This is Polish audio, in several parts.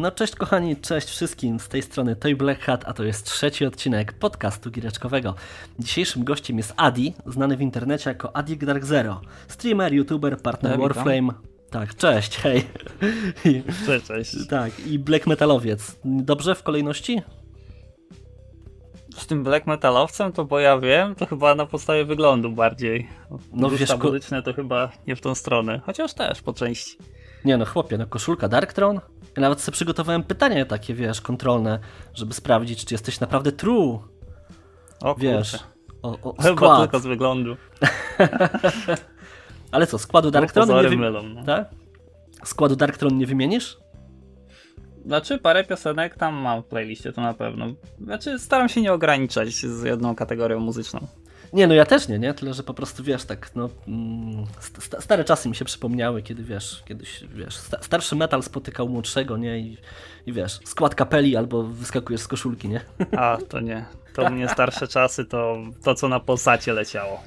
No cześć kochani, cześć wszystkim, z tej strony Toy Black Hat, a to jest trzeci odcinek podcastu gireczkowego. Dzisiejszym gościem jest Adi, znany w internecie jako Adik Dark Zero, streamer, youtuber, partner Ja. Warframe. Tak, cześć, hej. Cześć, cześć. tak, i black metalowiec. Dobrze w kolejności? Z tym black metalowcem to bo ja wiem, to chyba na podstawie wyglądu bardziej. No wiesz, muzyczne to chyba nie w tą stronę, chociaż też po części. Nie no, chłopie, no koszulka Darktron? Ja nawet sobie przygotowałem pytanie takie, wiesz, kontrolne, żeby sprawdzić, czy jesteś naprawdę true, O wiesz. kurczę. O, o, Chyba skład. tylko z wyglądu. Ale co, składu Darktron nie, pozory wy... mylą, no. tak? Składu Darktron nie wymienisz? Znaczy parę piosenek tam mam w playliście, to na pewno. Znaczy staram się nie ograniczać z jedną kategorią muzyczną. Nie, no ja też nie, nie? Tyle, że po prostu wiesz, tak, no. Mm, st- sta- stare czasy mi się przypomniały, kiedy wiesz, kiedyś, wiesz, sta- starszy metal spotykał młodszego, nie? I, I wiesz, skład kapeli albo wyskakujesz z koszulki, nie? A, to nie. To mnie starsze czasy to to, co na Polsacie leciało.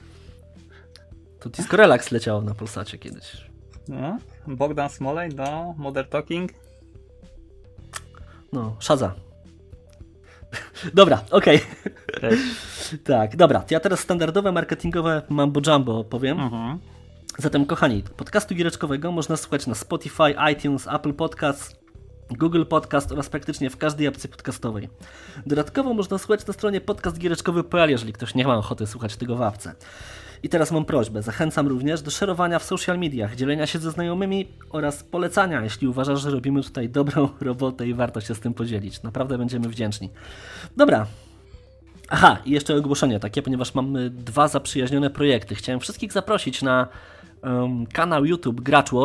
To Disco Relax leciało na Polsacie kiedyś. No? Bogdan Smolej do Modern Talking. No, szaza. Dobra, okej. Też. Tak, dobra. Ja teraz standardowe marketingowe mambo jumbo opowiem. Mhm. Zatem, kochani, podcastu giereczkowego można słuchać na Spotify, iTunes, Apple Podcasts, Google Podcast oraz praktycznie w każdej apce podcastowej. Dodatkowo można słuchać na stronie podcastgiereczkowy.pl, jeżeli ktoś nie ma ochoty słuchać tego w apce. I teraz mam prośbę, zachęcam również do szerowania w social mediach, dzielenia się ze znajomymi oraz polecania, jeśli uważasz, że robimy tutaj dobrą robotę i warto się z tym podzielić. Naprawdę będziemy wdzięczni. Dobra, Aha, i jeszcze ogłoszenie takie, ponieważ mamy dwa zaprzyjaźnione projekty. Chciałem wszystkich zaprosić na em, kanał YouTube Gracz e,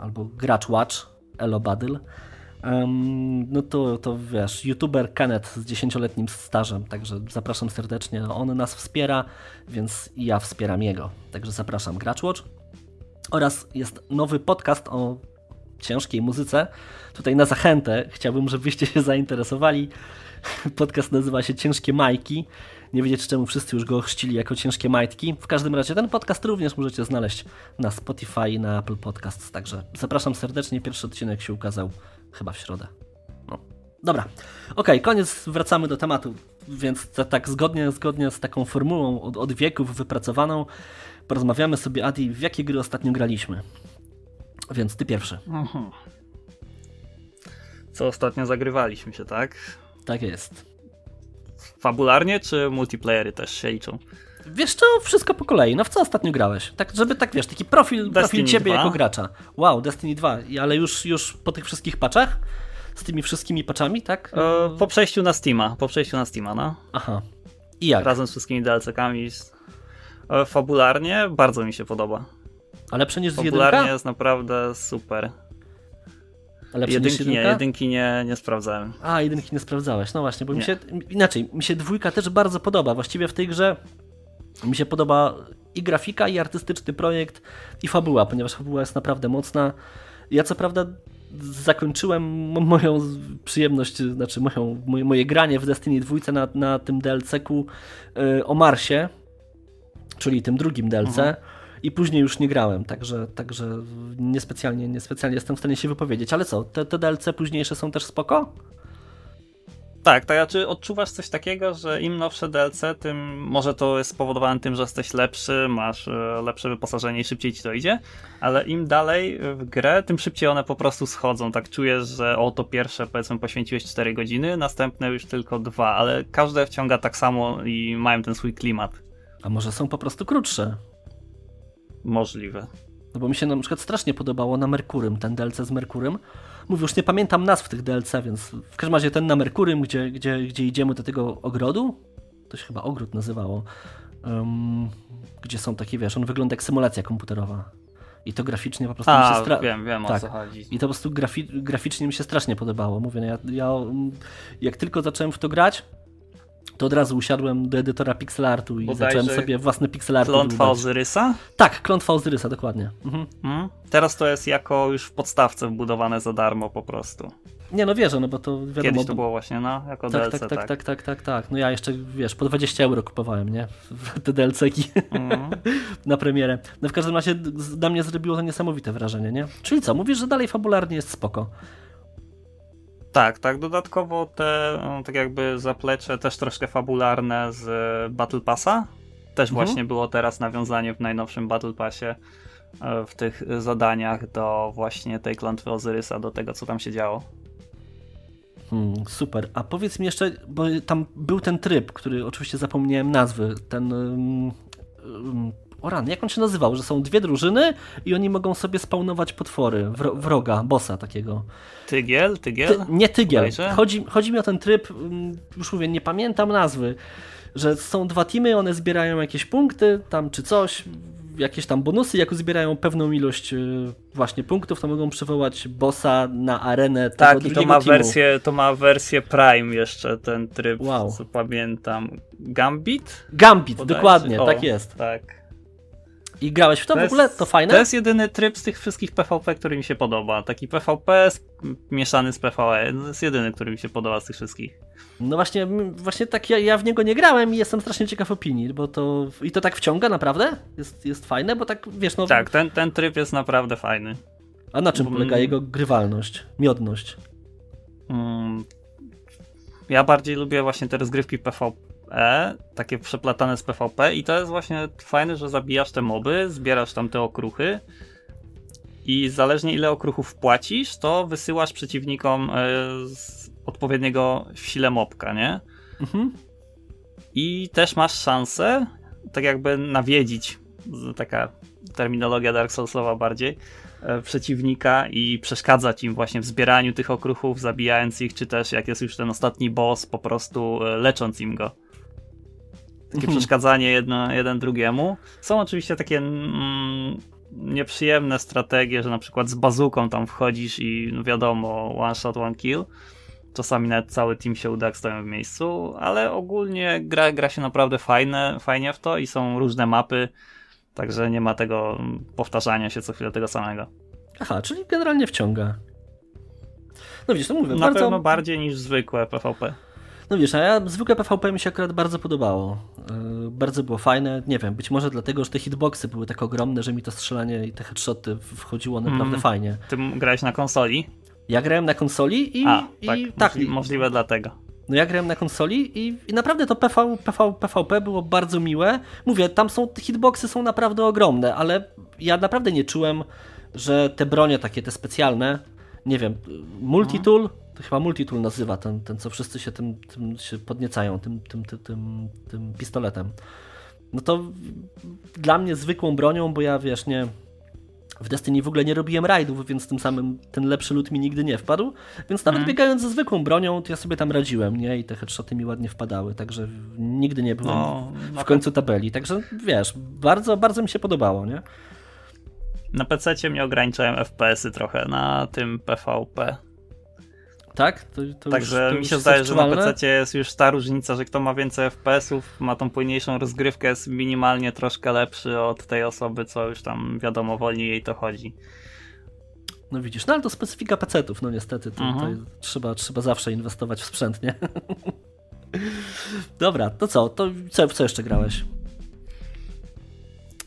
albo Gracz Watch, Elo Badyl. No to, to wiesz, youtuber Kenneth z 10-letnim stażem, także zapraszam serdecznie. On nas wspiera, więc ja wspieram jego. Także zapraszam Gracz Watch. Oraz jest nowy podcast o ciężkiej muzyce. Tutaj na zachętę chciałbym, żebyście się zainteresowali. Podcast nazywa się Ciężkie Majki. Nie wiedzieć czemu wszyscy już go chrzcili jako Ciężkie Majtki. W każdym razie ten podcast również możecie znaleźć na Spotify i na Apple Podcasts. Także zapraszam serdecznie. Pierwszy odcinek się ukazał chyba w środę. No. Dobra, okej, koniec, wracamy do tematu. Więc ta, tak zgodnie, zgodnie z taką formułą od, od wieków wypracowaną, porozmawiamy sobie, Adi, w jakie gry ostatnio graliśmy. Więc ty pierwszy. Mhm. Co ostatnio zagrywaliśmy się, tak? Tak jest. Fabularnie czy multiplayery też się liczą? Wiesz co, wszystko po kolei. No w co ostatnio grałeś? Tak, żeby tak wiesz, taki profil, profil ciebie 2. jako gracza. Wow, Destiny 2, I- ale już, już po tych wszystkich patchach? Z tymi wszystkimi patchami, tak? E, po przejściu na Steama, po przejściu na Steama, no. Aha. I jak? Razem z wszystkimi DLC-kami. E, fabularnie bardzo mi się podoba. A lepsze niż z Fabularnie jest naprawdę super. A lepsze niż Jedynki nie, jedynka? jedynki nie, nie sprawdzałem. A, jedynki nie sprawdzałeś. No właśnie, bo mi Nie. się, inaczej, mi się dwójka też bardzo podoba. Właściwie w tej grze mi się podoba i grafika, i artystyczny projekt, i fabuła, ponieważ fabuła jest naprawdę mocna. Ja co prawda zakończyłem mo- moją przyjemność, znaczy moją, moje, moje granie w Destiny 2 na, na tym DLC-ku y, o Marsie, czyli tym drugim DLC. Mhm. I później już nie grałem, także, także niespecjalnie, niespecjalnie jestem w stanie się wypowiedzieć. Ale co, te, te DLC późniejsze są też spoko? Tak, tak, a czy odczuwasz coś takiego, że im nowsze DLC, tym może to jest spowodowane tym, że jesteś lepszy, masz e, lepsze wyposażenie i szybciej ci to idzie, ale im dalej w grę, tym szybciej one po prostu schodzą. Tak czujesz, że o to pierwsze powiedzmy poświęciłeś 4 godziny, następne już tylko dwa, ale każde wciąga tak samo i mają ten swój klimat. A może są po prostu krótsze? Możliwe. No bo mi się na przykład strasznie podobało na Merkurym, ten DLC z Merkurym. Mówię, już nie pamiętam nazw tych DLC, więc w każdym razie ten na Merkurym, gdzie, gdzie, gdzie idziemy do tego ogrodu, to się chyba ogród nazywało, em, gdzie są takie, wiesz, on wygląda jak symulacja komputerowa. I to graficznie po prostu mi się A, stra- wiem, wiem o Tak. co chodzi. I to po prostu grafi- graficznie mi się strasznie podobało. Mówię, no ja, ja jak tylko zacząłem w to grać, to od razu usiadłem do edytora pixelartu i Bodajże zacząłem sobie własne pixelarty Klątwa. Ozyrysa? Tak, klątwa Ozyrysa, dokładnie. Mhm. Mm? Teraz to jest jako już w podstawce wbudowane za darmo po prostu. Nie no wierzę, no bo to wiadomo... Kiedyś to było właśnie, no, jako tak, DLC, tak, tak, tak, tak, tak, tak. No ja jeszcze, wiesz, po 20 euro kupowałem, nie? Te DLC-ki Mm. na premierę. No w każdym razie na mnie zrobiło to niesamowite wrażenie, nie? Czyli co, mówisz, że dalej fabularnie jest spoko. Tak, tak. Dodatkowo te, no, tak jakby zaplecze też troszkę fabularne z Battle Passa. Też mhm. właśnie było teraz nawiązanie w najnowszym Battle Passie e, w tych zadaniach do właśnie tej klątwy Ozyrysa, do tego, co tam się działo. Hmm, super. A powiedz mi jeszcze, bo tam był ten tryb, który oczywiście zapomniałem nazwy, ten um, um, o jak on się nazywał, że są dwie drużyny i oni mogą sobie spawnować potwory, wroga, bossa takiego. Tygiel? Tygiel? Ty, nie tygiel. Chodzi, chodzi mi o ten tryb, mm, już mówię, nie pamiętam nazwy, że są dwa teamy, one zbierają jakieś punkty tam czy coś, jakieś tam bonusy, jak uzbierają pewną ilość y, właśnie punktów, to mogą przywołać bossa na arenę tak, tego Tak, i to ma, wersję, to ma wersję Prime jeszcze, ten tryb, wow. co pamiętam. Gambit? Gambit, dokładnie, o, tak jest. Tak. I grałeś w to, to w ogóle? Jest, to fajne? To jest jedyny tryb z tych wszystkich PvP, który mi się podoba. Taki PvP mieszany z PvE. To jest jedyny, który mi się podoba z tych wszystkich. No właśnie, właśnie tak ja, ja w niego nie grałem i jestem strasznie ciekaw opinii, bo to i to tak wciąga naprawdę? Jest, jest fajne, bo tak wiesz, no. Tak, ten, ten tryb jest naprawdę fajny. A na czym bo, polega jego grywalność, miodność? Hmm, ja bardziej lubię właśnie te rozgrywki PvP E, takie przeplatane z PvP i to jest właśnie fajne, że zabijasz te moby, zbierasz tam te okruchy i zależnie ile okruchów płacisz, to wysyłasz przeciwnikom e, odpowiedniego w sile mobka, nie? Mhm. I też masz szansę tak jakby nawiedzić, taka terminologia Dark Soulsowa bardziej, e, przeciwnika i przeszkadzać im właśnie w zbieraniu tych okruchów, zabijając ich, czy też jak jest już ten ostatni boss, po prostu e, lecząc im go takie mhm. przeszkadzanie jedno, jeden drugiemu. Są oczywiście takie mm, nieprzyjemne strategie, że na przykład z bazuką tam wchodzisz i no wiadomo, one shot, one kill. Czasami nawet cały team się uda, jak stoją w miejscu, ale ogólnie gra, gra się naprawdę fajne, fajnie w to i są różne mapy, także nie ma tego powtarzania się co chwilę tego samego. Aha, czyli generalnie wciąga. No widzisz, to mówię. Na bardzo... pewno bardziej niż zwykłe PvP. No wiesz, a ja zwykłe PvP mi się akurat bardzo podobało. Yy, bardzo było fajne. Nie wiem, być może dlatego, że te hitboxy były tak ogromne, że mi to strzelanie i te headshoty wchodziło naprawdę mm. fajnie. Ty grałeś na konsoli? Ja grałem na konsoli i. A, tak, i, tak możliwe, możliwe dlatego. No ja grałem na konsoli i, i naprawdę to PV, PV, PvP było bardzo miłe. Mówię, tam są, te hitboxy są naprawdę ogromne, ale ja naprawdę nie czułem, że te bronie takie, te specjalne, nie wiem, multitool, to chyba multitool nazywa ten, ten co wszyscy się tym, tym się podniecają, tym, tym, tym, tym, tym pistoletem. No to dla mnie zwykłą bronią, bo ja wiesz, nie. W Destiny w ogóle nie robiłem rajdów, więc tym samym ten lepszy loot mi nigdy nie wpadł. Więc nawet mm. biegając ze zwykłą bronią, to ja sobie tam radziłem, nie? I te headshoty mi ładnie wpadały, także nigdy nie byłem no, w, końcu tabeli. Także wiesz, bardzo, bardzo mi się podobało, nie? Na PC mnie ograniczałem FPS-y trochę na tym PvP. Tak? To, to Także już, to mi się zdaje, że na PC jest już ta różnica, że kto ma więcej FPS-ów, ma tą płynniejszą rozgrywkę, jest minimalnie troszkę lepszy od tej osoby, co już tam wiadomo, wolniej jej to chodzi. No widzisz, no ale to specyfika PC-ów, no niestety, to, mhm. to trzeba, trzeba zawsze inwestować w sprzęt, nie? Dobra, to co? To co, co jeszcze grałeś?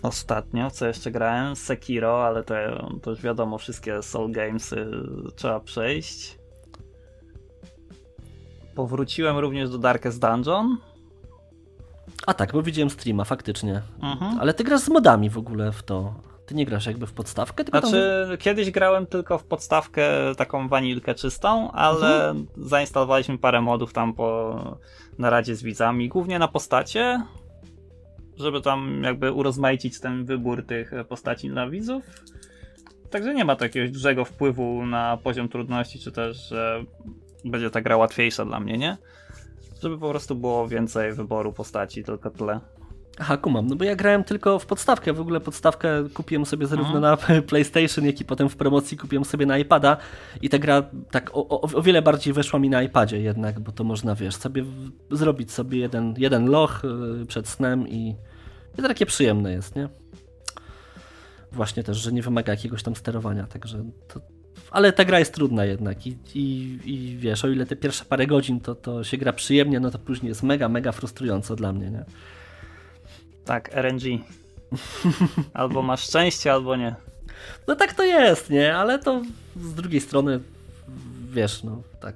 Ostatnio, co jeszcze grałem? Sekiro, ale to, to już wiadomo, wszystkie Soul Gamesy trzeba przejść. Powróciłem również do Darkest Dungeon. A tak, bo widziałem streama, faktycznie. Mhm. Ale ty grasz z modami w ogóle w to. Ty nie grasz jakby w podstawkę? Tylko znaczy, tam... kiedyś grałem tylko w podstawkę taką wanilkę czystą, ale mhm. zainstalowaliśmy parę modów tam po naradzie z widzami, głównie na postacie, żeby tam jakby urozmaicić ten wybór tych postaci dla widzów. Także nie ma takiego dużego wpływu na poziom trudności, czy też, będzie ta gra łatwiejsza dla mnie, nie? Żeby po prostu było więcej wyboru postaci, tylko tyle. Aha, kumam, no bo ja grałem tylko w podstawkę, w ogóle podstawkę kupiłem sobie zarówno mhm. na PlayStation, jak i potem w promocji kupiłem sobie na iPada i ta gra tak o, o, o wiele bardziej weszła mi na iPadzie jednak, bo to można, wiesz, sobie w, zrobić sobie jeden, jeden loch y, przed snem i, i to takie przyjemne jest, nie? Właśnie też, że nie wymaga jakiegoś tam sterowania, także to, ale ta gra jest trudna jednak i, i, i wiesz, o ile te pierwsze parę godzin to, to się gra przyjemnie, no to później jest mega, mega frustrująco dla mnie, nie? Tak, RNG. albo masz szczęście, albo nie. No tak to jest, nie? Ale to z drugiej strony wiesz, no tak.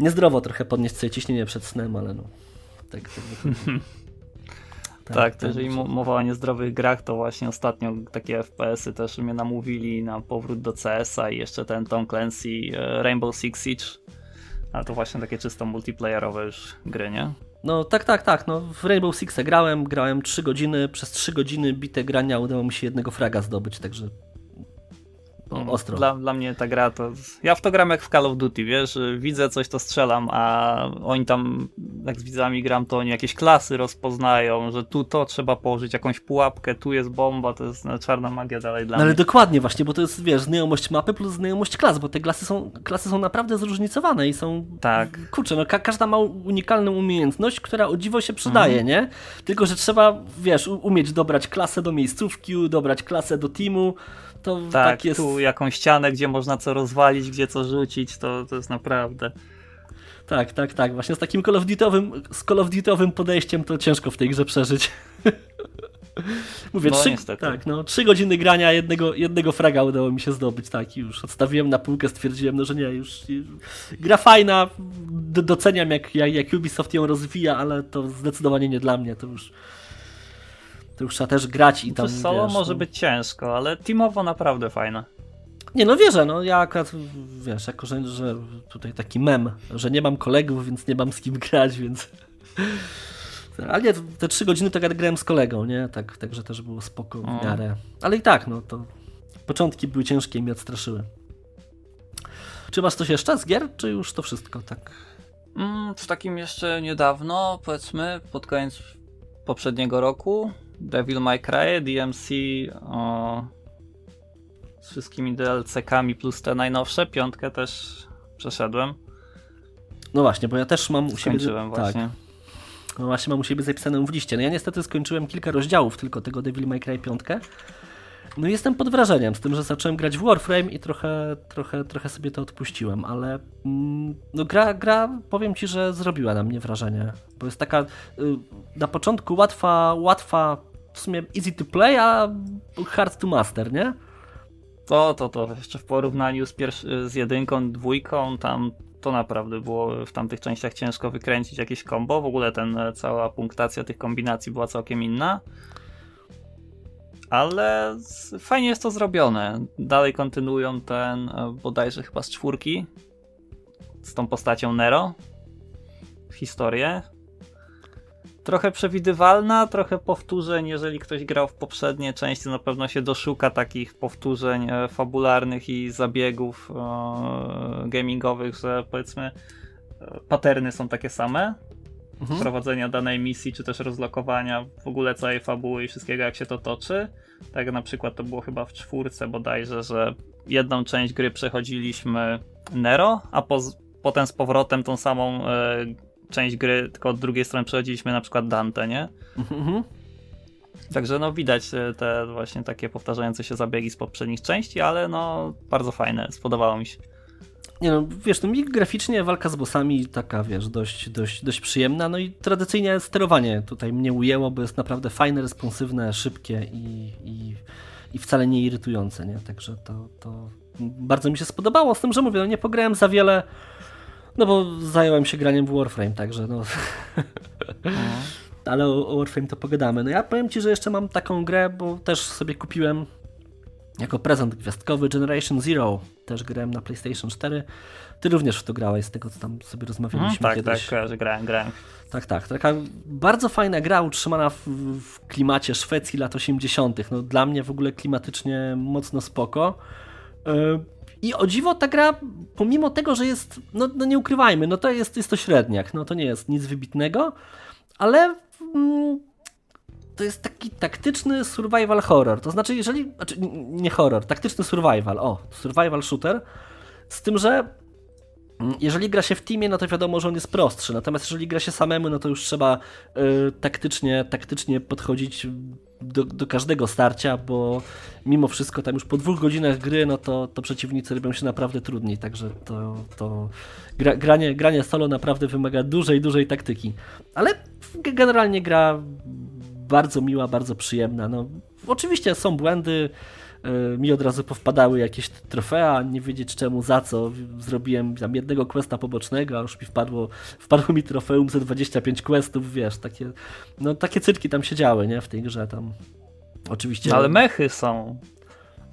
Niezdrowo trochę podnieść sobie ciśnienie przed snem, ale no. Tak, tak, tak, tak to jeżeli mowa o niezdrowych grach, to właśnie ostatnio takie FPS-y też mnie namówili na powrót do CS-a i jeszcze ten Tom Clancy e, Rainbow Six Siege. Ale to właśnie takie czysto multiplayerowe już gry, nie? No tak, tak, tak. No, w Rainbow Six grałem, grałem 3 godziny, przez 3 godziny bite grania udało mi się jednego fraga zdobyć, także o, mm, ostro. Dla, dla mnie ta gra to. Ja w to gram jak w Call of Duty, wiesz, widzę coś, to strzelam, a oni tam, jak z widzami gram, to oni jakieś klasy rozpoznają, że tu to trzeba położyć, jakąś pułapkę, tu jest bomba, to jest no, czarna magia dalej dla no, mnie. Ale dokładnie, właśnie, bo to jest, wiesz, znajomość mapy plus znajomość klas, bo te klasy są, klasy są naprawdę zróżnicowane i są. Tak. Kurczę, no ka każda ma unikalną umiejętność, która o dziwo się przydaje, mhm. nie? Tylko, że trzeba, wiesz, umieć dobrać klasę do miejscówki, dobrać klasę do teamu to tak, tak jest... tu jakąś ścianę, gdzie można co rozwalić, gdzie co rzucić, to, to jest naprawdę... Tak, tak, tak. Właśnie z takim Call of Duty'owym, z Call of Duty'owym podejściem to ciężko w tej grze przeżyć. Mówię, no, trzy, tak, no, trzy godziny grania, jednego, jednego fraga udało mi się zdobyć, tak, i już odstawiłem na półkę, stwierdziłem, no, że nie, już, już gra fajna, doceniam jak, jak, jak Ubisoft ją rozwija, ale to zdecydowanie nie dla mnie, to już to już trzeba też grać i tam. To solo wiesz, może no... być ciężko, ale teamowo naprawdę fajne. Nie, no wierzę, no ja akurat, wiesz, jako że, że tutaj taki mem, że nie mam kolegów, więc nie mam z kim grać, więc... Ale nie, te trzy godziny to grałem z kolegą, nie? Tak, także też było spoko w miarę. Ale i tak, no to początki były ciężkie i mnie odstraszyły. Czy masz coś jeszcze z gier, czy już to wszystko, tak? Mm, w takim jeszcze niedawno, powiedzmy, pod koniec poprzedniego roku, Devil May Cry, DMC o, z wszystkimi DLC-kami plus te najnowsze. Piątkę też przeszedłem. No właśnie, bo ja też mam u siebie... Skończyłem tak. właśnie. No właśnie mam u siebie zapisaną w liście. No ja niestety skończyłem kilka rozdziałów tylko tego Devil May Cry 5. No i jestem pod wrażeniem z tym, że zacząłem grać w Warframe i trochę, trochę, trochę sobie to odpuściłem, ale mm, no gra, gra, powiem Ci, że zrobiła na mnie wrażenie, bo jest taka y, na początku łatwa, łatwa w sumie easy to play, a hard to master, nie? To, to, to. Jeszcze w porównaniu z, z jedynką, dwójką, tam to naprawdę było w tamtych częściach ciężko wykręcić jakieś combo. W ogóle ten, e, cała punktacja tych kombinacji była całkiem inna. Ale fajnie jest to zrobione. Dalej kontynuują ten, e, bodajże chyba z czwórki, z tą postacią Nero, historię trochę przewidywalna, trochę powtórzeń. Jeżeli ktoś grał w poprzednie części, na pewno się doszuka takich powtórzeń e, fabularnych i zabiegów e, gamingowych, że powiedzmy e, paterny są takie same. Mhm. Prowadzenia danej misji, czy też rozlokowania w ogóle całej fabuły i wszystkiego, jak się to toczy. Tak na przykład to było chyba w czwórce bodajże, że jedną część gry przechodziliśmy Nero, a po, potem z powrotem tą samą część gry, tylko od drugiej strony przechodziliśmy na przykład Dante, nie? Mhm. Także no widać e, te właśnie takie powtarzające się zabiegi z poprzednich części, ale no bardzo fajne, spodobało mi się. Nie no, wiesz, no mi graficznie walka z bossami taka, wiesz, dość, dość, dość przyjemna, no i tradycyjnie sterowanie tutaj mnie ujęło, bo jest naprawdę fajne, responsywne, szybkie i, i, i wcale nie irytujące, nie? Także to, to bardzo mi się spodobało, z tym, że mówię, no nie pograłem za wiele no bo zająłem się graniem w Warframe, także no. Mhm. Ale o, o Warframe to pogadamy. No ja powiem Ci, że jeszcze mam taką grę, bo też sobie kupiłem jako prezent gwiazdkowy Generation Zero. Też grałem na PlayStation 4. Ty również w to grałeś, z tego co tam sobie rozmawialiśmy hmm, tak, kiedyś. Tak, tak, grałem, grałem. Tak, tak. Taka bardzo fajna gra utrzymana w, w klimacie Szwecji lat 80. No, dla mnie w ogóle klimatycznie mocno spoko. Yy, i o dziwo ta gra, pomimo tego, że jest, no, no nie ukrywajmy, no to jest, jest to średniak, no to nie jest nic wybitnego, ale mm, to jest taki taktyczny survival horror. To znaczy, jeżeli, znaczy nie horror, taktyczny survival, o, survival shooter, z tym, że mm, jeżeli gra się w teamie, no to wiadomo, że on jest prostszy. Natomiast jeżeli gra się samemu, no to już trzeba y, taktycznie, taktycznie podchodzić do, do, każdego starcia, bo mimo wszystko tam już po dwóch godzinach gry, no to, to przeciwnicy robią się naprawdę trudniej, także to, to gra, granie, granie solo naprawdę wymaga dużej, dużej taktyki. Ale generalnie gra bardzo miła, bardzo przyjemna. No, oczywiście są błędy, mi od razu powpadały jakieś trofea, nie wiedzieć czemu, za co. Zrobiłem tam jednego questa pobocznego, a już mi wpadło, wpadło mi trofeum za 25 questów, wiesz, takie, no takie cyrki tam się działy, nie, w tej grze tam. Oczywiście. No, ale mechy są.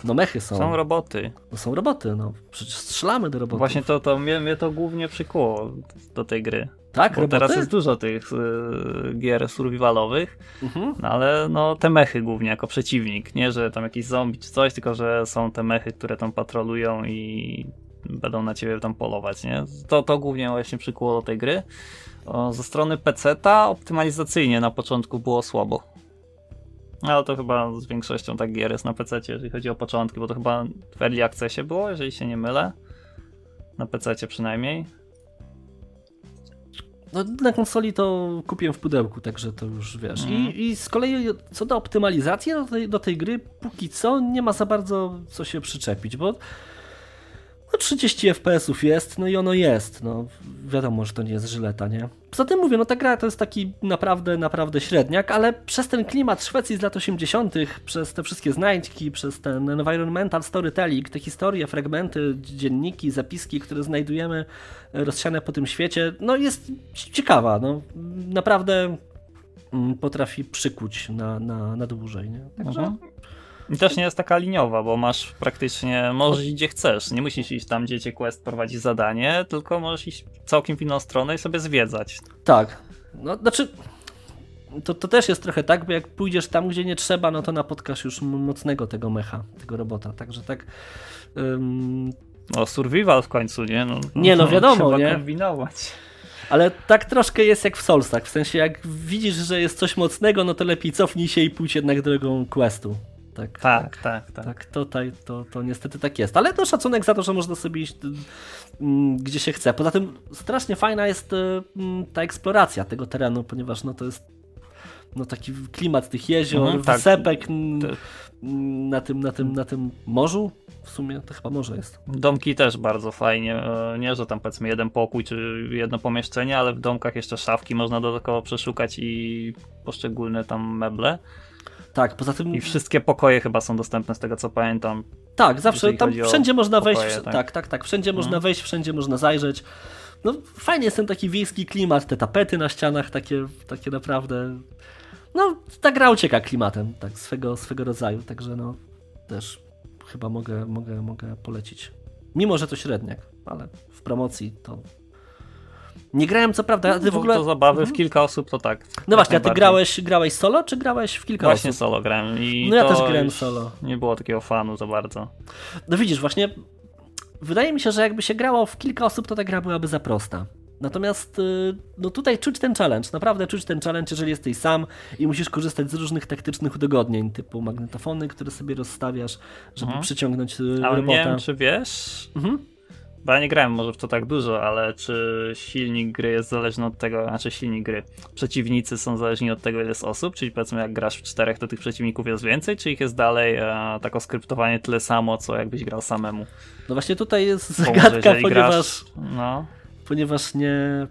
No mechy są. Są roboty. No są roboty, no. Przecież strzelamy do robotów. Właśnie to, to mnie, mnie to głównie przykuło do tej gry. Tak, Bo teraz jest dużo tych y, gier survivalowych, mhm. no ale no te mechy głównie jako przeciwnik, nie że tam jakiś zombie czy coś, tylko że są te mechy, które tam patrolują i będą na ciebie tam polować, nie? To, to głównie właśnie przykuło do tej gry. O, ze strony PC-ta optymalizacyjnie na początku było słabo. Ale to chyba z większością tak gier jest na PC, jeżeli chodzi o początki, bo to chyba w Early Accessie było, jeżeli się nie mylę. Na PC przynajmniej. No, na konsoli to kupiłem w pudełku, także to już wiesz. Mm. I, I z kolei co do optymalizacji do tej, do tej gry, póki co nie ma za bardzo co się przyczepić, bo no 30 FPS-ów jest, no i ono jest. No, wiadomo, że to nie jest żyleta, nie? Poza tym mówię, no ta gra to jest taki naprawdę, naprawdę średniak, ale przez ten klimat Szwecji z lat 80., przez te wszystkie znajdźki, przez ten environmental storytelling, te historie, fragmenty, dzienniki, zapiski, które znajdujemy rozsiane po tym świecie, no jest ciekawa, no naprawdę mm, potrafi przykuć na, na, na dłużej, nie? Także... Mhm. I też nie jest taka liniowa, bo masz praktycznie, możesz iść gdzie chcesz. Nie musisz iść tam, gdzie cię quest prowadzi zadanie, tylko możesz iść całkiem w inną stronę i sobie zwiedzać. Tak. No, znaczy, to, to też jest trochę tak, bo jak pójdziesz tam, gdzie nie trzeba, no to napotkasz już mocnego tego mecha, tego robota. Także tak. Um... No, survival w końcu, nie? No, nie, no wiadomo, trzeba nie? kombinować. Ale tak troszkę jest jak w Soulsach, w sensie jak widzisz, że jest coś mocnego, no to lepiej cofnij się i pójdź jednak drogą questu. Tak, tak, tak. Tak, tak tutaj to, to niestety tak jest. Ale to szacunek za to, że można sobie iść mm, gdzie się chce. Poza tym strasznie fajna jest y, mm, ta eksploracja tego terenu, ponieważ no to jest no taki klimat tych jezior, mhm, tak. wysepek na, tym, na, tym, na tym morzu. W sumie to chyba morze jest. Domki też bardzo fajnie. E, nie, że tam powiedzmy jeden pokój czy jedno pomieszczenie, ale w domkach jeszcze szafki można dodatkowo przeszukać i poszczególne tam meble. Tak, poza tym. I wszystkie pokoje chyba są dostępne z tego co pamiętam. Tak, zawsze tam wszędzie można pokoje, wejść. Tak? tak, tak, tak. Wszędzie mhm. można wejść, wszędzie można zajrzeć. No fajnie jest ten taki wiejski klimat, te tapety na ścianach, takie, takie naprawdę. No, ta gra ucieka klimatem, tak, swego, swego rodzaju, także no też chyba mogę, mogę, mogę polecić. Mimo, że to średniak, ale w promocji to nie grałem co prawda, ty w ogóle... To zabawy mhm. w kilka osób to tak. No właśnie, a ty grałeś, grałeś solo, czy grałeś w kilka właśnie osób? Właśnie solo grałem i No ja też grałem solo. Nie było takiego fanu za bardzo. No widzisz, właśnie wydaje mi się, że jakby się grało w kilka osób, to ta gra byłaby za prosta. Natomiast y, no tutaj czuć ten challenge, naprawdę czuć ten challenge, jeżeli jesteś sam i musisz korzystać z różnych taktycznych udogodnień, typu magnetofony, które sobie rozstawiasz, żeby mhm. przyciągnąć y, Ale robota. nie wiem, czy wiesz, mhm bo ja nie grałem może w to tak dużo, ale czy silnik gry jest zależny od tego, znaczy silnik gry, przeciwnicy są zależni od tego, ile jest osób, czyli powiedzmy jak grasz w czterech, to tych przeciwników jest więcej, czy ich jest dalej e, tak skryptowanie tyle samo, co jakbyś grał samemu? No właśnie tutaj jest zagadka, ponieważ, grasz, no. ponieważ nie,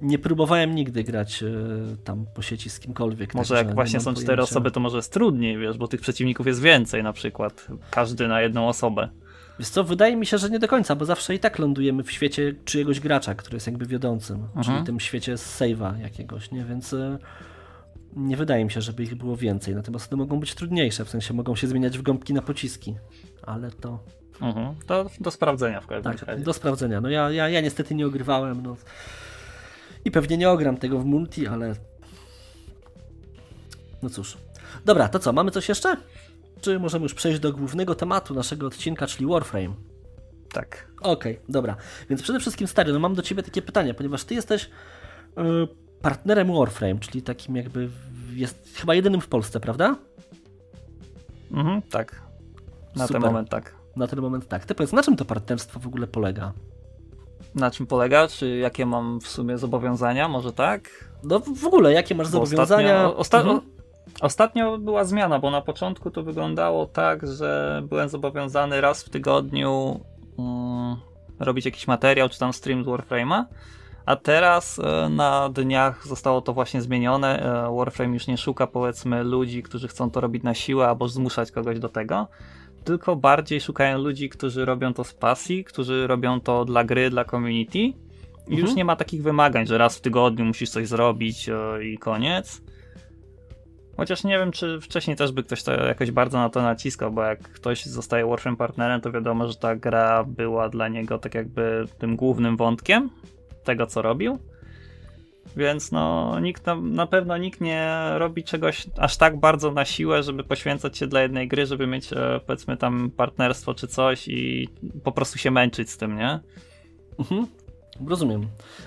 nie próbowałem nigdy grać y, tam po sieci z kimkolwiek. Może jak właśnie są cztery osoby, to może jest trudniej, wiesz, bo tych przeciwników jest więcej na przykład. Każdy na jedną osobę. Wiesz co, wydaje mi się, że nie do końca, bo zawsze i tak lądujemy w świecie czyjegoś gracza, który jest jakby wiodącym, mhm. czyli tym świecie save'a jakiegoś, nie? Więc e, nie wydaje mi się, żeby ich było więcej. Natomiast one mogą być trudniejsze, w sensie mogą się zmieniać w gąbki na pociski, ale to... Mhm. To do sprawdzenia w każdym tak, razie. do sprawdzenia. No ja, ja, ja niestety nie ogrywałem, no. I pewnie nie ogram tego w multi, ale... No cóż. Dobra, to co, mamy coś jeszcze? Czy możemy już przejść do głównego tematu naszego odcinka, czyli Warframe? Tak. Okej, okay, dobra. Więc przede wszystkim, stary, no mam do ciebie takie pytanie, ponieważ ty jesteś yy, partnerem Warframe, czyli takim jakby jest chyba jedynym w Polsce, prawda? Mhm, tak. Na Super. ten moment tak. Na ten moment tak. Ty powiedz, na czym to partnerstwo w ogóle polega? Na czym polega? Czy jakie mam w sumie zobowiązania? Może tak? No w ogóle, jakie masz Bo zobowiązania? Ostatnio, osta mhm. Ostatnio była zmiana, bo na początku to wyglądało tak, że byłem zobowiązany raz w tygodniu um, robić jakiś materiał czy tam stream z Warframe'a, A teraz e, na dniach zostało to właśnie zmienione. E, Warframe już nie szuka powiedzmy ludzi, którzy chcą to robić na siłę albo zmuszać kogoś do tego, tylko bardziej szukają ludzi, którzy robią to z pasji, którzy robią to dla gry, dla community. I mhm. już nie ma takich wymagań, że raz w tygodniu musisz coś zrobić e, i koniec. Chociaż nie wiem, czy wcześniej też by ktoś to jakoś bardzo na to naciskał, bo jak ktoś zostaje Warframe partnerem, to wiadomo, że ta gra była dla niego tak jakby tym głównym wątkiem tego, co robił. Więc no, nikt na, pewno nikt nie robi czegoś aż tak bardzo na siłę, żeby poświęcać się dla jednej gry, żeby mieć e, powiedzmy tam partnerstwo czy coś i po prostu się męczyć z tym, nie? Mhm. Rozumiem.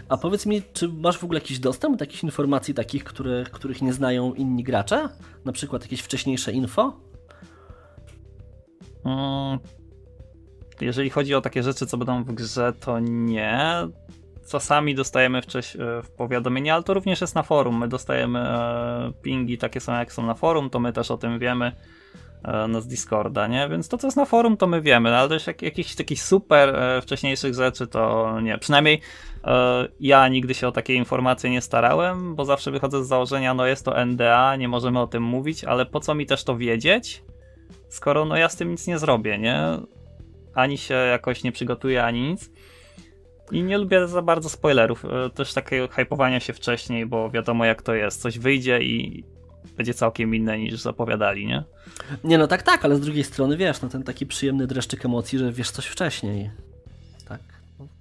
A powiedz mi, czy masz w ogóle jakiś dostęp do jakichś informacji takich, które, których nie znają inni gracze? Na przykład jakieś wcześniejsze info? Mm, jeżeli chodzi o takie rzeczy, co będą w grze, to nie. Czasami dostajemy wcześniej powiadomienia, ale to również jest na forum. My dostajemy e, pingi takie same jak są na forum, to my też o tym wiemy no z Discorda, nie? Więc to, co jest na forum, to my wiemy, ale też jak, jakichś takich super e, wcześniejszych rzeczy, to nie. Przynajmniej e, ja nigdy się o takie informacje nie starałem, bo zawsze wychodzę z założenia, no jest to NDA, nie możemy o tym mówić, ale po co mi też to wiedzieć, skoro no ja z tym nic nie zrobię, nie? Ani się jakoś nie przygotuję, ani nic. I nie lubię za bardzo spoilerów, e, też takiego hypowania się wcześniej, bo wiadomo jak to jest. Coś wyjdzie i będzie całkiem inne niż zapowiadali, nie? Nie, no tak, tak, ale z drugiej strony wiesz, no ten taki przyjemny dreszczyk emocji, że wiesz coś wcześniej. Tak.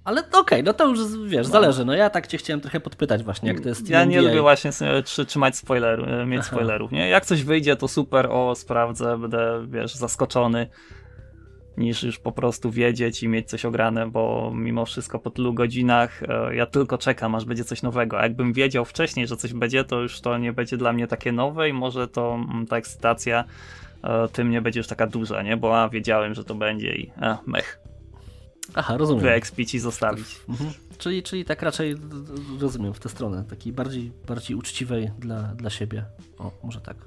Ale okej, okay, no to już wiesz, no. zależy. No ja tak cię chciałem trochę podpytać właśnie, jak to jest Ja nie lubię właśnie trzymać spoilerów, e, mieć Aha. spoilerów, nie? Jak coś wyjdzie, to super, o, sprawdzę, będę, wiesz, zaskoczony niż już po prostu wiedzieć i mieć coś ograne, bo mimo wszystko po tylu godzinach e, ja tylko czekam, aż będzie coś nowego. A jakbym wiedział wcześniej, że coś będzie, to już to nie będzie dla mnie takie nowe i może to mm, ta ekscytacja e, tym nie będzie już taka duża, nie? Bo a, wiedziałem, że to będzie i a, mech. Aha, rozumiem. Wyekspić i zostawić. Mhm. Czyli, czyli tak raczej rozumiem w tę stronę, takiej bardziej, bardziej uczciwej dla, dla siebie. O, może tak,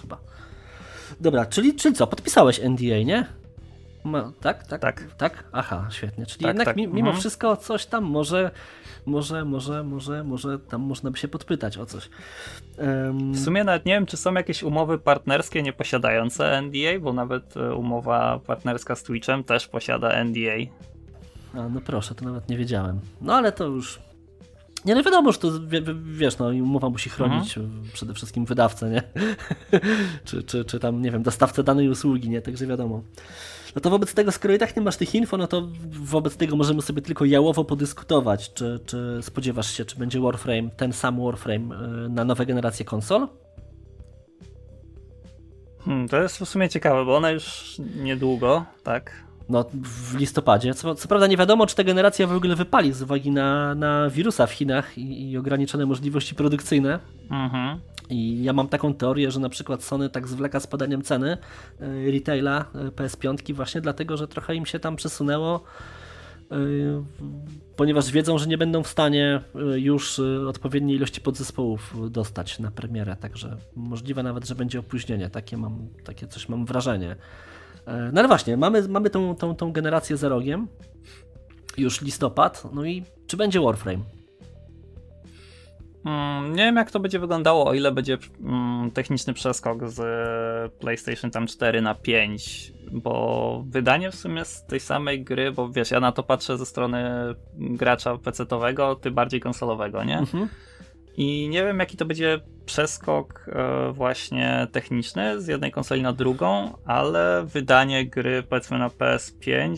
chyba. Dobra, czyli, czyli co, podpisałeś NDA, nie? Ma, tak, tak, tak, tak. Aha, świetnie. Czyli tak, jednak tak. mimo mhm. wszystko coś tam może, może, może, może, może tam można by się podpytać o coś. Um... W sumie nawet nie wiem, czy są jakieś umowy partnerskie nie posiadające NDA, bo nawet e, umowa partnerska z Twitchem też posiada NDA. A, no proszę, to nawet nie wiedziałem. No ale to już nie, no wiadomo, że to wiesz, no umowa musi chronić mhm. przede wszystkim wydawcę, nie? czy, czy, czy tam, nie wiem, dostawcę danej usługi, nie? Także wiadomo. No to wobec tego, skoro i tak nie masz tych info, no to wobec tego możemy sobie tylko jałowo podyskutować, czy, czy spodziewasz się, czy będzie Warframe, ten sam Warframe y, na nowe generacje konsol? Hmm, to jest w sumie ciekawe, bo ona już niedługo, tak? No, w listopadzie. Co, co, prawda nie wiadomo, czy ta generacja w ogóle wypali z uwagi na, na wirusa w Chinach i, i ograniczone możliwości produkcyjne. Mhm. I ja mam taką teorię, że na przykład Sony tak zwleka z padaniem ceny e, retaila e, PS5 właśnie dlatego, że trochę im się tam przesunęło, e, ponieważ wiedzą, że nie będą w stanie już odpowiedniej ilości podzespołów dostać na premierę, także możliwe nawet, że będzie opóźnienie, takie mam, takie coś mam wrażenie. No ale właśnie, mamy, mamy tą, tą, tą generację za rogiem, już listopad, no i czy będzie Warframe? Mm, nie wiem jak to będzie wyglądało, o ile będzie mm, techniczny przeskok z PlayStation tam 4 na 5, bo wydanie w sumie z tej samej gry, bo wiesz, ja na to patrzę ze strony gracza PC-owego, ty bardziej konsolowego, nie? Mhm. I nie wiem jaki to będzie przeskok e, właśnie techniczny z jednej konsoli na drugą, ale wydanie gry powiedzmy na PS5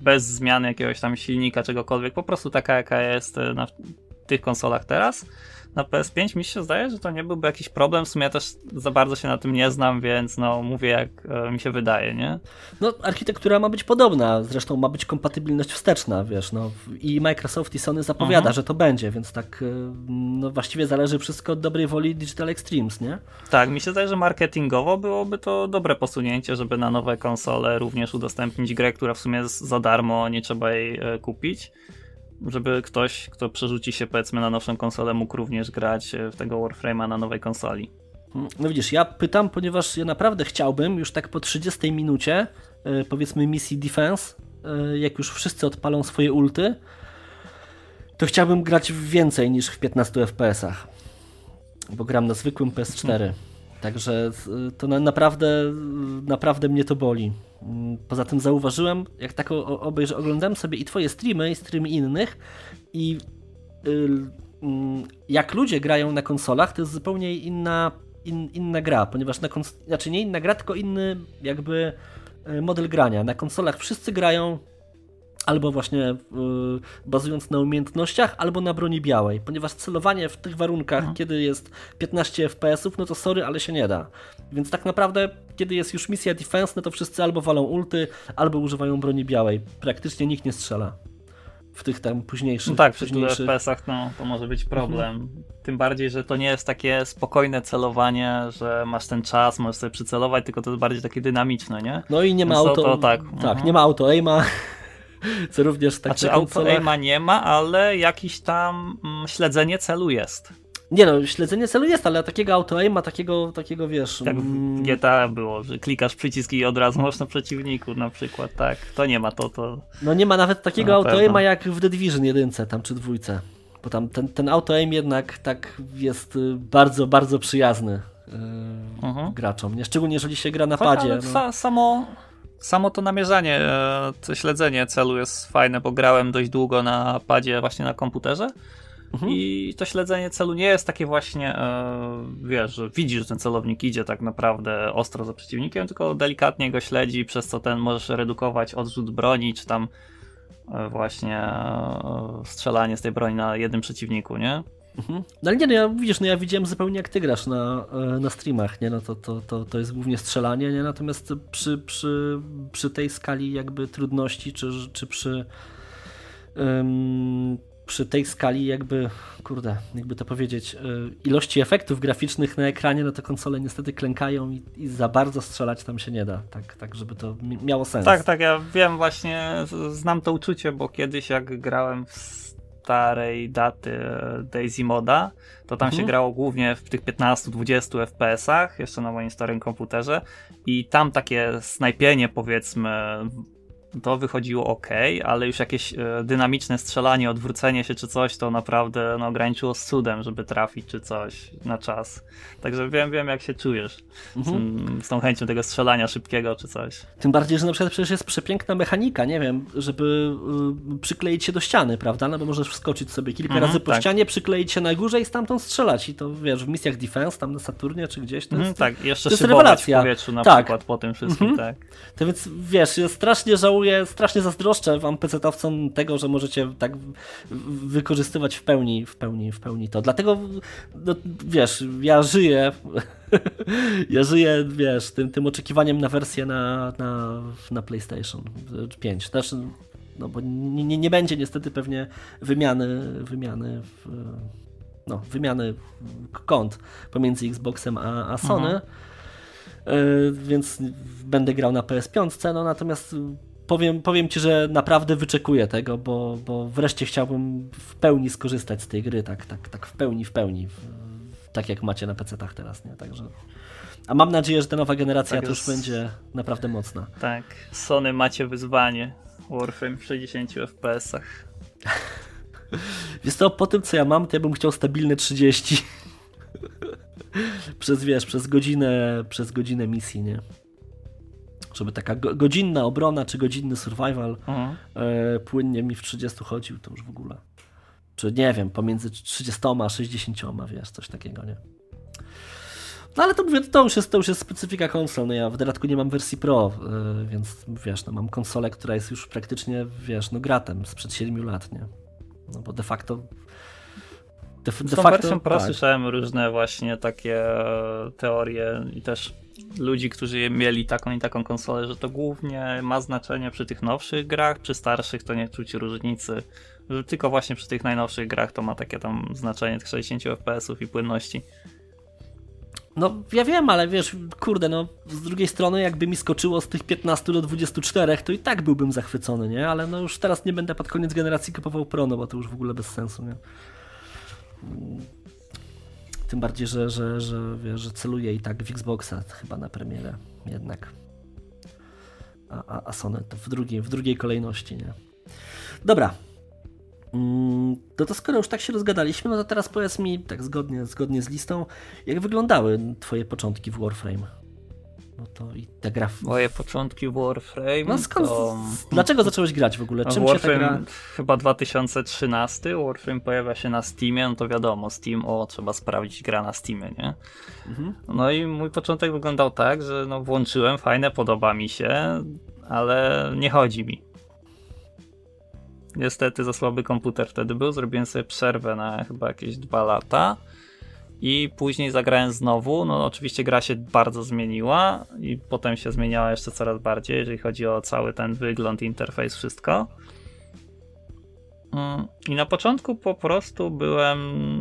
bez zmiany jakiegoś tam silnika, czegokolwiek, po prostu taka jaka jest e, na tych konsolach teraz, na PS5 mi się zdaje, że to nie byłby jakiś problem. W sumie ja też za bardzo się na tym nie znam, więc no mówię jak e, mi się wydaje, nie? No architektura ma być podobna, zresztą ma być kompatybilność wsteczna, wiesz, no i Microsoft i Sony zapowiada, mhm. że to będzie, więc tak e, no właściwie zależy wszystko od dobrej woli Digital Extremes, nie? Tak, mi się zdaje, że marketingowo byłoby to dobre posunięcie, żeby na nowe konsole również udostępnić grę, która w sumie jest za darmo, nie trzeba jej e, kupić żeby ktoś, kto przerzuci się powiedzmy na nowszą konsolę, mógł również grać w tego Warframe'a na nowej konsoli. No widzisz, ja pytam, ponieważ ja naprawdę chciałbym już tak po 30 minucie, e, powiedzmy misji Defense, e, jak już wszyscy odpalą swoje ulty, to chciałbym grać w więcej niż w 15 FPS-ach, bo gram na zwykłym PS4. Także to na, naprawdę, naprawdę mnie to boli. Poza tym zauważyłem, jak tak obejrzę, oglądałem sobie i twoje streamy, i streamy innych i y, mm, jak ludzie grają na konsolach, to jest zupełnie inna, in, inna gra, ponieważ na kons- znaczy nie inna gra, tylko inny jakby y, model grania. Na konsolach wszyscy grają albo właśnie yy, bazując na umiejętnościach, albo na broni białej, ponieważ celowanie w tych warunkach, mhm. kiedy jest 15 FPS-ów, no to sorry, ale się nie da. Więc tak naprawdę, kiedy jest już misja defense, no to wszyscy albo walą ulty, albo używają broni białej. Praktycznie nikt nie strzela w tych tam późniejszych. No tak, przy późniejszych... FPS-ach no, to może być problem. Mhm. Tym bardziej, że to nie jest takie spokojne celowanie, że masz ten czas, możesz sobie przycelować, tylko to jest bardziej takie dynamiczne, nie? No i nie ma auto. To, tak, tak mhm. nie ma auto aima. Co również tak znaczy, auto nie ma, ale jakiś tam mm, śledzenie celu jest. Nie no, śledzenie celu jest, ale takiego auto ma takiego, takiego wiesz... Tak w mm, GTA było, że klikasz przyciski i od razu masz na przeciwniku na przykład, tak. To nie ma to, to... No nie ma nawet takiego auto ma jak w The Division jedynce tam, czy dwójce. Bo tam ten, ten auto aim jednak tak jest y, bardzo, bardzo przyjazny yy, -huh. graczom. Nie? Szczególnie jeżeli się gra na padzie. No. samo Samo to namierzanie, e, to śledzenie celu jest fajne, bo grałem dość długo na padzie właśnie na komputerze. Mhm. I to śledzenie celu nie jest takie właśnie, e, wiesz, że widzisz, że ten celownik idzie tak naprawdę ostro za przeciwnikiem, tylko delikatnie go śledzi, przez co ten możesz redukować odrzut broni, czy tam e, właśnie strzelanie z tej broni na jednym przeciwniku, nie? Mhm. No ale nie, no ja, widzisz, no ja widziałem zupełnie jak ty grasz na, e, na streamach, nie? No to, to, to, to jest głównie strzelanie, nie? Natomiast przy, przy, przy tej skali jakby trudności, czy, czy przy um, przy tej skali jakby, kurde, jakby to powiedzieć, e, ilości efektów graficznych na ekranie, no to konsole niestety klękają i, i, za bardzo strzelać tam się nie da, tak, tak żeby to miało sens. Tak, tak, ja wiem właśnie, znam to uczucie, bo kiedyś jak grałem w starej daty e, Daisy Moda, to tam mhm. się grało głównie w tych 15-20 FPS-ach, jeszcze na moim starym komputerze i tam takie snajpienie powiedzmy to wychodziło ok, ale już jakieś e, dynamiczne strzelanie, odwrócenie się czy coś, to naprawdę no, graniczyło z cudem, żeby trafić czy coś na czas. Także wiem, wiem jak się czujesz mhm. z, z, tą chęcią tego strzelania szybkiego czy coś. Tym bardziej, że na przykład przecież jest przepiękna mechanika, nie wiem, żeby y, przykleić się do ściany, prawda? No bo możesz wskoczyć sobie kilka mhm, razy po tak. ścianie, przykleić się na górze i stamtąd strzelać. I to wiesz, w misjach Defense, tam na Saturnie czy gdzieś, to mhm, jest, Tak, jeszcze to jest rewelacja. w powietrzu na tak. przykład po tym wszystkim, mhm. tak. To więc wiesz, ja strasznie żałuję strasznie zazdroszczę wam PC-towcom tego, że możecie tak wykorzystywać w pełni, w pełni, w pełni to. Dlatego, no, wiesz, ja żyję, ja żyję, wiesz, tym, tym oczekiwaniem na wersję na, na, na PlayStation 5. Znaczy, no bo nie, nie będzie niestety pewnie wymiany, wymiany w, no, wymiany kont pomiędzy Xboxem a, a Sony. Mhm. E, więc będę grał na PS5, no natomiast powiem, powiem Ci, że naprawdę wyczekuję tego, bo, bo wreszcie chciałbym w pełni skorzystać z tej gry, tak, tak, tak w pełni, w pełni, w, tak jak macie na PC-tach teraz, nie? Także... A mam nadzieję, że ta nowa generacja tak to już będzie naprawdę mocna. Tak, Sony macie wyzwanie. Warframe w 60 FPS-ach. Wiesz co, po tym co ja mam, to ja bym chciał stabilne 30. przez wiesz, przez godzinę, przez godzinę misji, nie? Żeby taka godzinna obrona czy godzinny survival mhm. e, płynnie mi w 30 chodził, to już w ogóle. Czy nie wiem, pomiędzy 30 a 60, wiesz, coś takiego, nie? No ale to mówię, to już jest, to już jest specyfika konsol. No ja w dodatku nie mam wersji Pro, e, więc wiesz, no mam konsolę, która jest już praktycznie, wiesz, no gratem sprzed 7 lat, nie? No bo de facto de, de Z tą facto, wersją Pro tak. słyszałem różne właśnie takie teorie i też ludzi, którzy mieli taką i taką konsolę, że to głównie ma znaczenie przy tych nowszych grach, przy starszych to nie czuć różnicy, że tylko właśnie przy tych najnowszych grach to ma takie tam znaczenie tych 60 FPS-ów i płynności. No ja wiem, ale wiesz, kurde, no z drugiej strony jakby mi skoczyło z tych 15 do 24, to i tak byłbym zachwycony, nie? Ale no już teraz nie będę pod koniec generacji kupował Pro, no bo to już w ogóle bez sensu, nie? Tym bardziej, że, że, że, wiesz, że celuje i tak w Xboxa chyba na premierę jednak. A, a, a Sony to w drugiej, w drugiej kolejności, nie? Dobra. No to skoro już tak się rozgadaliśmy, no to teraz powiedz mi, tak zgodnie, zgodnie z listą, jak wyglądały twoje początki w Warframe? No to i ta gra. W... Moje początki Warframe. No skąd? To... Dlaczego zacząłeś grać w ogóle? Czym Warframe się ta gra... chyba 2013. Warframe pojawia się na Steamie, no to wiadomo, Steam, o, trzeba sprawdzić gra na Steamie, nie? Mhm. No i mój początek wyglądał tak, że no włączyłem, fajne, podoba mi się, ale nie chodzi mi. Niestety za słaby komputer wtedy był, zrobiłem sobie przerwę na chyba jakieś dwa lata i później zagrałem znowu. No, oczywiście gra się bardzo zmieniła i potem się zmieniała jeszcze coraz bardziej, jeżeli chodzi o cały ten wygląd, interfejs, wszystko. Mm, I na początku po prostu byłem,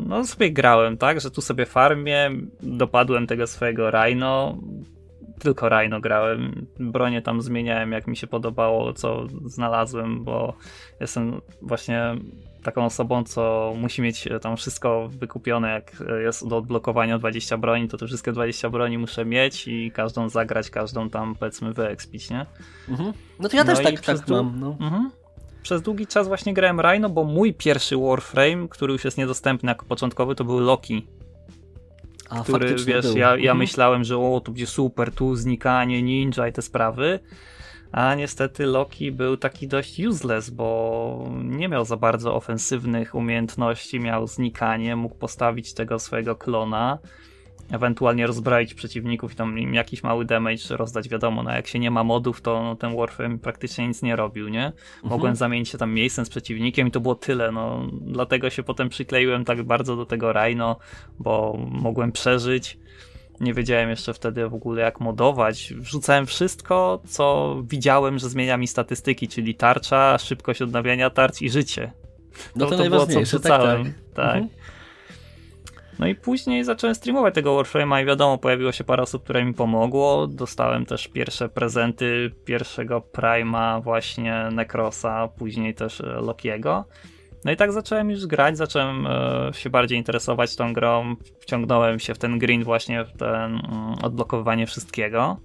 no sobie grałem, tak, że tu sobie farmię, dopadłem tego swojego Rhino, tylko Rhino grałem, bronię tam zmieniałem jak mi się podobało, co znalazłem, bo jestem właśnie taką osobą, co musi mieć e, tam wszystko wykupione, jak e, jest do odblokowania 20 broni, to te wszystkie 20 broni muszę mieć i każdą zagrać, każdą tam powiedzmy wyekspić, nie? Mhm. No to ja no też tak, tak mam. No. Mhm. Przez długi czas właśnie grałem Rhino, bo mój pierwszy Warframe, który już jest niedostępny jako początkowy, to był Loki. A, który, wiesz, był. ja, ja mhm. myślałem, że o, to będzie super, tu znikanie, ninja i te sprawy a niestety Loki był taki dość useless, bo nie miał za bardzo ofensywnych umiejętności, miał znikanie, mógł postawić tego swojego klona, ewentualnie rozbroić przeciwników i tam im jakiś mały damage rozdać, wiadomo, no jak się nie ma modów, to no, ten Warframe praktycznie nic nie robił, nie? Mogłem mhm. zamienić się tam miejscem z przeciwnikiem i to było tyle, no dlatego się potem przykleiłem tak bardzo do tego Rhino, bo mogłem przeżyć nie wiedziałem jeszcze wtedy w ogóle jak modować. Wrzucałem wszystko, co widziałem, że zmienia mi statystyki, czyli tarcza, szybkość odnawiania tarcz i życie. No to, to, to było co tak, wrzucałem. Tak. tak. Mhm. No i później zacząłem streamować tego Warframe'a i wiadomo, pojawiło się parę osób, które mi pomogło. Dostałem też pierwsze prezenty pierwszego Prima, właśnie Necrosa, później też Lokiego. No i tak zacząłem już grać, zacząłem e, się bardziej interesować tą grą, wciągnąłem się w ten grind właśnie, w ten mm, odblokowywanie wszystkiego.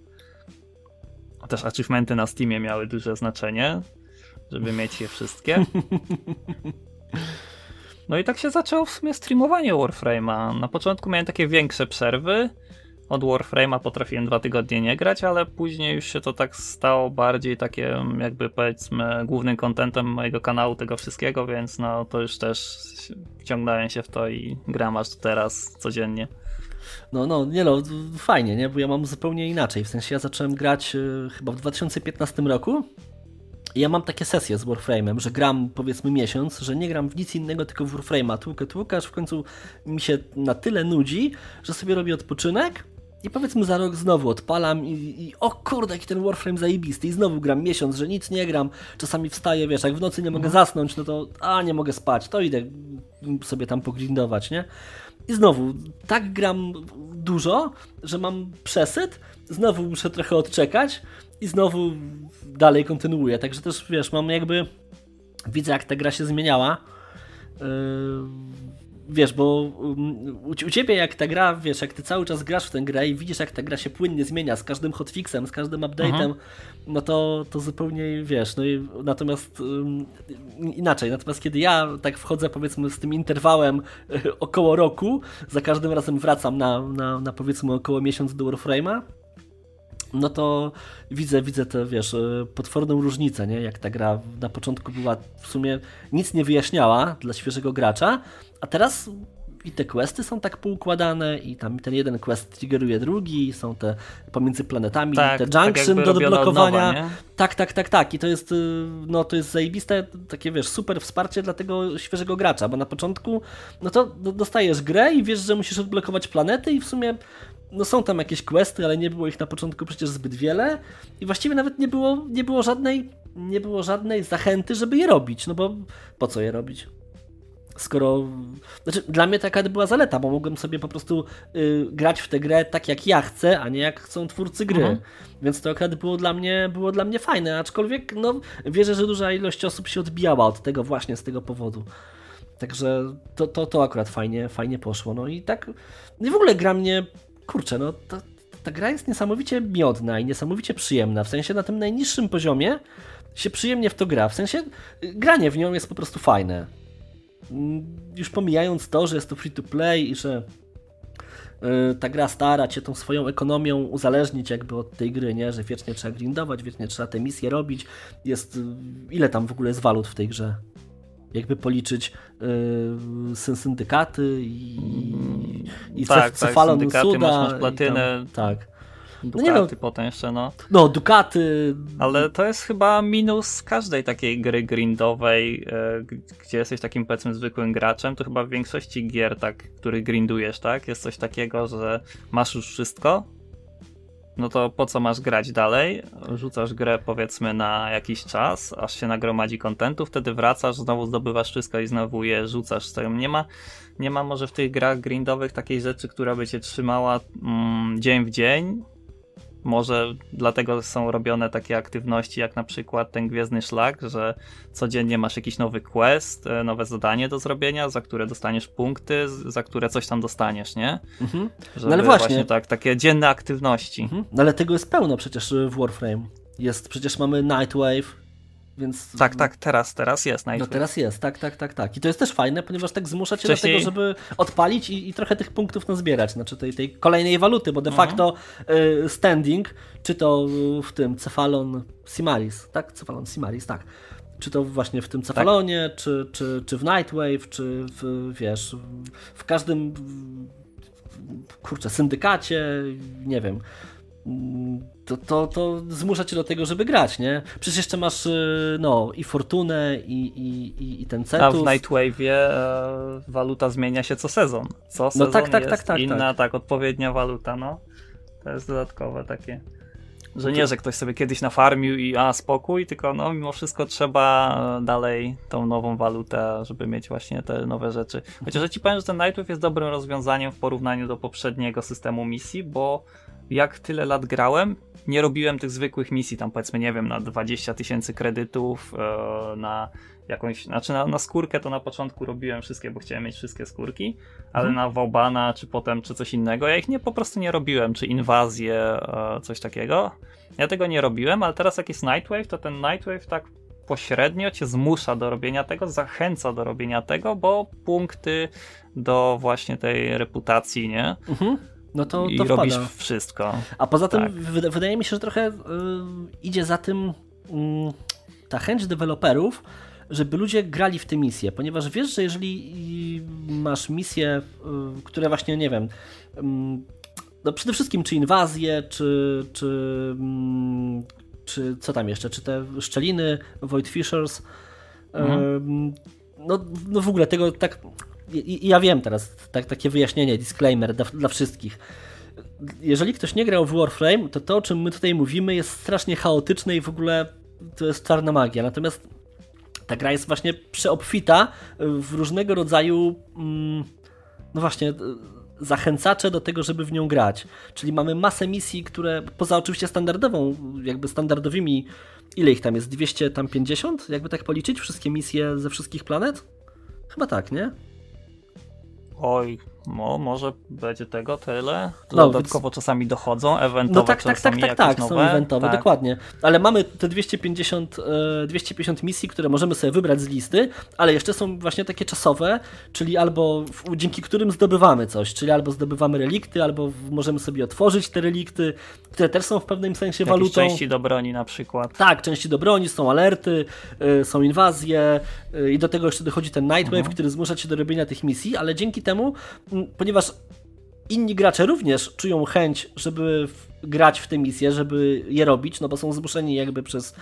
Też achievementy na Steamie miały duże znaczenie, żeby mieć je wszystkie. No i tak się zaczęło w sumie streamowanie Warframe'a. Na początku miałem takie większe przerwy, od Warframe'a potrafiłem dwa tygodnie nie grać, ale później już się to tak stało bardziej takie jakby powiedzmy głównym kontentem mojego kanału tego wszystkiego, więc no to już też wciągnąłem się w to i gram aż teraz codziennie. No, no, nie no, fajnie, nie? Bo ja mam zupełnie inaczej. W sensie ja zacząłem grać y, chyba w 2015 roku i ja mam takie sesje z Warframe'em, że gram powiedzmy miesiąc, że nie gram w nic innego, tylko w Warframe'a, tłukę, tłukę, aż w końcu mi się na tyle nudzi, że sobie robię odpoczynek i powiedzmy za rok znowu odpalam i, i o kurde, jaki ten Warframe zajebisty. I znowu gram miesiąc, że nic nie gram, czasami wstaję, wiesz, jak w nocy nie mogę mhm. zasnąć, no to a, nie mogę spać, to idę sobie tam pogrindować, nie? I znowu, tak gram dużo, że mam przesyt, znowu muszę trochę odczekać i znowu dalej kontynuuję, także też, wiesz, mam jakby, widzę jak ta gra się zmieniała, yy wiesz, bo um, u, ciebie jak ta gra, wiesz, jak ty cały czas grasz w tę grę i widzisz jak ta gra się płynnie zmienia z każdym hotfixem, z każdym update'em, mhm. no to, to zupełnie, wiesz, no i natomiast um, inaczej, natomiast kiedy ja tak wchodzę powiedzmy z tym interwałem około roku, za każdym razem wracam na, na, na powiedzmy około miesiąc do Warframe'a, no to widzę, widzę tę, wiesz, y, potworną różnicę, nie? Jak ta gra na początku była w sumie nic nie wyjaśniała dla świeżego gracza, a teraz i te questy są tak poukładane i tam ten jeden quest triggeruje drugi, są te pomiędzy planetami, tak, te tak junction tak do odblokowania. Nowa, tak, tak, tak, tak. I to jest, y, no to jest zajebiste, takie wiesz, super wsparcie dla tego świeżego gracza, bo na początku, no to dostajesz grę i wiesz, że musisz odblokować planety i w sumie no są tam jakieś questy, ale nie było ich na początku przecież zbyt wiele i właściwie nawet nie było, nie było żadnej nie było żadnej zachęty, żeby je robić, no bo po co je robić? Skoro. Znaczy, dla mnie taka była zaleta, bo mogłem sobie po prostu y, grać w tę grę tak jak ja chcę, a nie jak chcą twórcy gry. Mhm. Więc to akurat było dla mnie, było dla mnie fajne, aczkolwiek no, wierzę, że duża ilość osób się odbijała od tego właśnie z tego powodu. Także to, to, to akurat fajnie, fajnie poszło. No i tak. No i w ogóle gra mnie. Kurczę, no ta, ta gra jest niesamowicie miodna i niesamowicie przyjemna. W sensie na tym najniższym poziomie się przyjemnie w to gra. W sensie y, granie w nią jest po prostu fajne już pomijając to, że jest to free to play i że y, ta gra stara cię tą swoją ekonomią uzależnić jakby od tej gry, nie? Że wiecznie trzeba grindować, wiecznie trzeba te misje robić. Jest, y, ile tam w ogóle jest walut w tej grze? Jakby policzyć yy, syndykaty i, i tak, tak, cefalon syndykaty, Suda. Masz, masz platynę. Tam, tak. Dukaty no nie no, potem jeszcze, no. No, Dukaty. Ale to jest chyba minus każdej takiej gry grindowej, e, gdzie jesteś takim powiedzmy zwykłym graczem, to chyba w większości gier, tak, których grindujesz, tak, jest coś takiego, że masz już wszystko, no to po co masz grać dalej? Rzucasz grę powiedzmy na jakiś czas, aż się nagromadzi kontentu, wtedy wracasz, znowu zdobywasz wszystko i znowu je rzucasz. Nie ma, nie ma może w tych grach grindowych takiej rzeczy, która by cię trzymała mm, dzień w dzień, może dlatego są robione takie aktywności, jak na przykład ten Gwiezdny Szlak, że codziennie masz jakiś nowy quest, e, nowe zadanie do zrobienia, za które dostaniesz punkty, za które coś tam dostaniesz, nie? Mhm. No ale właśnie. właśnie. tak, takie dzienne aktywności. Mhm. No ale tego jest pełno przecież w Warframe. Jest, przecież mamy Nightwave, więc... Tak, tak, teraz, teraz jest Nightwave. No teraz jest, tak, tak, tak, tak. I to jest też fajne, ponieważ tak zmusza cię Wcześniej... do tego, żeby odpalić i, i trochę tych punktów nazbierać, znaczy tej, tej kolejnej waluty, bo de mhm. facto y, standing, czy to w tym Cefalon Simaris, tak? Cefalon Simaris, tak. Czy to właśnie w tym Cefalonie, tak. czy, czy, czy w Nightwave, czy w, wiesz, w każdym kurczę, syndykacie, nie wiem to, to, to zmusza cię do tego, żeby grać, nie? Przecież jeszcze masz y, no i Fortunę i, i, i ten Cetus. A w Nightwave'ie e, waluta zmienia się co sezon. Co sezon no tak, tak, jest tak, tak, inna, tak. tak, odpowiednia waluta, no. To jest dodatkowe takie. Że nie, że ktoś sobie kiedyś nafarmił i a spokój, tylko no mimo wszystko trzeba dalej tą nową walutę, żeby mieć właśnie te nowe rzeczy. Chociaż ja ci powiem, że ten Nightwave jest dobrym rozwiązaniem w porównaniu do poprzedniego systemu misji, bo jak tyle lat grałem, nie robiłem tych zwykłych misji, tam powiedzmy, nie wiem, na 20 tysięcy kredytów, e, na jakąś, znaczy na, na, skórkę to na początku robiłem wszystkie, bo chciałem mieć wszystkie skórki, ale hmm. na Wobana, czy potem, czy coś innego, ja ich nie, po prostu nie robiłem, czy inwazję, e, coś takiego. Ja tego nie robiłem, ale teraz jak jest Nightwave, to ten Nightwave tak pośrednio cię zmusza do robienia tego, zachęca do robienia tego, bo punkty do właśnie tej reputacji, nie? Mhm no to, i to robisz wszystko. A poza tym tak. wydaje mi się, że trochę y, idzie za tym y, ta chęć deweloperów, żeby ludzie grali w te misje, ponieważ wiesz, że jeżeli masz misje, y, które właśnie, nie wiem, no przede wszystkim czy inwazje, czy, czy, mm, czy co tam jeszcze, czy te szczeliny, Void Fishers, mhm. no, no w ogóle tego tak i, ja wiem teraz, tak, takie wyjaśnienie, disclaimer dla, dla wszystkich. Jeżeli ktoś nie grał w Warframe, to to, o czym my tutaj mówimy, jest strasznie chaotyczne i w ogóle to jest czarna magia. Natomiast ta gra jest właśnie przeobfita w różnego rodzaju, mm, no właśnie, zachęcacze do tego, żeby w nią grać. Czyli mamy masę misji, które poza oczywiście standardową, jakby standardowymi, ile ich tam jest? 250? Jakby tak policzyć? Wszystkie misje ze wszystkich planet? Chyba tak, nie? Oj, no, może będzie tego tyle. No, dodatkowo więc... czasami dochodzą, eventowe No tak, tak, tak, tak, tak, nowe. są eventowe, tak. dokładnie. Ale mamy te 250, 250 e, misji, które możemy sobie wybrać z listy, ale jeszcze są właśnie takie czasowe, czyli albo dzięki którym zdobywamy coś, czyli albo zdobywamy relikty, albo możemy sobie otworzyć te relikty, które też są w pewnym sensie Jakieś walutą. części do broni na przykład. Tak, części do broni, są alerty, e, są inwazje e, i do tego jeszcze dochodzi ten Nightwave, mhm. który zmusza cię do robienia tych misji, ale dzięki temu ponieważ inni gracze również czują chęć, żeby grać w te misje, żeby je robić, no bo są zmuszeni jakby przez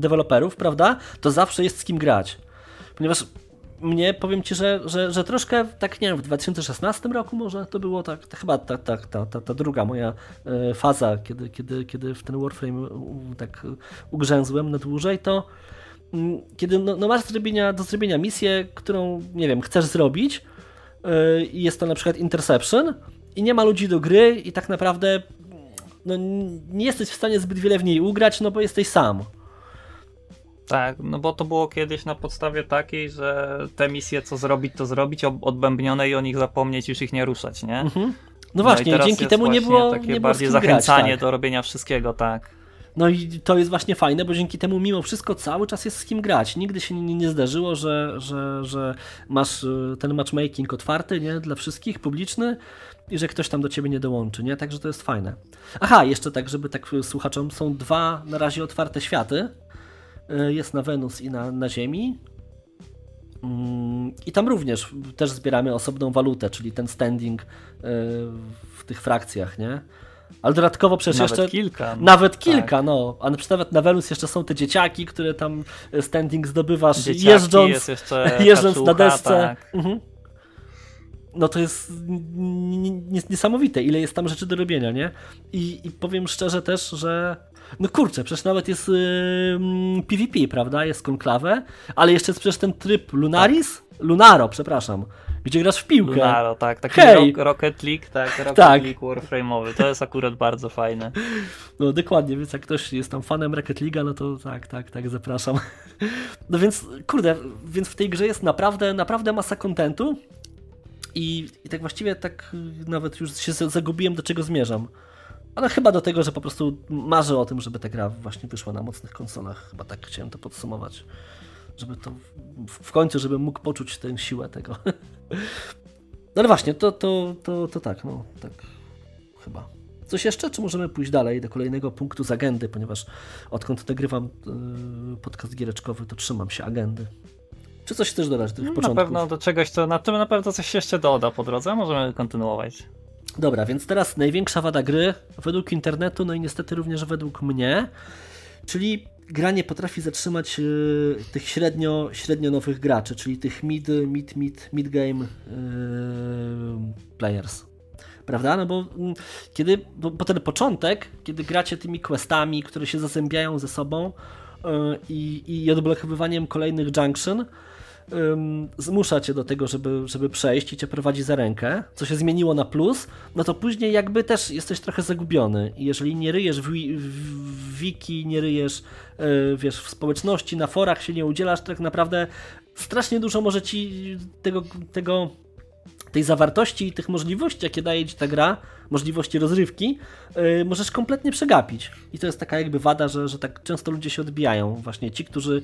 deweloperów, prawda? To zawsze jest z kim grać. Ponieważ mnie, powiem Ci, że, że, że troszkę, tak nie wiem, w 2016 roku może to było tak, to chyba ta, ta, ta, ta, ta druga moja e, faza, kiedy, kiedy, kiedy w ten Warframe tak ugrzęzłem na dłużej, to m, kiedy no, no masz do zrobienia, do zrobienia misję, którą, nie wiem, chcesz zrobić, i jest to na przykład Interception i nie ma ludzi do gry i tak naprawdę no, nie jesteś w stanie zbyt wiele w niej ugrać, no bo jesteś sam. Tak, no bo to było kiedyś na podstawie takiej, że te misje co zrobić, to zrobić, odbębnione i o nich zapomnieć, już ich nie ruszać, nie? Mhm. No właśnie, no dzięki temu nie było takie nie bardziej zachęcanie grać, tak. do robienia wszystkiego, tak. No i to jest właśnie fajne, bo dzięki temu mimo wszystko cały czas jest z kim grać. Nigdy się nie, nie zdarzyło, że, że, że masz y, ten matchmaking otwarty, nie, dla wszystkich, publiczny i że ktoś tam do ciebie nie dołączy, nie? Także to jest fajne. Aha, jeszcze tak, żeby tak słuchaczom, są dwa na razie otwarte światy. Y, jest na Wenus i na, na Ziemi. Mm, I tam również też zbieramy osobną walutę, czyli ten standing y, w tych frakcjach, nie? Ale dodatkowo przecież nawet jeszcze. Kilka, no. Nawet kilka, tak. no. A nawet na Wenus jeszcze są te dzieciaki, które tam standing zdobywasz dzieciaki, jeżdżąc, jeżdżąc na desce. Tak. Mhm. No to jest niesamowite, ile jest tam rzeczy do robienia, nie? I, i powiem szczerze też, że no kurczę, przecież nawet jest yy, PvP, prawda? Jest konklawę, ale jeszcze jest przecież ten tryb Lunaris? Tak. Lunaro, przepraszam gdzie grasz w piłkę. Lunaro, tak, taki Hej. Rocket League, tak, Rocket tak. League Warframe'owy, to jest akurat bardzo fajne. No dokładnie, więc jak ktoś jest tam fanem Rocket League'a, no to tak, tak, tak, zapraszam. No więc, kurde, więc w tej grze jest naprawdę, naprawdę masa kontentu i, i tak właściwie tak nawet już się zagubiłem, do czego zmierzam. Ale chyba do tego, że po prostu marzę o tym, żeby ta gra właśnie wyszła na mocnych konsolach. Chyba tak chciałem to podsumować żeby to w końcu, żeby mógł poczuć tę siłę tego. No ale właśnie, to, to, to, to tak, no, tak chyba. Coś jeszcze, czy możemy pójść dalej do kolejnego punktu z agendy, ponieważ odkąd nagrywam yy, podcast giereczkowy, to trzymam się agendy. Czy coś chcesz dodać do tych no, początków? Na pewno do czegoś, to na tym na pewno coś jeszcze doda po drodze, możemy kontynuować. Dobra, więc teraz największa wada gry według internetu, no i niestety również według mnie, czyli gra nie potrafi zatrzymać y, tych średnio, średnio nowych graczy, czyli tych mid, mid, mid, mid game y, players. Prawda? No bo mm, kiedy, bo, bo, ten początek, kiedy gracie tymi questami, które się zazębiają ze sobą y, i, odblokowywaniem kolejnych junction, zmusza cię do tego, żeby, żeby przejść i cię prowadzi za rękę, co się zmieniło na plus, no to później jakby też jesteś trochę zagubiony. I jeżeli nie ryjesz w, w wiki, nie ryjesz yy, wiesz, w społeczności, na forach się nie udzielasz, tak naprawdę strasznie dużo może ci tego, tego tej zawartości i tych możliwości, jakie daje ci ta gra, możliwości rozrywki, yy, możesz kompletnie przegapić. I to jest taka jakby wada, że, że tak często ludzie się odbijają. Właśnie ci, którzy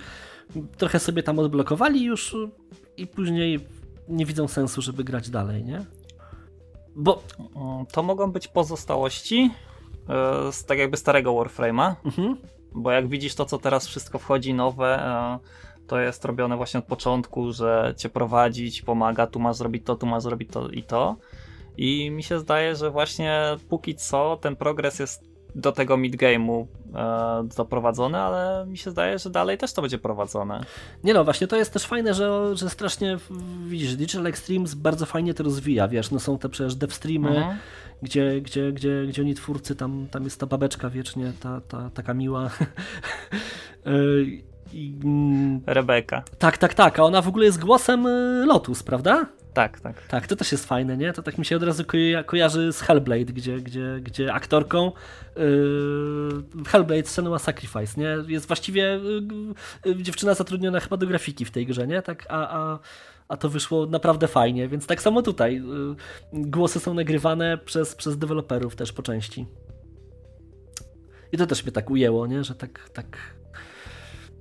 trochę sobie tam odblokowali już i później nie widzą sensu, żeby grać dalej, nie? Bo to mogą być pozostałości e, z tak jakby starego Warframe'a, mhm. bo jak widzisz to, co teraz wszystko wchodzi nowe, e, to jest robione właśnie od początku, że cię prowadzić, pomaga, tu masz zrobić to, tu masz zrobić to i to. I mi się zdaje, że właśnie póki co ten progres jest do tego midgame'u e, doprowadzone, ale mi się zdaje, że dalej też to będzie prowadzone. Nie no, właśnie to jest też fajne, że, że strasznie, widzisz, Digital Extremes bardzo fajnie to rozwija, wiesz, no są te przecież devstreamy, mhm. gdzie, gdzie, gdzie, gdzie oni twórcy, tam, tam jest ta babeczka wiecznie, ta, ta taka miła. I, Rebeka. Tak, tak, tak, a ona w ogóle jest głosem e, Lotus, prawda? Tak, tak. Tak, to też jest fajne, nie? To tak mi się od razu kojarzy z Hellblade, gdzie, gdzie, gdzie aktorką yy, Hellblade Senua Sacrifice, nie? Jest właściwie yy, dziewczyna zatrudniona chyba do grafiki w tej grze, nie? Tak, a, a, a to wyszło naprawdę fajnie, więc tak samo tutaj. Yy, głosy są nagrywane przez, przez deweloperów też po części. I to też mnie tak ujęło, nie? Że tak, tak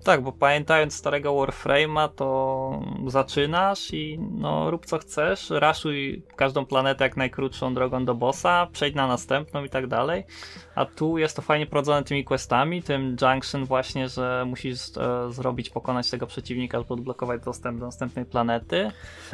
tak, bo pamiętając starego Warframe'a, to zaczynasz i no rób co chcesz, raszuj każdą planetę jak najkrótszą drogą do bossa, przejdź na następną i tak dalej. A tu jest to fajnie prowadzone tymi questami, tym junction właśnie, że musisz e, zrobić, pokonać tego przeciwnika, żeby odblokować dostęp do następnej planety.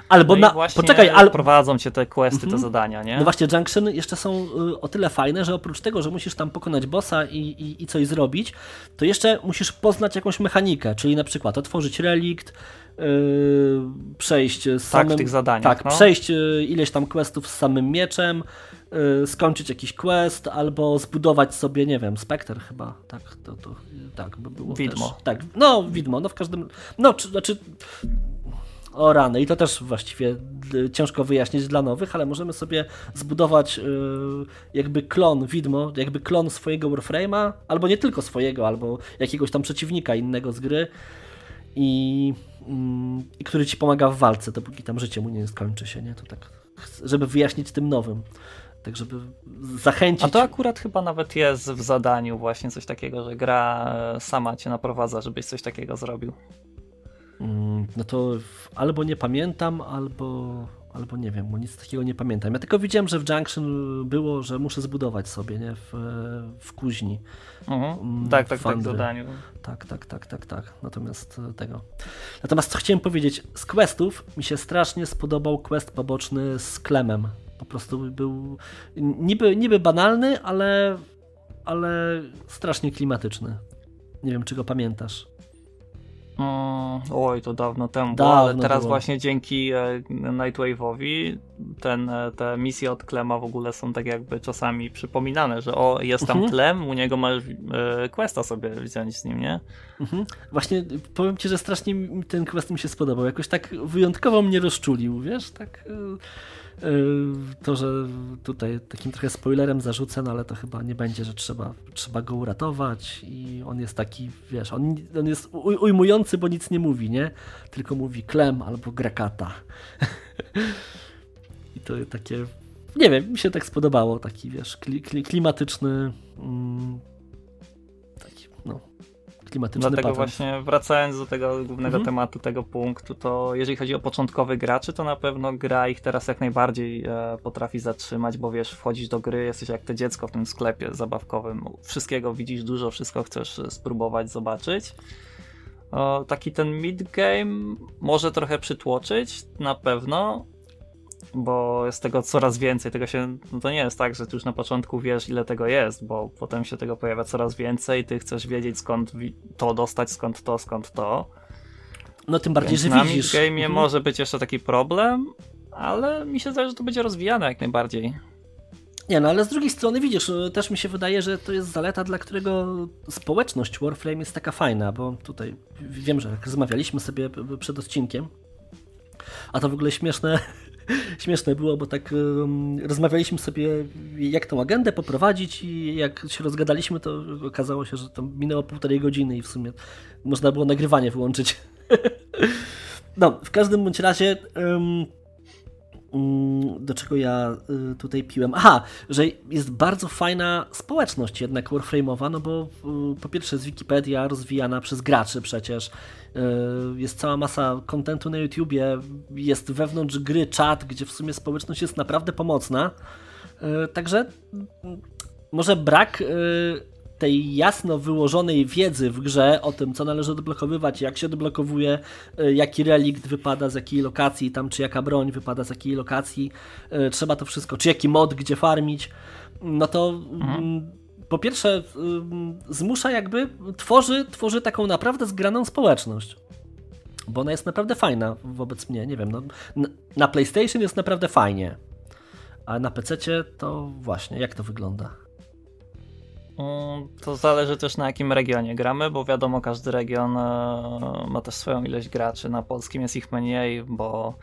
Albo no na... Poczekaj, ale... prowadzą cię te questy, mhm. te zadania, nie? No właśnie, junction jeszcze są y, o tyle fajne, że oprócz tego, że musisz tam pokonać bossa i, i, i coś zrobić, to jeszcze musisz poznać jakąś mechanikę, czyli na przykład otworzyć relikt, Yy, przejść z samym... Tak, w tych zadaniach. Tak, no. przejść yy, ileś tam questów z samym mieczem, yy, skończyć jakiś quest, albo zbudować sobie, nie wiem, Spectre chyba, tak, to, to tak by było Widmo. Też. Tak, no widmo, no w każdym, no czy, znaczy o rany i to też właściwie ciężko wyjaśnić dla nowych, ale możemy sobie zbudować jakby klon widmo, jakby klon swojego Warframe'a, albo nie tylko swojego, albo jakiegoś tam przeciwnika innego z gry i Mm, i który ci pomaga w walce, dopóki tam życie mu nie skończy się, nie? To tak, żeby wyjaśnić tym nowym. tak żeby zachęcić. A to akurat chyba nawet jest w zadaniu właśnie coś takiego, że gra e, sama cię naprowadza, żebyś coś takiego zrobił. Mm, no to albo nie pamiętam, albo, albo nie wiem, bo nic takiego nie pamiętam. Ja tylko widziałem, że w Junction było, że muszę zbudować sobie, nie? W, w kuźni. Mhm. Mm, tak, tak, tak, w zadaniu. Tak, tak, tak, tak, tak. Natomiast e, tego. Natomiast co chciałem powiedzieć, z questów mi się strasznie spodobał quest poboczny z Klemem. Po prostu był niby, niby banalny, ale, ale strasznie klimatyczny. Nie wiem, czy go pamiętasz. Mm, oj, to dawno temu, dawno ale teraz było. właśnie dzięki e, Nightwave'owi ten, e, te misje od Klema w ogóle są tak jakby czasami przypominane, że o, jest tam mhm. Klem, u niego masz e, questa sobie wziąć z nim, nie? Mhm. Właśnie powiem ci, że strasznie ten quest mi się spodobał, jakoś tak wyjątkowo mnie rozczulił, wiesz, tak... E to, że tutaj takim trochę spoilerem zarzucę, no ale to chyba nie będzie, że trzeba, trzeba go uratować i on jest taki, wiesz, on, on jest ujmujący, bo nic nie mówi, nie? Tylko mówi klem albo grakata. I to takie, nie wiem, mi się tak spodobało, taki, wiesz, klimatyczny mm, klimatyczny Dlatego patent. właśnie wracając do tego głównego mhm. tematu, tego punktu, to jeżeli chodzi o początkowych graczy, to na pewno gra ich teraz jak najbardziej e, potrafi zatrzymać, bo wiesz, wchodzisz do gry, jesteś jak to dziecko w tym sklepie zabawkowym, wszystkiego widzisz dużo, wszystko chcesz spróbować, zobaczyć. O, taki ten mid-game może trochę przytłoczyć, na pewno, bo jest tego coraz więcej. Tego się, no to nie jest tak, że ty już na początku wiesz, ile tego jest, bo potem się tego pojawia coraz więcej. Ty chcesz wiedzieć, skąd to dostać, skąd to, skąd to. No tym bardziej, Więc że na widzisz. W game mhm. może być jeszcze taki problem, ale mi się zdaje, że to będzie rozwijane jak najbardziej. Nie, no ale z drugiej strony widzisz, no, też mi się wydaje, że to jest zaleta, dla którego społeczność Warframe jest taka fajna, bo tutaj wiem, że jak rozmawialiśmy sobie przed odcinkiem, a to w ogóle śmieszne, śmieszne było, bo tak um, rozmawialiśmy sobie, jak tą agendę poprowadzić i jak się rozgadaliśmy, to okazało się, że to minęło półtorej godziny i w sumie można było nagrywanie wyłączyć. no, w każdym bądź razie um, do czego ja y, tutaj piłem. Aha, że jest bardzo fajna społeczność jednak Warframe'owa, no bo y, po pierwsze jest Wikipedia rozwijana przez graczy przecież, y, jest cała masa kontentu na YouTubie, jest wewnątrz gry czat, gdzie w sumie społeczność jest naprawdę pomocna. Także może brak tej jasno wyłożonej wiedzy w grze o tym, co należy odblokowywać, jak się odblokowuje, e, jaki relikt wypada z jakiej lokacji, tam czy jaka broń wypada z jakiej lokacji, e, trzeba to wszystko, czy jaki mod, gdzie farmić, no to mhm. Mm, po pierwsze mm, zmusza jakby, tworzy, tworzy taką naprawdę zgraną społeczność. Bo ona jest naprawdę fajna wobec mnie, nie wiem, no, na PlayStation jest naprawdę fajnie, a na PC to właśnie, jak to wygląda? To zależy też na jakim regionie gramy, bo wiadomo, każdy region e, ma też swoją ilość graczy. Na polskim jest ich mniej, bo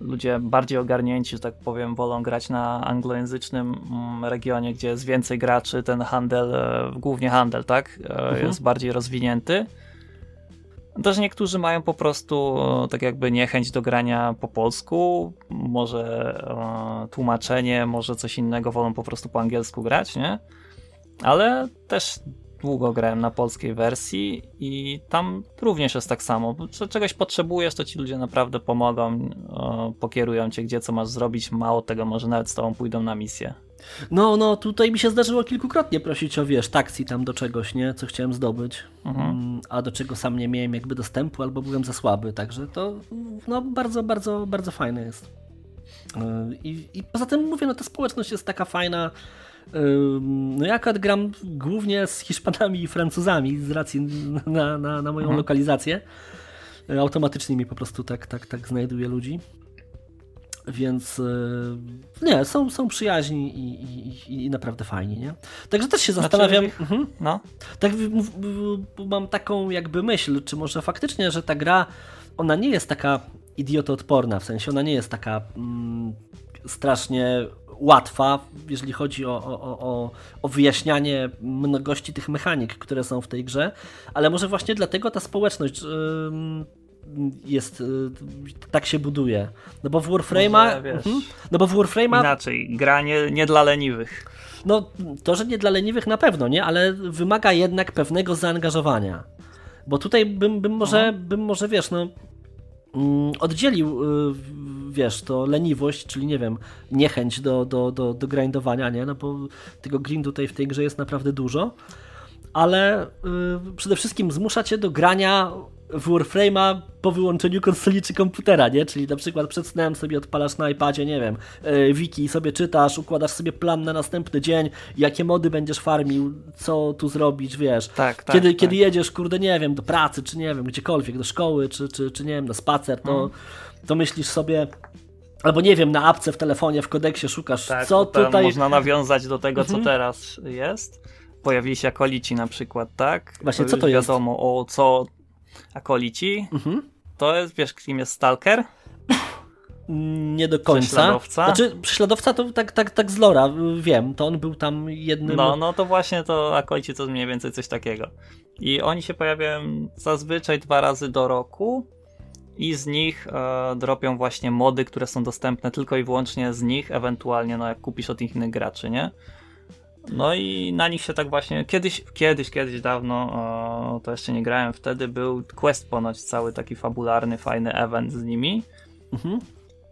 ludzie bardziej ogarnięci, że tak powiem, wolą grać na anglojęzycznym mm, regionie, gdzie jest więcej graczy, ten handel, e, głównie handel, tak, e, mhm. jest bardziej rozwinięty. Też niektórzy mają po prostu tak jakby niechęć do grania po polsku, może tłumaczenie, może coś innego, wolą po prostu po angielsku grać, nie? Ale też długo grałem na polskiej wersji i tam również jest tak samo. Czegoś potrzebujesz, to ci ludzie naprawdę pomogą, pokierują cię, gdzie co masz zrobić. Mało tego, może nawet z tobą pójdą na misję. No, no, tutaj mi się zdarzyło kilkukrotnie prosić o, wiesz, taksi tam do czegoś, nie? Co chciałem zdobyć, mhm. Mm, a do czego sam nie miałem jakby dostępu albo byłem za słaby, także to, no, bardzo, bardzo, bardzo fajne jest. Y, I, I poza tym mówię, no ta społeczność jest taka fajna, no ja akurat gram głównie z Hiszpanami i Francuzami z racji na, na, na moją mhm. lokalizację. E, automatycznie mi po prostu tak, tak, tak znajduje ludzi. Więc e, nie, są, są przyjaźni i, i, i naprawdę fajni, nie? Także też się znaczy, zastanawiam. Mhm. No. Tak, mam taką jakby myśl, czy może faktycznie, że ta gra ona nie jest taka idiotoodporna, w sensie ona nie jest taka mm, strasznie łatwa, jeżeli chodzi o, o, o, o wyjaśnianie mnogości tych mechanik, które są w tej grze, ale może właśnie dlatego ta społeczność jest, y, tak się buduje. No bo w Warframe'a, mhm, no bo w Warframe'a... Inaczej, gra nie, nie dla leniwych. No to, że nie dla leniwych na pewno, nie? Ale wymaga jednak pewnego zaangażowania. Bo tutaj bym, bym może, bym może, wiesz, no mm, oddzielił, y, wiesz, to leniwość, czyli nie wiem, niechęć do, do, do, do grindowania, nie? No bo tego grindu tutaj w tej grze jest naprawdę dużo ale y, przede wszystkim zmusza cię do grania w Warframe'a po wyłączeniu konsoli czy komputera, nie? Czyli na przykład przed snem sobie odpalasz na iPadzie, nie wiem, yy, wiki sobie czytasz, układasz sobie plan na następny dzień, jakie mody będziesz farmił, co tu zrobić, wiesz. Tak, tak, kiedy, tak. kiedy jedziesz, kurde, nie wiem, do pracy, czy nie wiem, gdziekolwiek, do szkoły, czy, czy, czy nie wiem, na spacer, to, mm. to myślisz sobie, Albo nie wiem, na apce w telefonie, w kodeksie szukasz, tak, co tutaj. Można nawiązać do tego, co mhm. teraz jest pojawili się akolici na przykład, tak? Właśnie, to co to jest? Wiadomo o co akolici. Mhm. To jest, wiesz, kim jest Stalker? Nie do końca. Prześladowca? Znaczy, prześladowca to tak, tak, tak z Lora wiem, to on był tam jednym. No, no to właśnie to akolici to mniej więcej coś takiego. I oni się pojawiają zazwyczaj dwa razy do roku i z nich e, dropią właśnie mody, które są dostępne tylko i wyłącznie z nich, ewentualnie no jak kupisz od innych graczy, nie? No i na nich się tak właśnie, kiedyś, kiedyś, kiedyś dawno, o, to jeszcze nie grałem, wtedy był quest ponoć cały taki fabularny, fajny event z nimi. Mhm.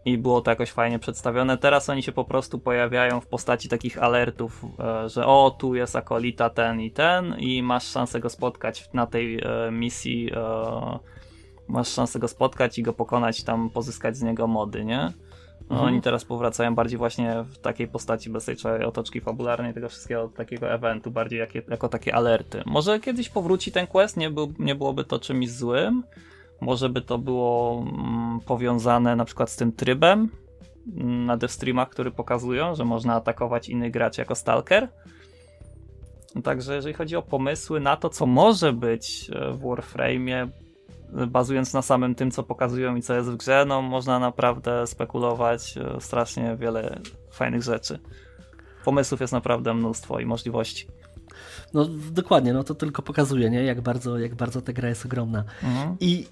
I było to jakoś fajnie przedstawione. Teraz oni się po prostu pojawiają w postaci takich alertów, e, że o, tu jest akolita ten i ten i masz szansę go spotkać na tej e, misji, e, masz szansę go spotkać i go pokonać, tam pozyskać z niego mody, nie? No, mhm. Oni teraz powracają bardziej właśnie w takiej postaci bez tej całej otoczki fabularnej, tego wszystkiego, takiego eventu, bardziej jakie, jako takie alerty. Może kiedyś powróci ten quest, nie, był, nie byłoby to czymś złym, może by to było mm, powiązane na przykład z tym trybem mm, na devstreamach, który pokazują, że można atakować innych graczy jako stalker. Także jeżeli chodzi o pomysły na to, co może być e, w Warframe'ie, bazując na samym tym, co pokazują i co jest w grze, no można naprawdę spekulować e, strasznie wiele fajnych rzeczy. Pomysłów jest naprawdę mnóstwo i możliwości. No dokładnie, no to tylko pokazuje, nie? Jak bardzo, jak bardzo ta gra jest ogromna. Mhm. I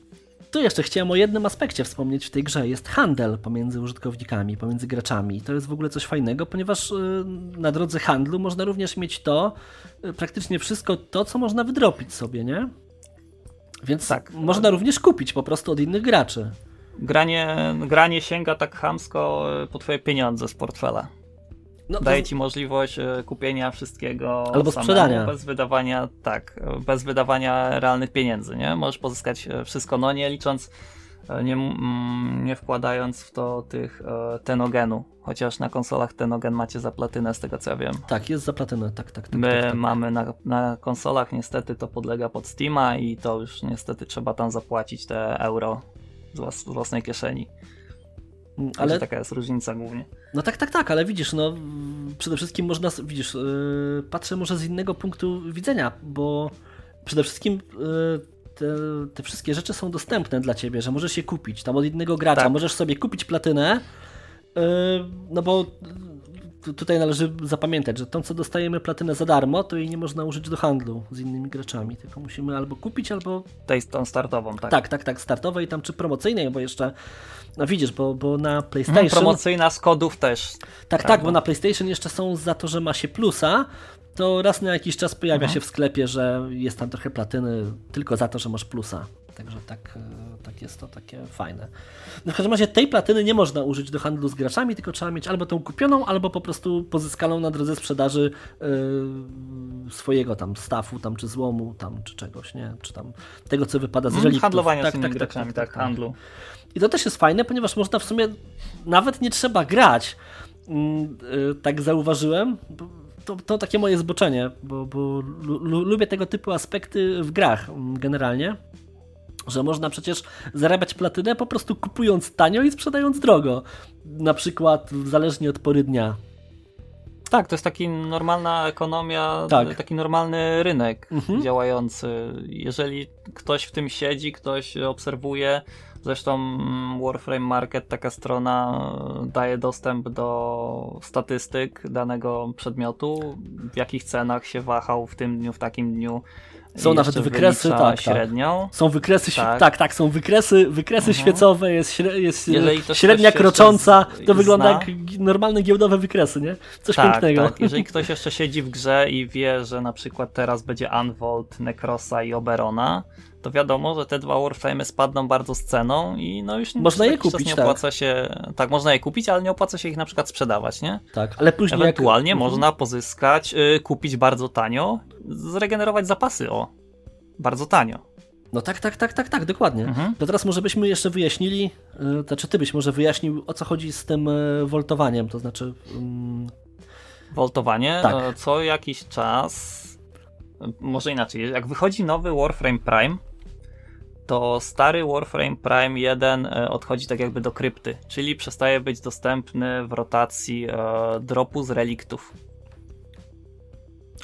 tu jeszcze chciałem o jednym aspekcie wspomnieć w tej grze. Jest handel pomiędzy użytkownikami, pomiędzy graczami. To jest w ogóle coś fajnego, ponieważ e, na drodze handlu można również mieć to, e, praktycznie wszystko to, co można wydropić sobie, nie? Więc tak. można również kupić po prostu od innych graczy. Granie, granie sięga tak chamsko e, po twoje pieniądze z portfela. No, Daje ci możliwość e, kupienia wszystkiego albo sprzedania. Bez wydawania, tak, bez wydawania realnych pieniędzy, nie? Możesz pozyskać e, wszystko, no nie licząc nie, mm, nie wkładając w to tych e, tenogenu. Chociaż na konsolach tenogen macie za platynę, z tego co ja wiem. Tak, jest za platynę, tak, tak. tak My tak, tak. mamy na, na konsolach, niestety to podlega pod Steama i to już niestety trzeba tam zapłacić te euro z własnej kieszeni. Mm, ale taka jest różnica głównie. No tak, tak, tak, ale widzisz, no przede wszystkim można, widzisz, yy, patrzę może z innego punktu widzenia, bo przede wszystkim yy, te, te, wszystkie rzeczy są dostępne dla ciebie, że możesz je kupić tam od innego gracza. Tak. Możesz sobie kupić platynę, yy, no bo tutaj należy zapamiętać, że tą, co dostajemy platynę za darmo, to jej nie można użyć do handlu z innymi graczami, tylko musimy albo kupić, albo... Tej tą startową, tak. Tak, tak, tak, startowej tam, czy promocyjnej, bo jeszcze, no widzisz, bo, bo na PlayStation... Hmm, promocyjna z kodów też. Tak, prawda? tak, bo na PlayStation jeszcze są za to, że ma się plusa, to raz na jakiś czas pojawia mhm. się w sklepie, że jest tam trochę platyny tylko za to, że masz plusa. Także tak, e, tak jest to takie fajne. No w każdym razie tej platyny nie można użyć do handlu z graczami, tylko trzeba mieć albo tą kupioną, albo po prostu pozyskaną na drodze sprzedaży yy, swojego tam stafu, tam czy złomu, tam czy czegoś, nie? Czy tam tego, co wypada z mhm, reliktów. Handlowania tak, z tak, tak, graczami, tak, tak, tak, handlu. I to też jest fajne, ponieważ można w sumie nawet nie trzeba grać. Yy, tak zauważyłem to, to takie moje zboczenie, bo, bo lubię tego typu aspekty w grach mm, generalnie. Że można przecież zarabiać platynę po prostu kupując tanio i sprzedając drogo. Na przykład zależnie od pory dnia. Tak, to jest taki normalna ekonomia, tak. taki normalny rynek mhm. działający. Jeżeli ktoś w tym siedzi, ktoś obserwuje, Zresztą Warframe Market, taka strona, daje dostęp do statystyk danego przedmiotu, w jakich cenach się wahał w tym dniu, w takim dniu, Są nawet wykresy, tak, tak, średnią. Są wykresy, tak, tak, tak są wykresy, wykresy mhm. świecowe, jest, jest średnia krocząca, to wygląda jak normalne giełdowe wykresy, nie? Coś tak, pięknego. Tak. Jeżeli ktoś jeszcze siedzi w grze i wie, że na przykład teraz będzie Unvolt, Necrosa i Oberona, to wiadomo, że te dwa Warframe spadną bardzo z ceną i no już można je kupić, nie opłaca tak. się, tak, można je kupić, ale nie opłaca się ich na przykład sprzedawać, nie? Tak, ale później Ewentualnie jak... Mhm. można pozyskać, y, kupić bardzo tanio, zregenerować zapasy, o, bardzo tanio. No tak, tak, tak, tak, tak, dokładnie. Mhm. To teraz może byśmy jeszcze wyjaśnili, yy, znaczy ty byś może wyjaśnił, o co chodzi z tym yy, woltowaniem, to znaczy... Yy... Woltowanie? Tak. E, co jakiś czas, może inaczej, jak wychodzi nowy Warframe Prime, to stary Warframe Prime 1 e, odchodzi tak jakby do krypty, czyli przestaje być dostępny w rotacji e, dropu z reliktów.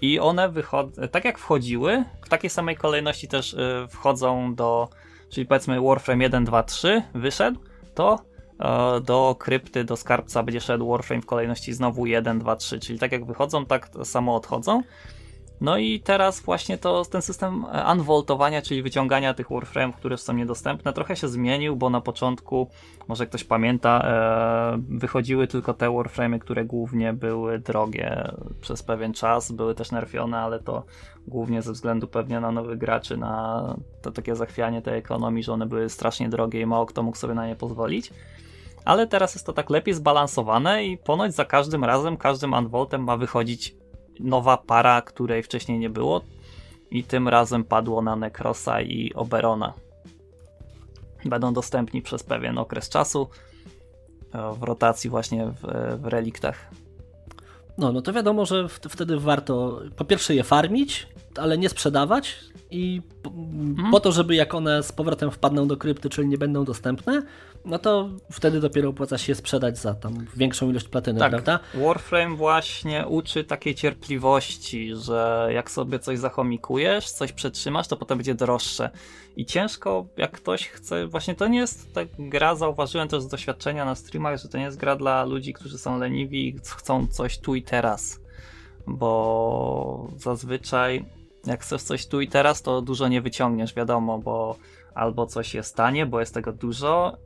I one wychodzą, tak jak wchodziły, w takiej samej kolejności też e, wchodzą do, czyli powiedzmy Warframe 1, 2, 3 wyszedł, to do krypty, do skarbca będzie szedł Warframe w kolejności znowu 1, 2, 3, czyli tak jak wychodzą, tak samo odchodzą. No i teraz właśnie to ten system unvoltowania, czyli wyciągania tych warframe'ów, które są niedostępne, trochę się zmienił, bo na początku, może ktoś pamięta, e, wychodziły tylko te warframe'y, które głównie były drogie przez pewien czas, były też nerfione, ale to głównie ze względu pewnie na nowych graczy, na to takie zachwianie tej ekonomii, że one były strasznie drogie i mało kto mógł sobie na nie pozwolić. Ale teraz jest to tak lepiej zbalansowane i ponoć za każdym razem, każdym unvoltem ma wychodzić nowa para, której wcześniej nie było i tym razem padło na Necrosa i Oberona. Będą dostępni przez pewien okres czasu e, w rotacji właśnie w, w reliktach. No, no to wiadomo, że wtedy warto po pierwsze je farmić, ale nie sprzedawać i hmm. po to, żeby jak one z powrotem wpadną do krypty, czyli nie będą dostępne, no to wtedy dopiero opłaca się sprzedać za tam większą ilość platyny, tak. prawda? Warframe właśnie uczy takiej cierpliwości, że jak sobie coś zachomikujesz, coś przetrzymasz, to potem będzie droższe. I ciężko, jak ktoś chce, właśnie to nie jest tak gra, zauważyłem też z doświadczenia na streamach, że to nie jest gra dla ludzi, którzy są leniwi i chcą coś tu i teraz. Bo zazwyczaj jak chcesz coś tu i teraz, to dużo nie wyciągniesz, wiadomo, bo albo coś jest tanie, bo jest tego dużo,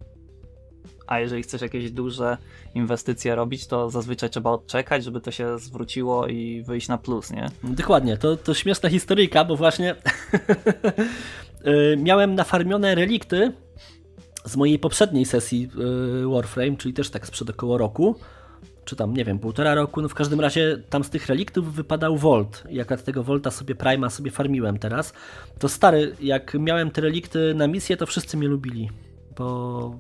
a jeżeli chcesz jakieś duże inwestycje robić, to zazwyczaj trzeba odczekać, żeby to się zwróciło i wyjść na plus, nie? Dokładnie, to, to śmieszna historyjka, bo właśnie y, miałem nafarmione relikty z mojej poprzedniej sesji y, Warframe, czyli też tak sprzed około roku, czy tam, nie wiem, półtora roku, no w każdym razie tam z tych reliktów wypadał Volt. Jak od tego Volta sobie Prima sobie farmiłem teraz, to stary, jak miałem te relikty na misję, to wszyscy mnie lubili bo,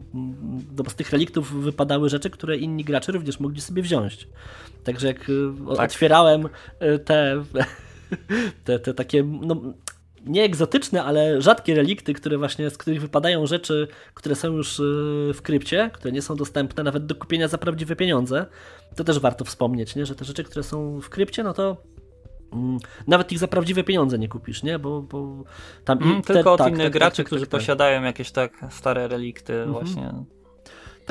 bo z tych reliktów wypadały rzeczy, które inni gracze również mogli sobie wziąć. Także jak e, tak. otwierałem e, te, te, te takie no, nie egzotyczne, ale rzadkie relikty, które właśnie, z których wypadają rzeczy, które są już e, w krypcie, które nie są dostępne nawet do kupienia za prawdziwe pieniądze, to też warto wspomnieć, nie? że te rzeczy, które są w krypcie, no to Mm, nawet ich za prawdziwe pieniądze nie kupisz, nie? Bo, bo tam mm, te, tylko od tak, innych tak, graczy, tak, którzy posiadają jakieś tak stare relikty mhm. właśnie.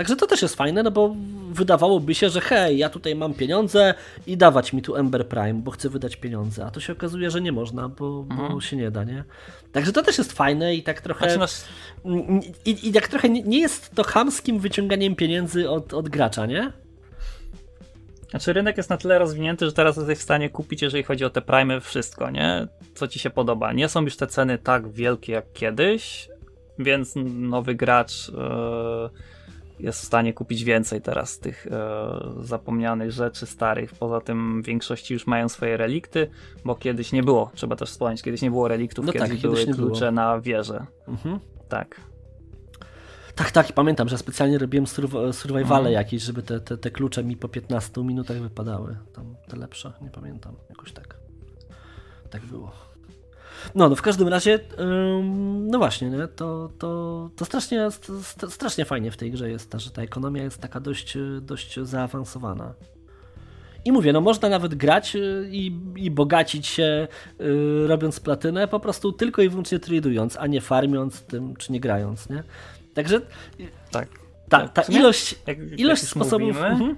Także to też jest fajne, no bo wydawałoby się, że hej, ja tutaj mam pieniądze i dawać mi tu Ember Prime, bo chcę wydać pieniądze, a to się okazuje, że nie można, bo, mhm. bo się nie da, nie? Także to też jest fajne i tak trochę znaczy, i, i tak trochę nie, jest to chamskim wyciąganiem pieniędzy od, od gracza, nie? Znaczy rynek jest na tyle rozwinięty, że teraz jesteś w stanie kupić, jeżeli chodzi o te prime, wszystko, nie? Co ci się podoba. Nie są już te ceny tak wielkie jak kiedyś, więc nowy gracz yy, jest w stanie kupić więcej teraz tych yy, zapomnianych rzeczy starych. Poza tym w większości już mają swoje relikty, bo kiedyś nie było, trzeba też wspomnieć, kiedyś nie było reliktów, no kiedyś tak, były kiedyś klucze było. na wieżę. Mhm. Tak. Tak, tak, pamiętam, że specjalnie robiłem survivale mhm. jakieś, żeby te, te, te klucze mi po 15 minutach wypadały. Tam te lepsze, nie pamiętam, jakoś tak. Tak było. No, no w każdym razie, no właśnie, nie? To, to, to strasznie, strasznie fajnie w tej grze jest, że ta ekonomia jest taka dość, dość zaawansowana. I mówię, no można nawet grać y, i, i bogacić się y, robiąc platynę, po prostu tylko i wyłącznie tradując, a nie farmiąc tym, czy nie grając, nie? Także tak. ta, ta ilość, jak, ilość jak sposobów. Mhm.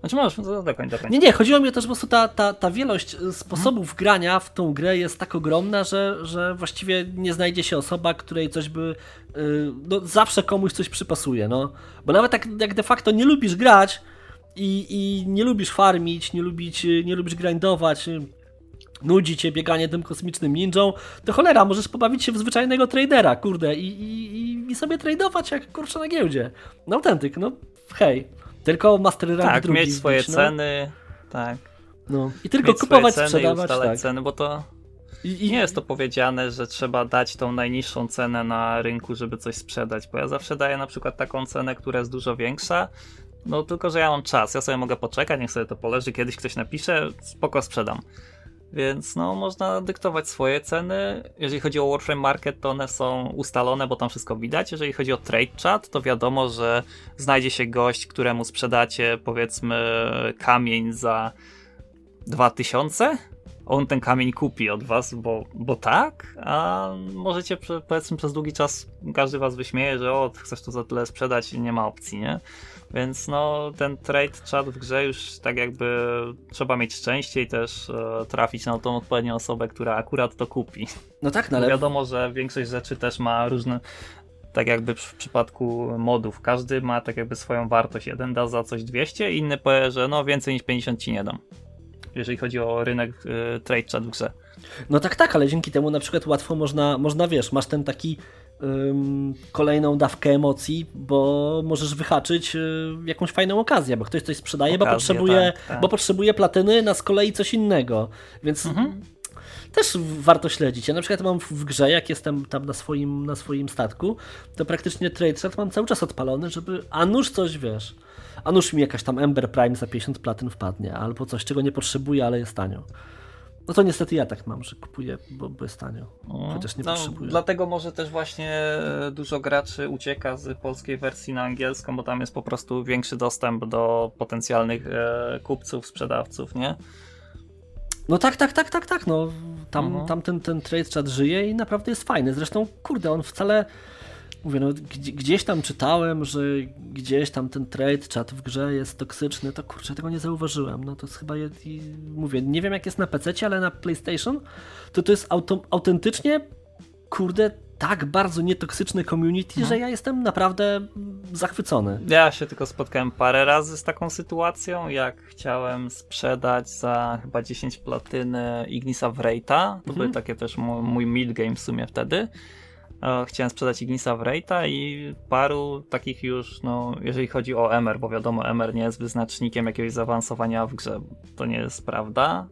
Znaczy możesz, dokończ, dokończ. Nie, nie, chodziło mi o to, że po prostu ta, ta, ta wielość sposobów hmm. grania w tą grę jest tak ogromna, że, że właściwie nie znajdzie się osoba, której coś by, yy, no zawsze komuś coś przypasuje, no. Bo nawet tak jak de facto nie lubisz grać i, i nie lubisz farmić, nie, lubić, nie lubisz grindować, nudzi cię bieganie tym kosmicznym ninją, to cholera, możesz pobawić się w zwyczajnego tradera, kurde, i, i, i sobie tradować jak kurczę na giełdzie. No autentyk, no hej. Tylko Master Rank Tak, drugi mieć swoje no. ceny, tak. No. I tylko mieć kupować, ceny sprzedawać. I tak. ceny, bo to I, i... nie jest to powiedziane, że trzeba dać tą najniższą cenę na rynku, żeby coś sprzedać, bo ja zawsze daję na przykład taką cenę, która jest dużo większa, no tylko, że ja mam czas, ja sobie mogę poczekać, niech sobie to poleży, kiedyś ktoś napisze, spoko sprzedam. Więc no, można dyktować swoje ceny. Jeżeli chodzi o Warframe Market, to one są ustalone, bo tam wszystko widać. Jeżeli chodzi o Trade Chat, to wiadomo, że znajdzie się gość, któremu sprzedacie powiedzmy kamień za 2000. On ten kamień kupi od was, bo, bo tak, a możecie powiedzmy przez długi czas każdy was wyśmieje, że o, chcesz to za tyle sprzedać nie ma opcji, nie? Więc no, ten trade chat w grze już tak jakby trzeba mieć szczęście i też e, trafić na tą odpowiednią osobę, która akurat to kupi. No tak, no ale... Wiadomo, że większość rzeczy też ma różne tak jakby w przypadku modów. Każdy ma tak jakby swoją wartość. Jeden da za coś 200, inny powie, że no więcej niż 50 ci nie dam. Jeżeli chodzi o rynek y, trade chat w grze. No tak, tak, ale dzięki temu na przykład łatwo można, można wiesz, masz ten taki kolejną dawkę emocji, bo możesz wyhaczyć y, jakąś fajną okazję, bo ktoś coś sprzedaje, Okazję, bo, potrzebuje, tak, tak. bo potrzebuje platyny, na z kolei coś innego. Więc mhm. też warto śledzić. Ja na przykład mam w grze, jak jestem tam na swoim, na swoim statku, to praktycznie trade chat mam cały czas odpalony, żeby a nuż coś wiesz. A nuż mi jakaś tam Ember Prime za 50 platyn wpadnie, albo coś, czego nie potrzebuję, ale jest tanio. No to niestety ja tak mam, że kupuję, bo, bo jest tanio. No, chociaż nie no, potrzebuję. Dlatego może też właśnie dużo graczy ucieka z polskiej wersji na angielską, bo tam jest po prostu większy dostęp do potencjalnych e, kupców, sprzedawców, nie? No tak, tak, tak, tak, tak. No, tam, mhm. tam ten, ten trade chat żyje i naprawdę jest fajny. Zresztą, kurde, on wcale mówię, no, gdzieś tam czytałem, że gdzieś tam ten trade chat w grze jest toksyczny, to kurczę, tego nie zauważyłem. No to jest chyba, jest, mówię, nie wiem jak jest na PC, ale na PlayStation to to jest auto, autentycznie, kurde, tak bardzo nietoksyczne community, no. że ja jestem naprawdę zachwycony. Ja się tylko spotkałem parę razy z taką sytuacją, jak chciałem sprzedać za chyba 10 platyny Ignisa Wrejta. To mhm. były takie też mój, mój mid game w sumie wtedy chciałem sprzedać Ignisa w Rate'a i paru takich już, no jeżeli chodzi o MR, bo wiadomo MR nie jest wyznacznikiem jakiegoś zaawansowania w grze, to nie jest prawda,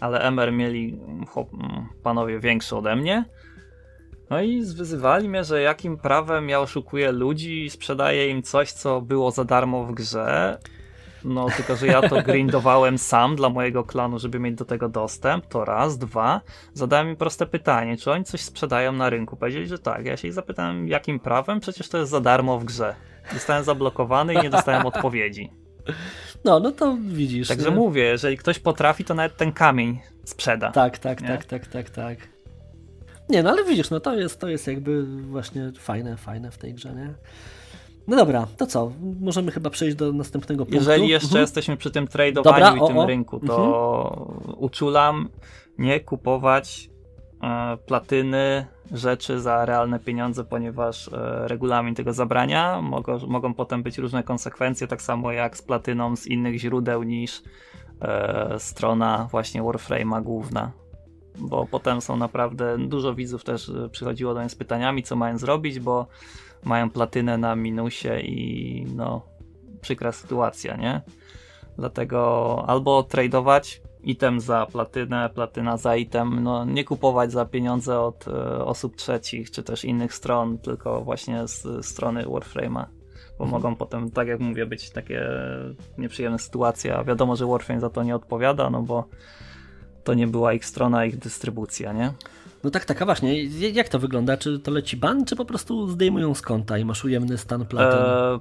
ale MR mieli hop, panowie większy ode mnie, no i zwyzywali mnie, że jakim prawem ja oszukuję ludzi i sprzedaję im coś, co było za darmo w grze no, tylko że ja to grindowałem sam dla mojego klanu, żeby mieć do tego dostęp. To raz, dwa. Zadałem im proste pytanie, czy oni coś sprzedają na rynku. Powiedzieli, że tak. Ja się ich zapytałem, jakim prawem? Przecież to jest za darmo w grze. Zostałem zablokowany i nie dostałem odpowiedzi. No, no to widzisz. Także nie? mówię, jeżeli ktoś potrafi, to nawet ten kamień sprzeda. Tak, tak, nie? tak, tak, tak, tak. Nie, no ale widzisz, no to jest, to jest jakby właśnie fajne, fajne w tej grze, nie? No dobra, to co? Możemy chyba przejść do następnego punktu. Jeżeli jeszcze mhm. jesteśmy przy tym tradowaniu dobra, i o, tym o. rynku, to mhm. uczulam nie kupować e, platyny, rzeczy za realne pieniądze, ponieważ e, regulamin tego zabrania. Mogą, mogą potem być różne konsekwencje, tak samo jak z platyną z innych źródeł niż e, strona właśnie Warframe'a główna. Bo potem są naprawdę, dużo widzów też e, przychodziło do mnie z pytaniami, co mają zrobić, bo mają platynę na minusie i no przykra sytuacja, nie? Dlatego albo tradeować item za platynę, platyna za item, no nie kupować za pieniądze od e, osób trzecich czy też innych stron, tylko właśnie z strony Warframe'a. Bo mhm. mogą potem, tak jak mówię, być takie nieprzyjemne sytuacje, a wiadomo, że Warframe za to nie odpowiada, no bo to nie była ich strona, ich dystrybucja, nie? No tak, tak, a właśnie, jak to wygląda? Czy to leci ban, czy po prostu zdejmują z konta i masz ujemny stan platyny? Eee,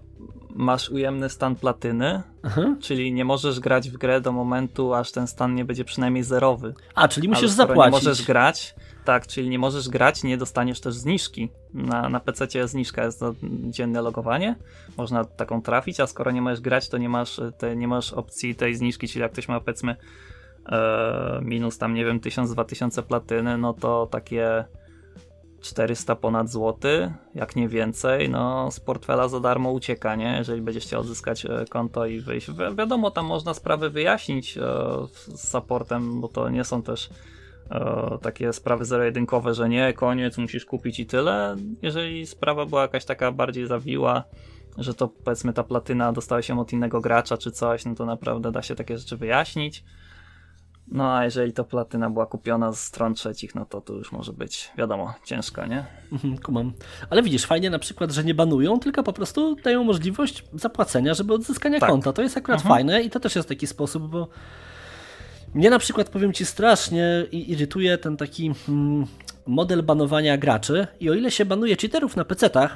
masz ujemny stan platyny, Aha. czyli nie możesz grać w grę do momentu, aż ten stan nie będzie przynajmniej zerowy. A, czyli musisz zapłacić. nie możesz grać, Tak, czyli nie możesz grać, nie dostaniesz też zniżki. Na, na PC zniżka jest za dzienne logowanie, można taką trafić, a skoro nie możesz grać, to nie masz, te, nie masz opcji tej zniżki, czyli jak ktoś ma powiedzmy minus tam, nie wiem, 1000-2000 platyny, no to takie 400 ponad złoty, jak nie więcej, no z portfela za darmo ucieka, nie? Jeżeli będziesz chciał odzyskać e, konto i wyjść. Wi wiadomo, tam można sprawy wyjaśnić e, z supportem, bo to nie są też e, takie sprawy zero-jedynkowe, że nie, koniec, musisz kupić i tyle. Jeżeli sprawa była jakaś taka bardziej zawiła, że to powiedzmy ta platyna dostała się od innego gracza czy coś, no to naprawdę da się takie rzeczy wyjaśnić. No a jeżeli to platyna była kupiona z stron trzecich, no to to już może być, wiadomo, ciężko, nie? Mhm, kumam. Ale widzisz, fajnie na przykład, że nie banują, tylko po prostu dają możliwość zapłacenia, żeby odzyskania tak. konta. To jest akurat mhm. fajne i to też jest taki sposób, bo mnie na przykład, powiem Ci, strasznie irytuje ten taki mm, model banowania graczy i o ile się banuje cheaterów na PC-tach,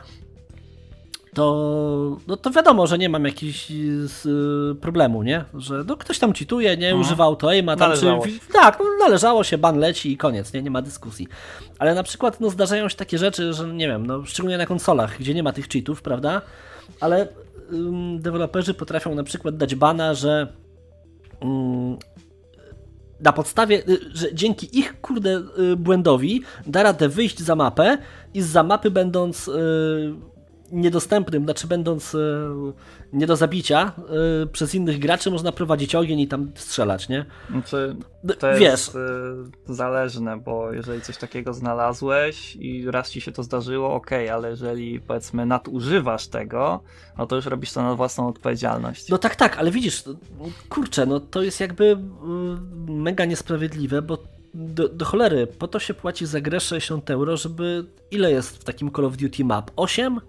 to, no to wiadomo, że nie mam jakiegoś y, problemu, nie? Że no, ktoś tam cheatuje, nie? Mhm. Używał to ma tam należało czy, Tak, no, należało się, ban leci i koniec, nie? Nie ma dyskusji. Ale na przykład no, zdarzają się takie rzeczy, że nie wiem, no, szczególnie na konsolach, gdzie nie ma tych cheatów, prawda? Ale ym, deweloperzy potrafią na przykład dać bana, że ym, na podstawie, y, że dzięki ich kurde y, błędowi da radę wyjść za mapę i z za mapy będąc y, niedostępnym, znaczy będąc e, nie do zabicia e, przez innych graczy można prowadzić ogień i tam strzelać, nie? Znaczy, to Wiesz. jest zależne, bo jeżeli coś takiego znalazłeś i raz ci się to zdarzyło, ok, ale jeżeli powiedzmy nadużywasz tego, no to już robisz to na własną odpowiedzialność. No tak, tak, ale widzisz, kurczę, no to jest jakby mega niesprawiedliwe, bo do, do, cholery, po to się płaci za grę 60 euro, żeby ile jest w takim Call of Duty map? 8?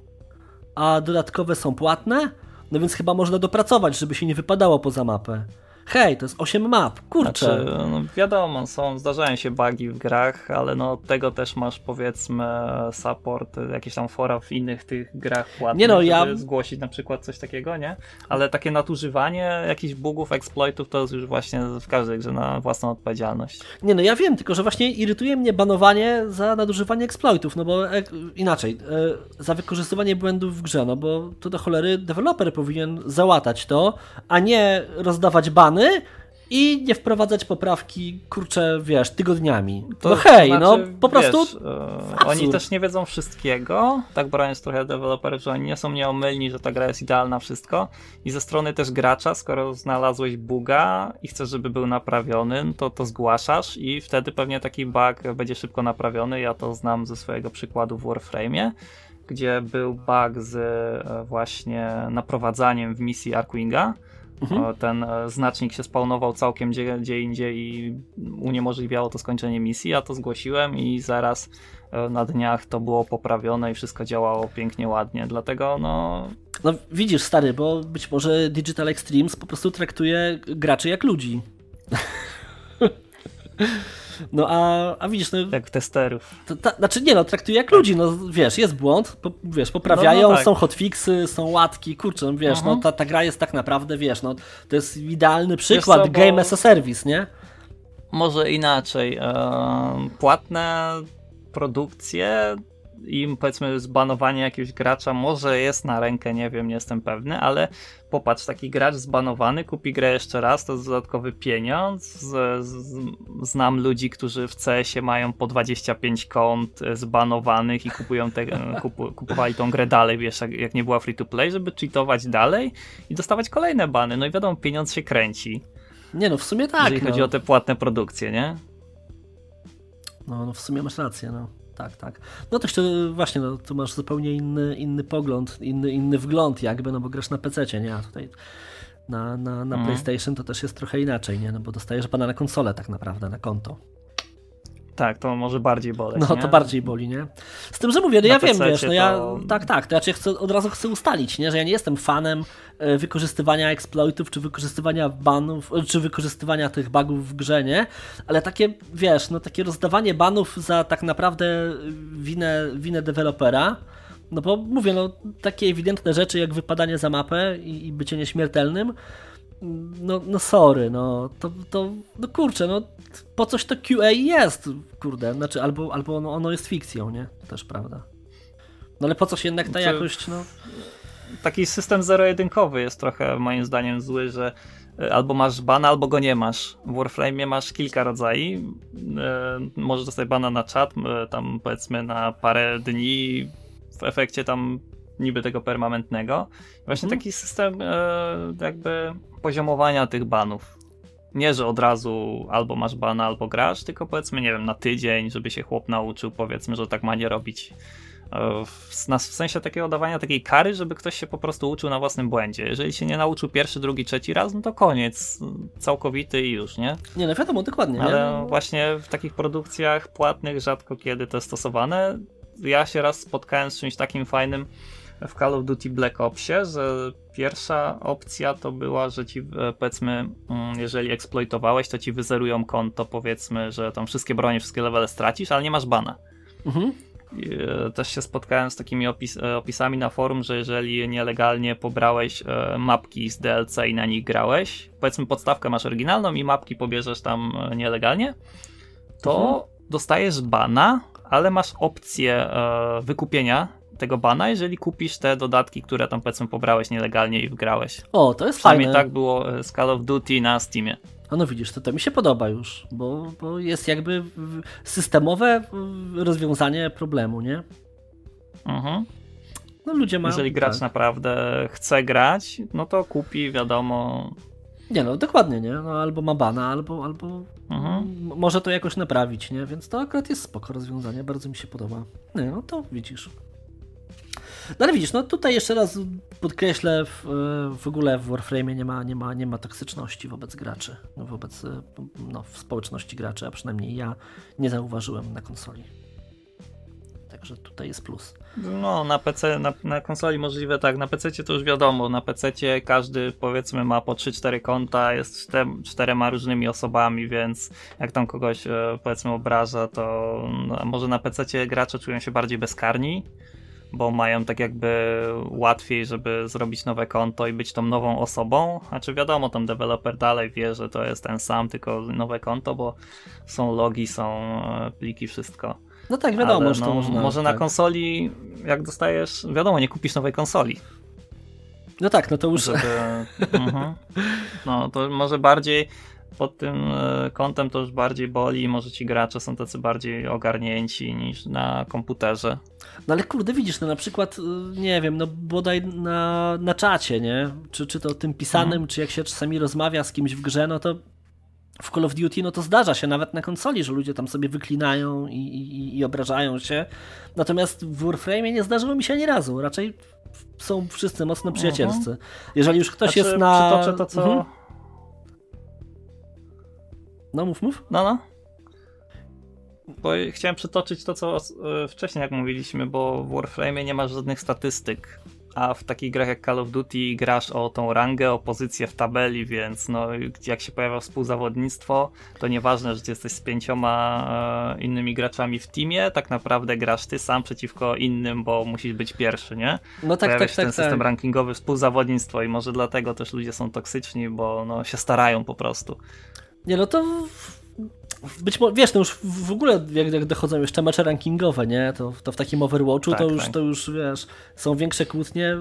A dodatkowe są płatne, no więc chyba można dopracować, żeby się nie wypadało poza mapę. Hej, to jest 8 map, kurczę. Znaczy, no wiadomo, są, zdarzają się bugi w grach, ale no tego też masz powiedzmy support, jakieś tam fora w innych tych grach płatnych, nie no, ja... zgłosić na przykład coś takiego, nie? Ale takie nadużywanie jakichś bugów, exploitów to jest już właśnie w każdej grze na własną odpowiedzialność. Nie no, ja wiem, tylko że właśnie irytuje mnie banowanie za nadużywanie exploitów, no bo e, inaczej, e, za wykorzystywanie błędów w grze, no bo to do cholery deweloper powinien załatać to, a nie rozdawać bany i nie wprowadzać poprawki, kurczę, wiesz, tygodniami. To no hej, no, znaczy, no po wiesz, prostu. E, oni też nie wiedzą wszystkiego, tak brając trochę deweloperów, że oni nie są nieomylni, że ta gra jest idealna, wszystko. I ze strony też gracza, skoro znalazłeś buga i chcesz, żeby był naprawiony, to to zgłaszasz i wtedy pewnie taki bug będzie szybko naprawiony. Ja to znam ze swojego przykładu w Warframe'ie gdzie był bug z e, właśnie naprowadzaniem w misji Arkwinga Mhm. Ten e, znacznik się spawnował całkiem gdzie, gdzie indziej i uniemożliwiało to skończenie misji. Ja to zgłosiłem i zaraz e, na dniach to było poprawione i wszystko działało pięknie, ładnie. Dlatego no. No widzisz, stary, bo być może Digital Extremes po prostu traktuje graczy jak ludzi. No a, a widzisz, no... Jak testerów. To, ta, znaczy nie no, traktuje jak ludzi, no wiesz, jest błąd, po, wiesz, poprawiają, no, no tak. są hotfixy, są łatki, kurczę, no, wiesz, uh -huh. no ta, ta gra jest tak naprawdę, wiesz, no to jest idealny przykład co, game as a service, nie? Może inaczej, e, płatne produkcje im powiedzmy zbanowanie jakiegoś gracza może jest na rękę, nie wiem, nie jestem pewny, ale popatrz, taki gracz zbanowany kupi grę jeszcze raz, to jest dodatkowy pieniądz. Z, z, znam ludzi, którzy w CS-ie mają po 25 kont zbanowanych i kupują te, kupu, kupowali tą grę dalej, wiesz, jak, jak nie była free to play, żeby cheatować dalej i dostawać kolejne bany. No i wiadomo, pieniądz się kręci. Nie no, w sumie tak. Jeżeli no. chodzi o te płatne produkcje, nie? No, no w sumie masz rację, no tak, tak. No to jeszcze właśnie, no, tu masz zupełnie inny, inny pogląd, inny, inny wgląd jakby, no bo grasz na PC, nie? A tutaj na, na, na mhm. PlayStation to też jest trochę inaczej, nie? No bo dostajesz pana na konsolę tak naprawdę, na konto. Tak, to może bardziej boleć. No, nie? to bardziej boli, nie? Z tym, że mówię, no ja wiem, wiesz, no ja, to... tak, tak, to ja cię chcę, od razu chcę ustalić, nie? Że ja nie jestem fanem e, wykorzystywania exploitów, czy wykorzystywania banów, e, czy wykorzystywania tych bugów w grze, nie? Ale takie, wiesz, no takie rozdawanie banów za tak naprawdę winę, winę dewelopera, no bo mówię, no takie ewidentne rzeczy jak wypadanie za mapę i, i bycie nieśmiertelnym, no, no sorry, no to, to no kurczę, no po coś to QA jest, kurde, znaczy albo, albo ono, ono jest fikcją, nie? Też prawda. No ale po coś jednak ta jakość, no... Taki system zero-jedynkowy jest trochę moim zdaniem zły, że e, albo masz bana, albo go nie masz. W Warframe masz kilka rodzajów. E, możesz dostać bana na czat, e, tam powiedzmy na parę dni, w efekcie tam niby tego permanentnego. Właśnie hmm. taki system jakby poziomowania tych banów. Nie, że od razu albo masz bana, albo grasz, tylko powiedzmy, nie wiem, na tydzień, żeby się chłop nauczył, powiedzmy, że tak ma nie robić w, w sensie takiego dawania takiej kary, żeby ktoś się po prostu uczył na własnym błędzie. Jeżeli się nie nauczył pierwszy, drugi, trzeci raz, no to koniec, całkowity i już, nie? Nie, no wiadomo, dokładnie. Ale nie? właśnie w takich produkcjach płatnych rzadko kiedy to jest stosowane. Ja się raz spotkałem z czymś takim fajnym w Call of Duty Black Opsie, że pierwsza opcja to była, że ci e, powiedzmy, mm, jeżeli eksploitowałeś, to ci wyzerują konto, powiedzmy, że tam wszystkie bronie, wszystkie levele stracisz, ale nie masz bana. Mhm. E, też się spotkałem z takimi opis e, opisami na forum, że jeżeli nielegalnie pobrałeś e, mapki z DLC i na nich grałeś, powiedzmy podstawkę masz oryginalną i mapki pobierzesz tam nielegalnie, to mhm. dostajesz bana, ale masz opcję wykupienia tego bana, jeżeli kupisz te dodatki, które tam powiedzmy pobrałeś nielegalnie i wgrałeś. O, to jest Przynajmniej fajne. tak było z Call of Duty na Steamie. A no widzisz, to, to mi się podoba już, bo, bo jest jakby systemowe rozwiązanie problemu, nie? Mhm. No ludzie mają... Jeżeli gracz tak. naprawdę chce grać, no to kupi, wiadomo... Nie no, dokładnie, nie? No, albo ma bana, albo, albo mhm. może to jakoś naprawić, nie? Więc to akurat jest spoko rozwiązanie, bardzo mi się podoba. Nie, no to widzisz. No ale widzisz, no tutaj jeszcze raz podkreślę, w, w ogóle w Warframe nie ma, nie, ma, nie ma toksyczności wobec graczy, wobec no, w społeczności graczy, a przynajmniej ja nie zauważyłem na konsoli. Także tutaj jest plus. No, na PC, na, na konsoli możliwe tak, na PC to już wiadomo, na PC każdy powiedzmy ma po 3-4 konta, jest czter, czterema różnymi osobami, więc jak tam kogoś e, powiedzmy obraża, to no, może na PC gracze czują się bardziej bezkarni, bo mają tak jakby łatwiej, żeby zrobić nowe konto i być tą nową osobą. Znaczy wiadomo, tam deweloper dalej wie, że to jest ten sam, tylko nowe konto, bo są logi, są e, pliki, wszystko. No tak, wiadomo, Ale, że to no, można. Może tak. na konsoli, jak dostajesz, wiadomo, nie kupisz nowej konsoli. No tak, no to już. Żeby, uh-huh. No to może bardziej pod tym e, kątem to już bardziej boli może ci gracze są tacy bardziej ogarnięci niż na komputerze. No ale kurde, widzisz, no na przykład, e, nie wiem, no bodaj na, na czacie, nie? Czy, czy to tym pisanym, mhm. czy jak się czasami rozmawia z kimś w grze, no to w Call of Duty, no to zdarza się nawet na konsoli, że ludzie tam sobie wyklinają i, i, i obrażają się. Natomiast w Warframe nie zdarzyło mi się ani razu. Raczej są wszyscy mocno przyjacielscy. Mhm. Jeżeli już ktoś znaczy, jest na... Przytoczę to, co... Mhm no, mów, mów. No, no. Bo chciałem przytoczyć to, co e, wcześniej jak mówiliśmy, bo w Warframe nie masz żadnych statystyk, a w takich grach jak Call of Duty grasz o tą rangę, o pozycję w tabeli, więc no, jak się pojawia współzawodnictwo, to nieważne, że ty jesteś z pięcioma e, innymi graczami w teamie, tak naprawdę grasz ty sam przeciwko innym, bo musisz być pierwszy, nie? No tak, Pojawia tak, się tak, ten tak. system rankingowy, współzawodnictwo i może dlatego też ludzie są toksyczni, bo no, się starają po prostu. Nie, no to być może, wiesz, no już w ogóle jak, jak dochodzą jeszcze mecze rankingowe, nie, to, to w takim Overwatchu tak, to, już, tak. to już, wiesz, są większe kłótnie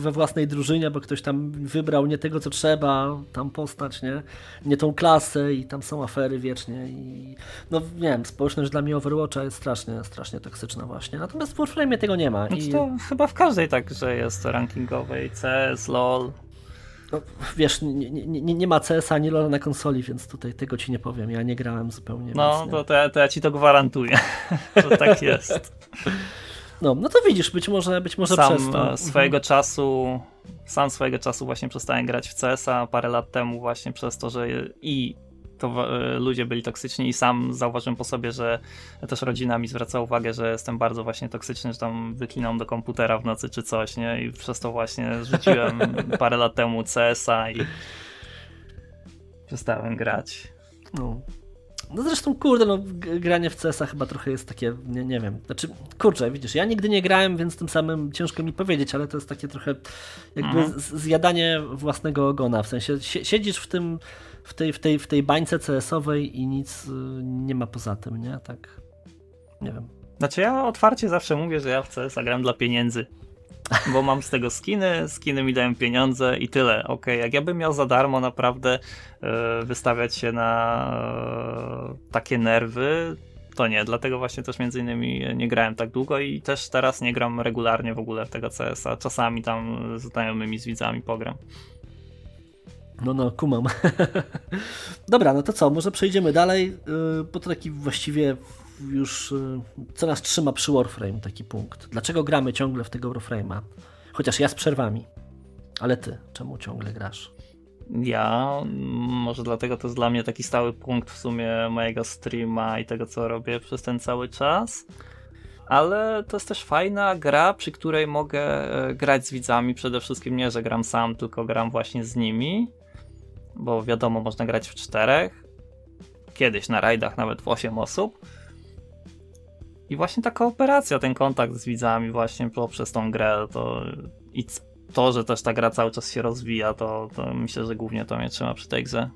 we własnej drużynie, bo ktoś tam wybrał nie tego, co trzeba tam postać, nie, nie tą klasę i tam są afery wiecznie i no nie wiem, społeczność dla mnie Overwatcha jest strasznie, strasznie toksyczna właśnie, natomiast w Warframe tego nie ma. Znaczy I... to chyba w każdej tak, że jest rankingowej, CS, LoL, no, wiesz, nie, nie, nie, ma CS ani LoL na konsoli, więc tutaj tego ci nie powiem. Ja nie grałem zupełnie. No, to, to, ja, to ja ci to gwarantuję, że tak jest. No, no to widzisz, być może, być może sam przez to. E, swojego mhm. czasu, sam swojego czasu właśnie przestałem grać w CS-a parę lat temu właśnie przez to, że i to e, ludzie byli toksyczni i sam zauważyłem po sobie, że też rodzina mi zwraca uwagę, że jestem bardzo właśnie toksyczny, że tam wyklinam do komputera w nocy czy coś, nie? I przez to właśnie rzuciłem parę lat temu CS-a i przestałem grać. No. No zresztą, kurde, no granie w CS-a chyba trochę jest takie, nie, nie wiem, znaczy, kurczę, widzisz, ja nigdy nie grałem, więc tym samym ciężko mi powiedzieć, ale to jest takie trochę jakby mhm. zjadanie własnego ogona, w sensie siedzisz w tym, w tej, w tej, w tej bańce CS-owej i nic y, nie ma poza tym, nie? Tak, nie wiem. Znaczy ja otwarcie zawsze mówię, że ja w CS-a gram dla pieniędzy bo mam z tego skiny, skiny mi dają pieniądze i tyle. Ok, jak ja bym miał za darmo naprawdę e, wystawiać się na e, takie nerwy, to nie, dlatego właśnie też między innymi nie grałem tak długo i też teraz nie gram regularnie w ogóle w tego CS-a. Czasami tam z znajomymi, z widzami pogram. No, no, kumam. Dobra, no to co, może przejdziemy dalej, yy, bo to taki właściwie już y, co nas trzyma przy Warframe, taki punkt. Dlaczego gramy ciągle w tego Warframe'a? Chociaż ja z przerwami. Ale ty, czemu ciągle grasz? Ja, może dlatego to jest dla mnie taki stały punkt w sumie mojego streama i tego, co robię przez ten cały czas. Ale to jest też fajna gra, przy której mogę e, grać z widzami. Przede wszystkim nie, że gram sam, tylko gram właśnie z nimi. Bo wiadomo, można grać w czterech. Kiedyś na rajdach nawet w 8 osób i właśnie ta kooperacja, ten kontakt z widzami właśnie poprzez tą grę, to i to, że też ta gra cały czas się rozwija, to, to myślę, że głównie to mnie trzyma przy tej grze.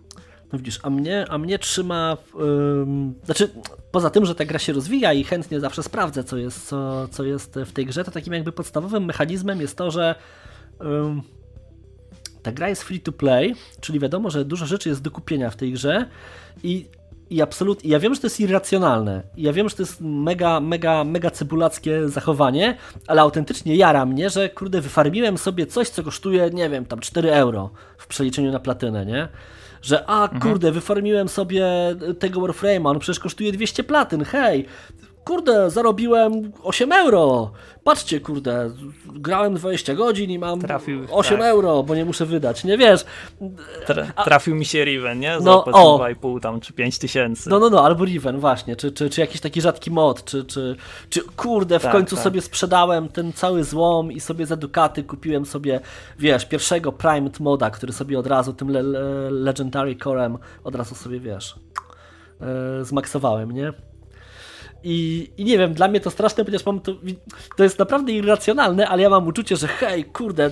No widzisz, a mnie, a mnie trzyma, yy, znaczy poza tym, że ta gra się rozwija i chętnie zawsze sprawdzę, co jest, co, co jest w tej grze, to takim jakby podstawowym mechanizmem jest to, że ta gra jest free to play, czyli wiadomo, że dużo rzeczy jest do kupienia w tej grze i i absolutnie, ja wiem, że to jest irracjonalne. Ja wiem, że to jest mega, mega, mega cebulackie zachowanie, ale autentycznie jara mnie, że kurde, wyfarmiłem sobie coś, co kosztuje, nie wiem, tam 4 euro w przeliczeniu na platynę, nie? Że a mhm. kurde, wyfarmiłem sobie tego Warframe'a, on przecież kosztuje 200 platyn, hej, kurde, zarobiłem 8 euro. Patrzcie, kurde, grałem 20 godzin i mam Trafił, 8 tak. euro, bo nie muszę wydać, nie wiesz. Tra trafił mi się Riven, nie? Za no, o 2,5 tam, czy 5 tysięcy. No, no, no, albo Riven, właśnie, czy, czy, czy jakiś taki rzadki mod, czy, czy, czy kurde, w tak, końcu tak. sobie sprzedałem ten cały złom i sobie za dukaty kupiłem sobie, wiesz, pierwszego Primed moda, który sobie od razu tym le Legendary Corem od razu sobie, wiesz, yy, zmaksowałem, nie? I, I, nie wiem, dla mnie to straszne, ponieważ mam to, to jest naprawdę irracjonalne, ale ja mam uczucie, że hej, kurde,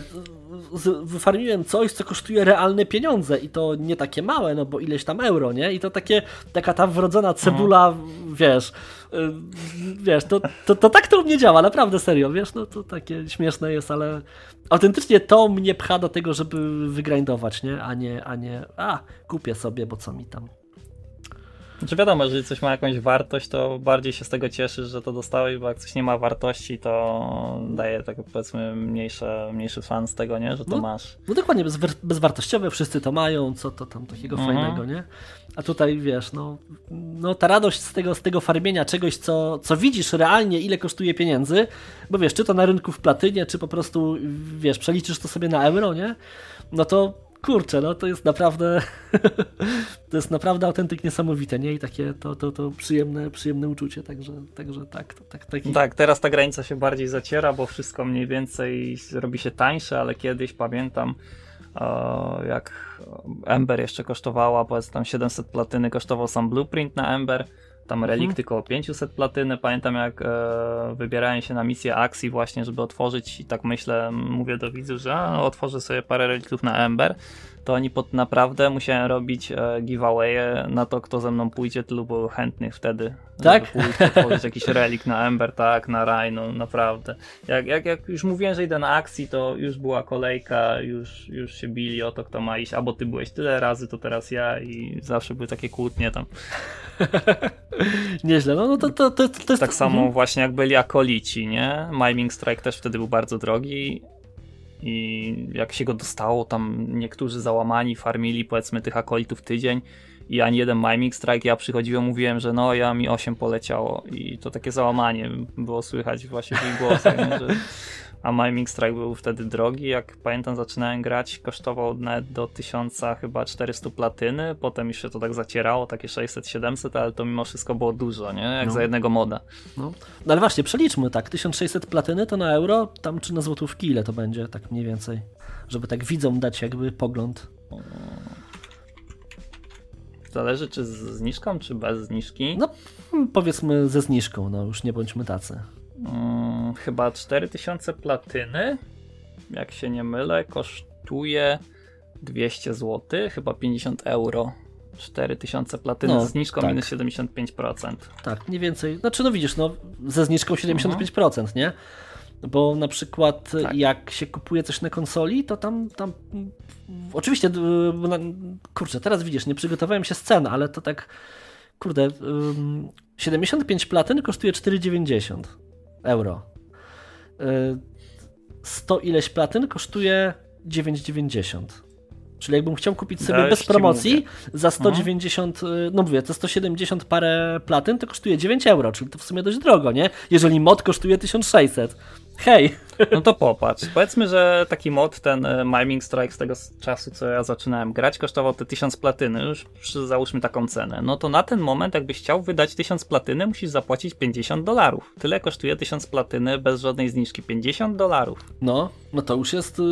wyfarmiłem coś, co kosztuje realne pieniądze i to nie takie małe, no bo ileś tam euro, nie? I to takie, taka ta wrodzona cebula, mhm. wiesz, y, wiesz, to, to, to tak to u mnie działa, naprawdę serio, wiesz, no to takie śmieszne jest, ale autentycznie to mnie pcha do tego, żeby wygrindować, nie? A nie, a nie, a, kupię sobie, bo co mi tam. Znaczy wiadomo, że coś ma jakąś wartość, to bardziej się z tego cieszysz, że to dostałeś, bo jak coś nie ma wartości, to daje tak powiedzmy mniejsze, mniejszy fan z tego, nie? że to no, masz. No dokładnie, bez, bezwartościowe, wszyscy to mają, co to tam takiego mhm. fajnego, nie? A tutaj wiesz, no, no ta radość z tego, z tego farmienia czegoś, co, co widzisz realnie, ile kosztuje pieniędzy, bo wiesz, czy to na rynku w platynie, czy po prostu wiesz, przeliczysz to sobie na euro, nie? No to kurczę, no to jest naprawdę to jest naprawdę autentyk niesamowite, nie? I takie to, to, to przyjemne, przyjemne uczucie, także, także tak. To, tak, taki... tak, teraz ta granica się bardziej zaciera, bo wszystko mniej więcej robi się tańsze, ale kiedyś pamiętam jak Ember jeszcze kosztowała, powiedzmy tam 700 platyny kosztował sam blueprint na Ember, tam mhm. relikty koło 500 platyny. Pamiętam jak e, wybierałem się na misję akcji właśnie, żeby otworzyć i tak myślę, mówię do widzów, że a, otworzę sobie parę reliktów na Ember to oni pod naprawdę musiałem robić e, giveawaye na to, kto ze mną pójdzie, tylu było chętnych wtedy. Tak? Żeby jakiś relik na Ember, tak, na Rhino, naprawdę. Jak, jak, jak już mówiłem, że idę na akcji, to już była kolejka, już, już się bili o to, kto ma iść, albo ty byłeś tyle razy, to teraz ja i zawsze były takie kłótnie tam. Nieźle, no, no to, to, to, to jest... Tak samo mhm. właśnie jak byli akolici, nie? Miming Strike też wtedy był bardzo drogi i jak się go dostało, tam niektórzy załamani farmili powiedzmy tych akolitów tydzień i ani jeden miming strike, ja przychodziłem, mówiłem, że no ja mi 8 poleciało i to takie załamanie było słychać właśnie w ich głosach, że a Miming Strike był wtedy drogi, jak pamiętam zaczynałem grać, kosztował nawet do 1000 chyba 400 platyny, potem już się to tak zacierało, takie 600-700, ale to mimo wszystko było dużo, nie? Jak no. za jednego moda. No. no ale właśnie, przeliczmy tak, 1600 platyny to na euro, tam czy na złotówki ile to będzie, tak mniej więcej, żeby tak widzom dać jakby pogląd. zależy czy z zniżką, czy bez zniżki. No powiedzmy ze zniżką, no już nie bądźmy tacy. Hmm, chyba 4000 platyny, jak się nie mylę, kosztuje 200 zł, chyba 50 euro. 4000 platyny no, z zniżką tak. minus 75%. Tak, mniej więcej. Znaczy, no widzisz, no ze zniżką 75%, mhm. nie? Bo na przykład tak. jak się kupuje coś na konsoli, to tam, tam oczywiście, kurczę, teraz widzisz, nie przygotowałem się scen, ale to tak, kurde, 75 platyn kosztuje 4,90 euro. 100 y, ileś platyn kosztuje 9,90. Czyli jakbym chciał kupić sobie bez promocji za 190, mhm. no mówię, to 170 parę platyn, to kosztuje 9 euro, czyli to w sumie dość drogo, nie? Jeżeli mod kosztuje 1600. Hej! No to popatrz. Powiedzmy, że taki mod, ten e, Miming Strike z tego czasu, co ja zaczynałem grać, kosztował te 1000 platyny, już załóżmy taką cenę. No to na ten moment, jakbyś chciał wydać 1000 platyny, musisz zapłacić 50 dolarów. Tyle kosztuje 1000 platyny bez żadnej zniżki. 50 dolarów. No, no to już jest... Y,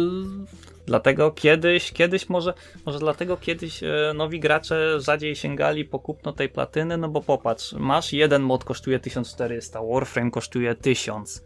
Dlatego kiedyś, kiedyś może, może dlatego kiedyś e, nowi gracze rzadziej sięgali po kupno tej platyny, no bo popatrz, masz jeden mod kosztuje 1400, Warframe kosztuje 1000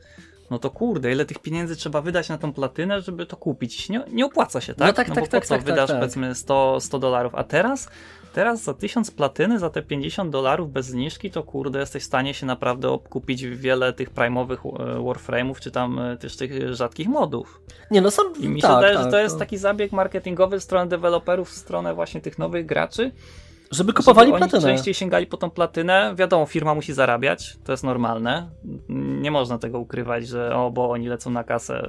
no to kurde, ile tych pieniędzy trzeba wydać na tą platynę, żeby to kupić? Nie, nie opłaca się, tak? No tak, no tak, bo tak, po co tak, wydasz tak, powiedzmy 100, 100 dolarów, a teraz Teraz za 1000 platyny, za te 50 dolarów bez zniżki, to kurde, jesteś w stanie się naprawdę obkupić wiele tych prime'owych e, Warframe'ów, czy tam e, też tych rzadkich modów. Nie no, są... I mi się tak, wydaje, tak, że to jest taki zabieg marketingowy w stronę deweloperów, w stronę właśnie tych nowych graczy, żeby kupowali żeby platynę. Częściej sięgali po tą platynę. Wiadomo, firma musi zarabiać, to jest normalne. Nie można tego ukrywać, że o, bo oni lecą na kasę.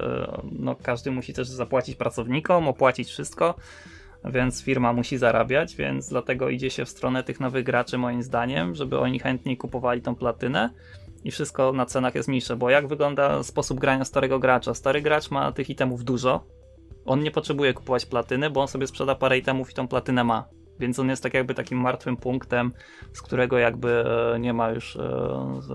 No, każdy musi też zapłacić pracownikom, opłacić wszystko, więc firma musi zarabiać, więc dlatego idzie się w stronę tych nowych graczy, moim zdaniem, żeby oni chętniej kupowali tą platynę i wszystko na cenach jest mniejsze, bo jak wygląda sposób grania starego gracza? Stary gracz ma tych itemów dużo, on nie potrzebuje kupować platyny, bo on sobie sprzeda parę itemów i tą platynę ma. Więc on jest tak jakby takim martwym punktem, z którego jakby e, nie ma już,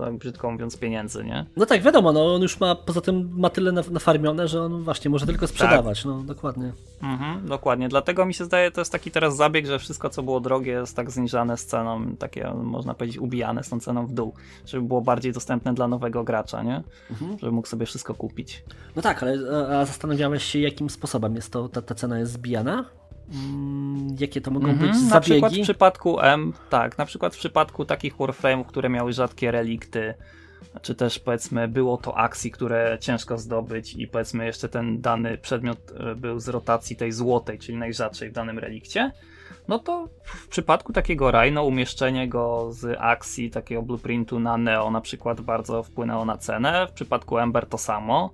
tak brzydko mówiąc, pieniędzy, nie? No tak, wiadomo, no on już ma, poza tym ma tyle nafarmione, że on właśnie może tylko sprzedawać, tak. no dokładnie. Mhm, dokładnie, dlatego mi się zdaje, to jest taki teraz zabieg, że wszystko co było drogie jest tak zniżane z ceną, takie można powiedzieć ubijane z tą ceną w dół, żeby było bardziej dostępne dla nowego gracza, nie? Mhm. Żeby mógł sobie wszystko kupić. No tak, ale a zastanawiałeś się jakim sposobem jest to, ta, ta cena jest zbijana? Mm, jakie to mogą być zabiegi? Na przykład w przypadku M, tak, na przykład w przypadku takich Warframe'ów, które miały rzadkie relikty, czy też powiedzmy było to akcji, które ciężko zdobyć i powiedzmy jeszcze ten dany przedmiot e, był z rotacji tej złotej, czyli najrzadszej w danym relikcie, no to w przypadku takiego Rhino umieszczenie go z akcji takiego blueprintu na Neo na przykład bardzo wpłynęło na cenę, w przypadku Ember to samo.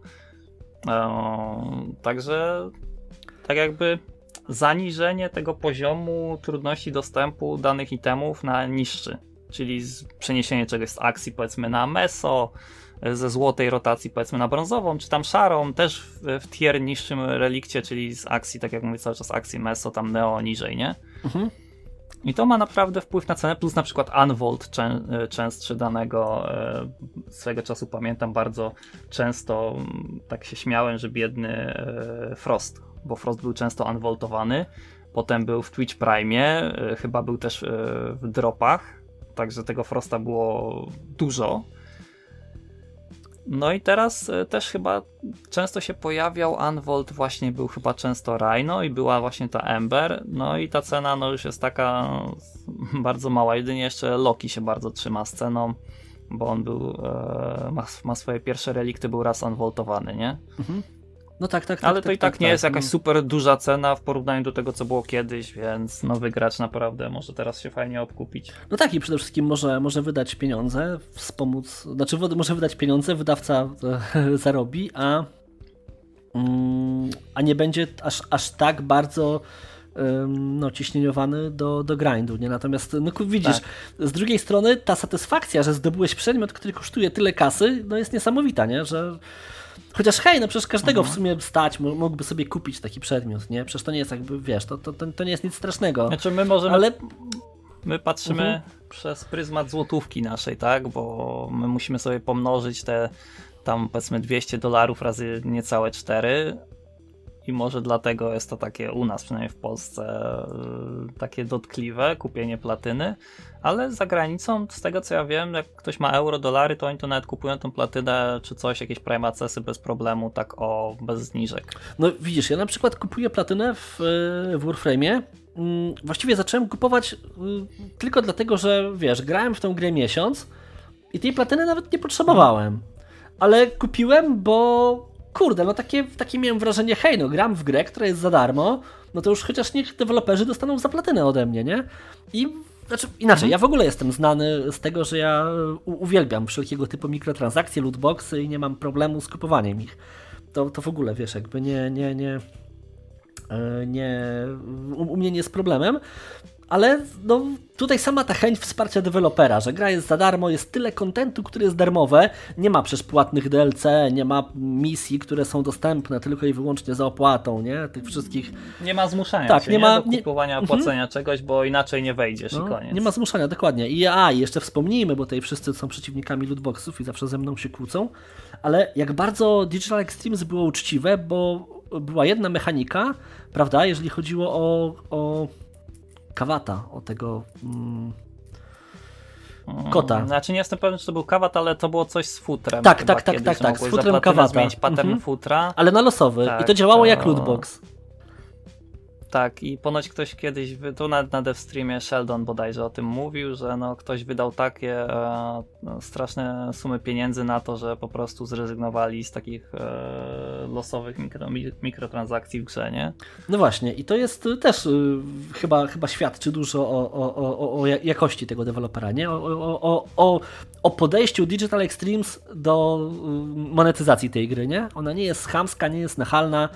Eee, także tak jakby zaniżenie tego poziomu trudności dostępu danych itemów na niższy, czyli przeniesienie czegoś z akcji powiedzmy na meso, ze złotej rotacji powiedzmy na brązową, czy tam szarą, też w, w tier niższym relikcie, czyli z akcji, tak jak mówię cały czas akcji meso, tam neo niżej, nie? Mhm. I to ma naprawdę wpływ na cenę, plus na przykład Unvolt czę, częstszy danego e, swego czasu pamiętam bardzo często tak się śmiałem, że biedny e, Frost bo Frost był często unvoltowany. Potem był w Twitch Prime, e, chyba był też e, w dropach, także tego Frosta było dużo. No i teraz e, też chyba często się pojawiał Unvolt, właśnie był chyba często Rhino i była właśnie ta Ember. No i ta cena no już jest taka bardzo mała. Jedynie jeszcze Loki się bardzo trzyma z ceną, bo on był, ma, ma swoje pierwsze relikty, był raz unvoltowany, nie? Mhm. No tak, tak, tak. Ale to tak, i tak, tak nie tak, jest jakaś no. super duża cena w porównaniu do tego, co było kiedyś, więc nowy gracz naprawdę może teraz się fajnie obkupić. No tak, i przede wszystkim może, może wydać pieniądze, wspomóc, znaczy może wydać pieniądze, wydawca zarobi, a, mm, a nie będzie aż, aż tak bardzo no, ciśnieniowany do, do grindu, nie? Natomiast, no widzisz, tak. z drugiej strony ta satysfakcja, że zdobyłeś przedmiot, który kosztuje tyle kasy, no jest niesamowita, nie? Że Chociaż hej, no przecież każdego mhm. w sumie stać, mógłby sobie kupić taki przedmiot, nie? Przecież to nie jest jakby, wiesz, to, to, to nie jest nic strasznego. Znaczy my możemy, ale... my patrzymy mhm. przez pryzmat złotówki naszej, tak? Bo my musimy sobie pomnożyć te tam powiedzmy 200 dolarów razy niecałe 4 i może dlatego jest to takie u nas, przynajmniej w Polsce, y, takie dotkliwe kupienie platyny, ale za granicą, z tego co ja wiem, jak ktoś ma euro, dolary, to oni to nawet kupują tą platynę czy coś, jakieś prime accessy bez problemu, tak o, bez zniżek. No widzisz, ja na przykład kupuję platynę w, w Warframe'ie, mm, właściwie zacząłem kupować y, tylko dlatego, że wiesz, grałem w tą grę miesiąc i tej platyny nawet nie potrzebowałem. Ale kupiłem, bo kurde, no takie, takie miałem wrażenie, hej, no gram w grę, która jest za darmo, no to już chociaż niech deweloperzy dostaną za platynę ode mnie, nie? I znaczy, inaczej, mhm. ja w ogóle jestem znany z tego, że ja uwielbiam wszelkiego typu mikrotransakcje, lootboxy i nie mam problemu z kupowaniem ich. To, to w ogóle, wiesz, jakby nie, nie, nie, e, nie, u, u mnie nie jest problemem ale no, tutaj sama ta chęć wsparcia dewelopera, że gra jest za darmo, jest tyle kontentu, który jest darmowe, nie ma przecież płatnych DLC, nie ma misji, które są dostępne tylko i wyłącznie za opłatą, nie? Tych wszystkich... Nie ma zmuszania tak, nie, nie ma do kupowania, nie... płacenia mhm. czegoś, bo inaczej nie wejdziesz no, i koniec. Nie ma zmuszania, dokładnie. I a, jeszcze wspomnijmy, bo tutaj wszyscy są przeciwnikami lootboxów i zawsze ze mną się kłócą, ale jak bardzo Digital Extremes było uczciwe, bo była jedna mechanika, prawda, jeżeli chodziło o, o kawata, o tego mm, kota. Znaczy nie jestem pewien, czy to był kawat, ale to było coś z futrem. Tak, tak, tak, tak, tak, z futrem kawata. zmienić pattern mhm. futra. Ale na losowy tak, i to działało to... jak lootbox. Tak, i ponoć ktoś kiedyś, tu na, na DevStreamie Sheldon bodajże o tym mówił, że no, ktoś wydał takie e, no, straszne sumy pieniędzy na to, że po prostu zrezygnowali z takich e, losowych mikro, mikrotransakcji w grze, nie? No właśnie, i to jest też y, chyba, chyba świadczy dużo o, o, o, o jakości tego dewelopera, nie? O, o, o, podejściu Digital Extremes do y, monetyzacji tej gry, nie? Ona nie jest chamska, nie jest nachalna,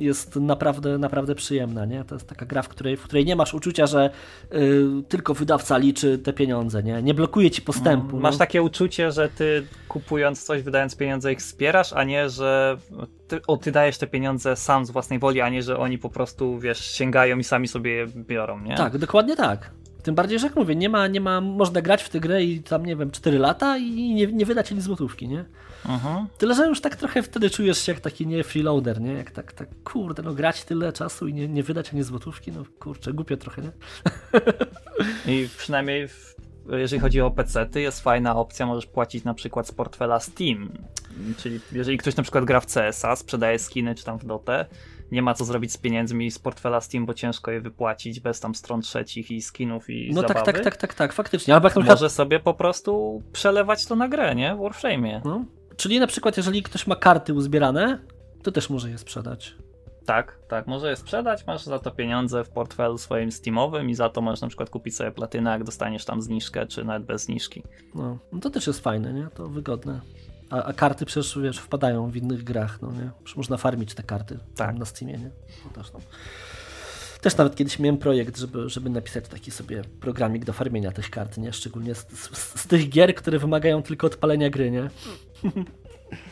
jest naprawdę, naprawdę przyjemna. Nie? To jest taka gra, w której, w której nie masz uczucia, że y, tylko wydawca liczy te pieniądze. Nie, nie blokuje ci postępu. Masz no. takie uczucie, że ty kupując coś, wydając pieniądze, ich wspierasz, a nie, że ty, o, ty dajesz te pieniądze sam z własnej woli, a nie, że oni po prostu, wiesz, sięgają i sami sobie je biorą, nie? Tak, dokładnie tak. Tym bardziej, że jak mówię, nie ma, nie ma, można grać w tę grę i tam, nie wiem, 4 lata i nie, nie wydać ani złotówki, nie? Tyle, że już tak trochę wtedy czujesz się jak taki nie freeloader, nie? Jak tak, tak, kurde, no grać tyle czasu i nie, nie wydać ani złotówki, no kurczę, głupio trochę, nie? I przynajmniej w, jeżeli chodzi o PC, jest fajna opcja, możesz płacić na przykład z portfela Steam. Czyli jeżeli ktoś na przykład gra w CS-a, sprzedaje skiny czy tam w Dotę, nie ma co zrobić z pieniędzmi z portfela Steam, bo ciężko je wypłacić bez tam stron trzecich i skinów i No tak, zabawy. tak, tak, tak, tak, faktycznie. Albo jak Może sobie po prostu przelewać to na grę, nie? W Warframe'ie. No. Czyli na przykład jeżeli ktoś ma karty uzbierane, to też może je sprzedać. Tak, tak, może je sprzedać, masz za to pieniądze w portfelu swoim Steamowym i za to możesz na przykład kupić sobie platynę, jak dostaniesz tam zniżkę, czy nawet bez zniżki. No, no to też jest fajne, nie? To wygodne. A, a, karty przecież wiesz, wpadają w innych grach, no nie? Już można farmić te karty tak. na Steamie, nie? No też, no. Też nawet kiedyś miałem projekt, żeby, żeby napisać taki sobie programik do farmienia tych kart, nie? Szczególnie z, z, z tych gier, które wymagają tylko odpalenia gry, nie?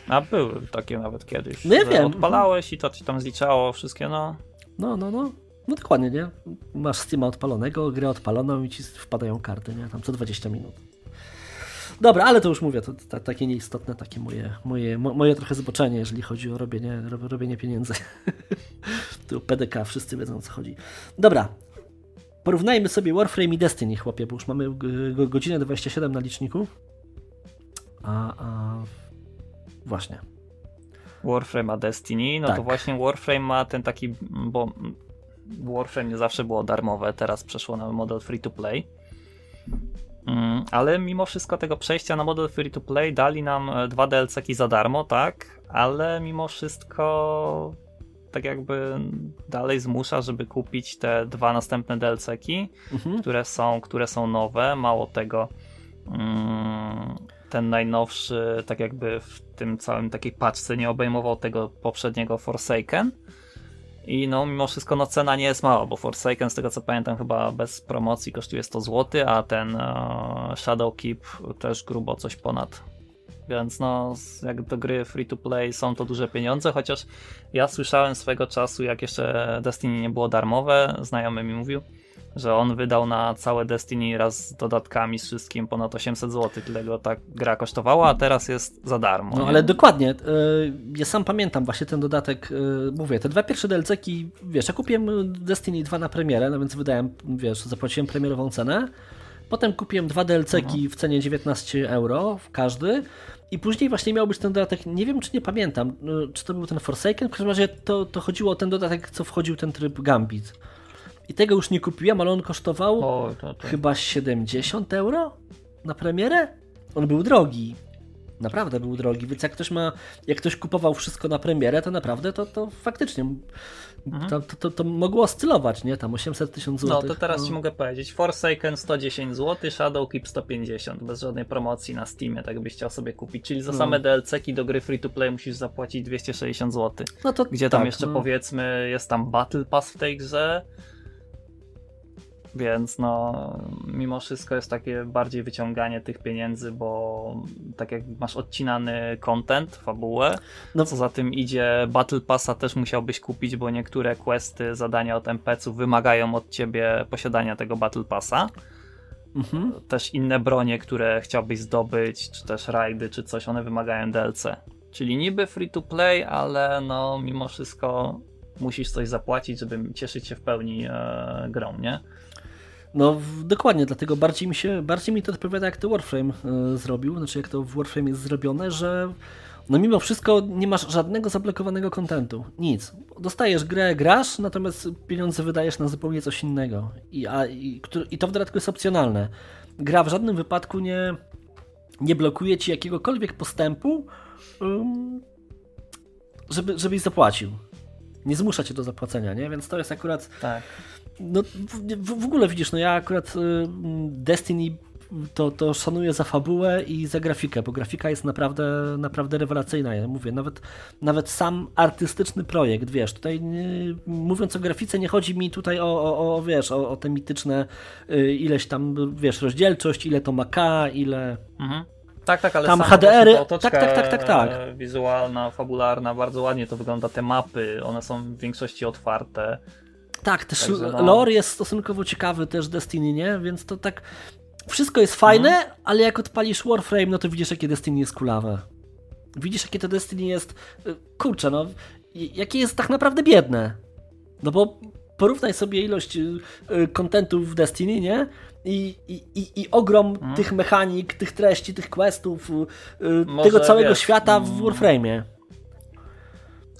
A były takie nawet kiedyś. No ja wiem. Odpalałeś i to ci tam zliczało wszystkie, no. No, no, no. No dokładnie, nie? Masz Steama odpalonego, grę odpaloną i ci wpadają karty, nie? Tam co 20 minut. Dobra, ale to już mówię, to, to takie nieistotne, takie moje, moje, moje trochę zboczenie, jeżeli chodzi o robienie, robienie pieniędzy. tu PDK, wszyscy wiedzą o co chodzi. Dobra, porównajmy sobie Warframe i Destiny, chłopie, bo już mamy godzinę 27 na liczniku. A, a właśnie. Warframe a Destiny, no tak. to właśnie Warframe ma ten taki, bo Warframe nie zawsze było darmowe, teraz przeszło na model free to play. Mm, ale mimo wszystko tego przejścia na model free to play dali nam e, dwa DLC-ki za darmo, tak? Ale mimo wszystko tak jakby dalej zmusza, żeby kupić te dwa następne DLC-ki, mhm. które, są, które są nowe. Mało tego, mm, ten najnowszy, tak jakby w tym całym takiej paczce nie obejmował tego poprzedniego Forsaken. I no, mimo wszystko no, cena nie jest mała, bo Forsaken, z tego co pamiętam, chyba bez promocji kosztuje 100 zł, a ten uh, Shadow Keep też grubo coś ponad. Więc no, jak do gry free to play są to duże pieniądze, chociaż ja słyszałem swego czasu, jak jeszcze Destiny nie było darmowe, znajomy mi mówił, że on wydał na całe Destiny raz z dodatkami, z wszystkim ponad 800 zł, tyle go ta gra kosztowała, a teraz jest za darmo. No nie? ale dokładnie, e, ja sam pamiętam właśnie ten dodatek, e, mówię, te dwa pierwsze DLC-ki, wiesz, ja kupiłem Destiny 2 na premierę, no więc wydałem, wiesz, zapłaciłem premierową cenę, potem kupiłem dwa DLC-ki w cenie 19 euro w każdy i później właśnie miał być ten dodatek, nie wiem czy nie pamiętam, e, czy to był ten Forsaken, w każdym razie to, to chodziło o ten dodatek, co wchodził ten tryb Gambit. I tego już nie kupiłem, ale on kosztował O, to, to. chyba 70 euro na premierę. On był drogi. Naprawdę był drogi, więc jak ktoś ma, jak ktoś kupował wszystko na premierę, to naprawdę to, to faktycznie to, to, to, to mogło oscylować, nie? Tam 800 tysięcy No złotych. to teraz ci mogę powiedzieć. Forsaken 110 zł, Shadowkeep 150, bez żadnej promocji na Steamie, tak byś chciał sobie kupić. Czyli za No. same DLC-ki do gry free to play musisz zapłacić 260 zł. no to Gdzie tam tak, jeszcze no. powiedzmy jest tam Battle Pass w tej grze. Więc no, mimo wszystko jest takie bardziej wyciąganie tych pieniędzy, bo tak jak masz odcinany content, fabułę, No. co za tym idzie, Battle Passa też musiałbyś kupić, bo niektóre questy, zadania od NPC-ów wymagają od ciebie posiadania tego Battle Passa. Mhm. Też inne bronie, które chciałbyś zdobyć, czy też rajdy, czy coś, one wymagają DLC. Czyli niby free to play, ale no mimo wszystko musisz coś zapłacić, żeby cieszyć się w pełni e, grą, nie? No dokładnie, dlatego bardziej mi się, bardziej mi to odpowiada jak to Warframe y, zrobił, znaczy jak to w Warframe jest zrobione, że no mimo wszystko nie masz żadnego zablokowanego kontentu, nic. Dostajesz grę, grasz, natomiast pieniądze wydajesz na zupełnie coś innego i, a, i, i to w dodatku jest opcjonalne. Gra w żadnym wypadku nie, nie blokuje ci jakiegokolwiek postępu, ym, żeby, żebyś zapłacił. Nie zmusza cię do zapłacenia, nie? Więc to jest akurat Tak. No w, w, ogóle widzisz, no ja akurat y, Destiny to, to szanuję za fabułę i za grafikę, bo grafika jest naprawdę, naprawdę rewelacyjna. Ja mówię, nawet, nawet sam artystyczny projekt, wiesz, tutaj nie, mówiąc o grafice, nie chodzi mi tutaj o, o, o wiesz, o, o te mityczne y, ileś tam, wiesz, rozdzielczość, ile to ma K, ile... Mhm. Tak, tak, ale Tam HDR-y otoczka, tak, tak, tak, tak, tak. e, Wizualna, fabularna, bardzo ładnie to wygląda. Te mapy, one są w większości otwarte. Tak, też Także no. lore jest stosunkowo ciekawy też Destiny, nie? Więc to tak... Wszystko jest fajne, Mhm. ale jak odpalisz Warframe, no to widzisz, jakie Destiny jest kulawe. Widzisz, jakie to Destiny jest... y, Kurczę, no... Jakie jest tak naprawdę biedne. No bo porównaj sobie ilość y, y, kontentu w Destiny, nie? I, i, i, ogrom tych mechanik, tych treści, tych questów, Może, tego całego wiesz, świata w mm, Warframe'ie.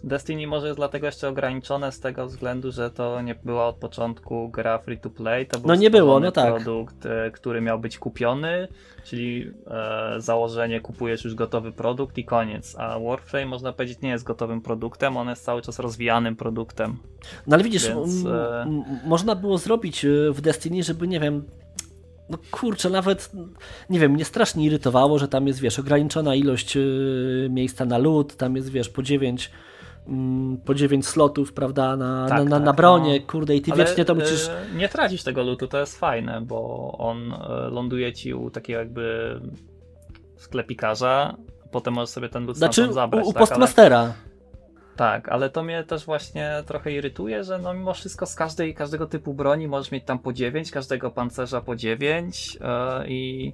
Destiny może jest dlatego jeszcze ograniczone z tego względu, że to nie była od początku gra free to play. To był No nie było, no tak. produkt, e, który miał być kupiony, czyli e, założenie kupujesz już gotowy produkt i koniec. A Warframe można powiedzieć nie jest gotowym produktem, on jest cały czas rozwijanym produktem. No ale widzisz, Więc, e, można było zrobić y, w Destiny, żeby nie wiem. No kurczę, nawet nie wiem, mnie strasznie irytowało, że tam jest, wiesz, ograniczona ilość y, miejsca na lód, tam jest, wiesz, po 9 po 9 slotów, prawda, na, Tak, na, na, tak, na bronie, no. kurde, i ty Ale, wiecznie to musisz. e, nie tracisz tego lutu, to jest fajne, bo on e, ląduje ci u takiego jakby sklepikarza, potem możesz sobie ten lut Znaczy, u, zabrać. u tak, ale- postmastera. Tak, ale to mnie też właśnie trochę irytuje, że no mimo wszystko z każdej, każdego typu broni możesz mieć tam po 9, każdego pancerza po 9 e, i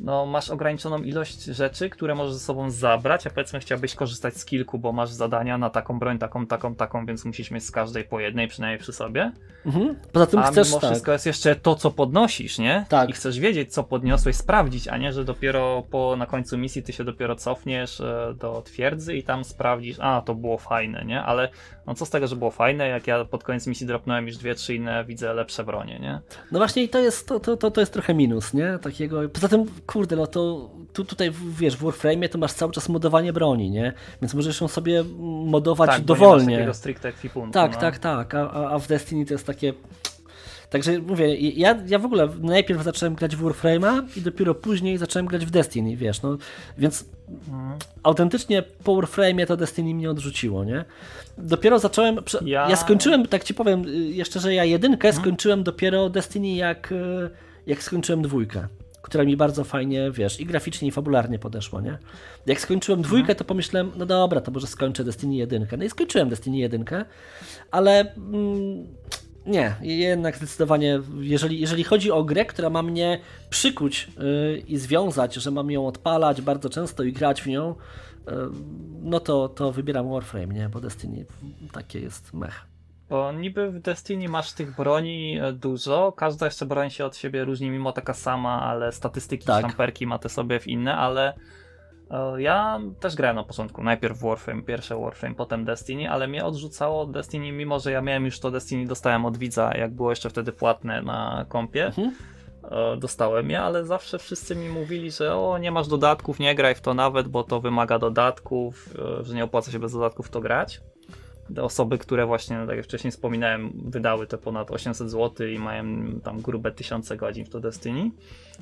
no masz ograniczoną ilość rzeczy, które możesz ze sobą zabrać, a powiedzmy chciałbyś korzystać z kilku, bo masz zadania na taką broń, taką, taką, taką, więc musisz mieć z każdej po jednej przynajmniej przy sobie. Mhm. Poza tym A chcesz mimo tak. wszystko jest jeszcze to, co podnosisz, nie? Tak. I chcesz wiedzieć, co podniosłeś, sprawdzić, a nie, że dopiero po, na końcu misji ty się dopiero cofniesz e, do twierdzy i tam sprawdzisz, a to było fajne, nie? Ale no co z tego, że było fajne, jak ja pod koniec misji dropnąłem już dwie, trzy inne, widzę lepsze bronie, nie? No właśnie i to jest, to, to, to, to jest trochę minus, nie? Takiego, poza tym, kurde, no to tu, tutaj, wiesz, w Warframe'ie to masz cały czas modowanie broni, nie? Więc możesz ją sobie modować tak, dowolnie. takiego stricte ekwipunku. Tak, no. tak, tak. A- a w Destiny to jest takie. Także mówię, ja, ja w ogóle najpierw zacząłem grać w Warframe'a i dopiero później zacząłem grać w Destiny, wiesz, no więc Mhm. autentycznie po Warframe'ie to Destiny mnie odrzuciło, nie? Dopiero zacząłem, ja... Ja- Mhm. skończyłem, tak ci powiem y, jeszcze, że ja jedynkę skończyłem dopiero Destiny jak, y, jak skończyłem dwójkę, która mi bardzo fajnie, wiesz, i graficznie i fabularnie podeszła, nie? Jak skończyłem dwójkę, Mhm. to pomyślałem, no dobra, to może skończę Destiny jedynkę. No i skończyłem Destiny jedynkę, ale mm, Nie, jednak zdecydowanie, jeżeli, jeżeli chodzi o grę, która ma mnie przykuć yy, i związać, że mam ją odpalać bardzo często i grać w nią, yy, no to, to wybieram Warframe, nie? Bo Destiny takie jest mech. Bo niby w Destiny masz tych broni e, dużo, każda jeszcze broń się od siebie różni mimo taka sama, ale statystyki tak. sztamperki ma te sobie w inne, ale ja też grałem na początku, najpierw Warframe, pierwsze Warframe, potem Destiny, ale mnie odrzucało od Destiny, mimo że ja miałem już to Destiny, dostałem od widza, jak było jeszcze wtedy płatne na kompie. Mhm. E, dostałem je, ale zawsze wszyscy mi mówili, że o, nie masz dodatków, nie graj w to nawet, bo to wymaga dodatków, że nie opłaca się bez dodatków to grać osoby, które właśnie, tak jak wcześniej wspominałem, wydały te ponad 800 zł i mają tam grube tysiące godzin w to Destiny,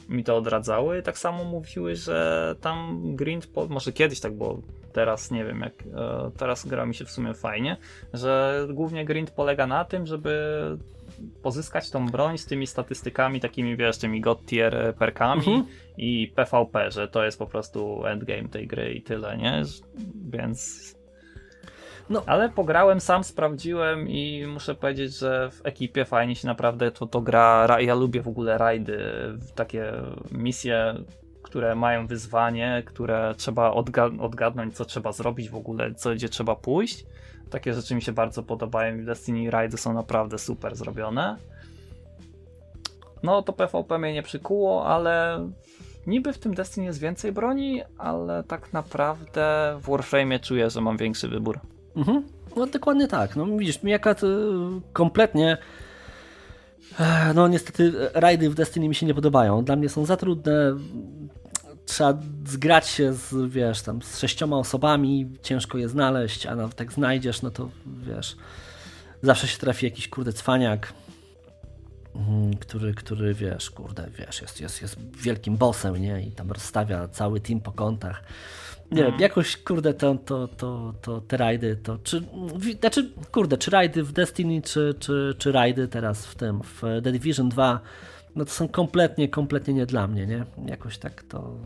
mi to odradzały. Tak samo mówiły, że tam grind, może kiedyś tak było, teraz nie wiem, jak e, teraz gra mi się w sumie fajnie, że głównie grind polega na tym, żeby pozyskać tą broń z tymi statystykami, takimi wiesz, tymi god tier perkami mhm. i PvP, że to jest po prostu endgame tej gry i tyle, nie? Więc no. Ale pograłem sam, sprawdziłem i muszę powiedzieć, że w ekipie fajnie się naprawdę to, to gra. Ja lubię w ogóle rajdy, takie misje, które mają wyzwanie, które trzeba odgadnąć, co trzeba zrobić w ogóle, co gdzie trzeba pójść. Takie rzeczy mi się bardzo podobają i Destiny rajdy są naprawdę super zrobione. No to PvP mnie nie przykuło, ale niby w tym Destiny jest więcej broni, ale tak naprawdę w Warframe czuję, że mam większy wybór. Mhm. No dokładnie tak. No widzisz, mi akurat kompletnie no niestety rajdy w Destiny mi się nie podobają. Dla mnie są za trudne. Trzeba zgrać się z, wiesz, tam z sześcioma osobami, ciężko je znaleźć, a nawet jak znajdziesz, no to wiesz, zawsze się trafi jakiś kurde cwaniak, mhm, który, który wiesz, kurde, wiesz, jest, jest, jest wielkim bossem, nie? I tam rozstawia cały team po kątach. Nie wiem, jakoś kurde to, to, to, to te rajdy, to czy, znaczy kurde, czy rajdy w Destiny, czy, czy, czy rajdy teraz w tym, w The Division 2, no to są kompletnie, kompletnie nie dla mnie, nie? Jakoś tak to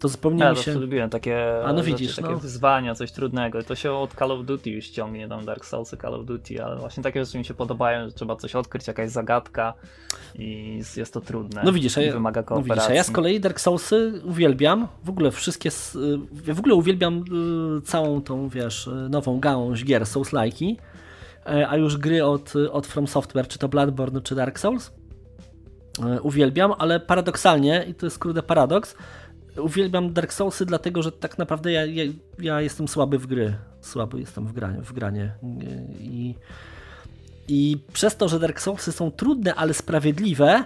to zupełnie ja się... lubiłem takie, A no widzisz, rzeczy, takie no. wyzwania, coś trudnego. To się od Call of Duty już ciągnie, tam Dark Souls, Call of Duty, ale właśnie takie rzeczy mi się podobają, że trzeba coś odkryć, jakaś zagadka i jest to trudne. No widzisz, a ja, wymaga kooperacji. No widzisz, a ja z kolei Dark Soulsy uwielbiam, w ogóle wszystkie, y, w ogóle uwielbiam y, całą tą, wiesz, y, nową gałąź gier Souls-like'i, e, a już gry od, od From Software, czy to Bloodborne, czy Dark Souls, e, uwielbiam, ale paradoksalnie, i to jest kurde paradoks, uwielbiam Dark Soulsy, dlatego że tak naprawdę ja, ja, ja, jestem słaby w gry. Słaby jestem w granie. W granie. I, I przez to, że Dark Soulsy są trudne, ale sprawiedliwe,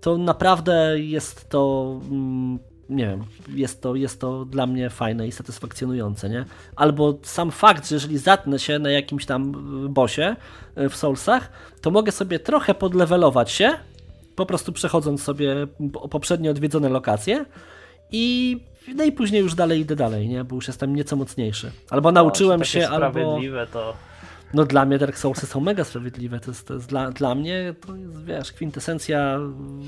to naprawdę jest to. Mm, nie wiem, jest to, jest to dla mnie fajne i satysfakcjonujące, nie? Albo sam fakt, że jeżeli zatnę się na jakimś tam bosie e, w Soulsach, to mogę sobie trochę podlewelować się, po prostu przechodząc sobie poprzednio odwiedzone lokacje, i no i później już dalej idę dalej, nie? Bo już jestem nieco mocniejszy. Albo nauczyłem się, albo... to... No dla mnie Dark Soulsy są mega sprawiedliwe. To jest, to jest dla, dla mnie to jest, wiesz, kwintesencja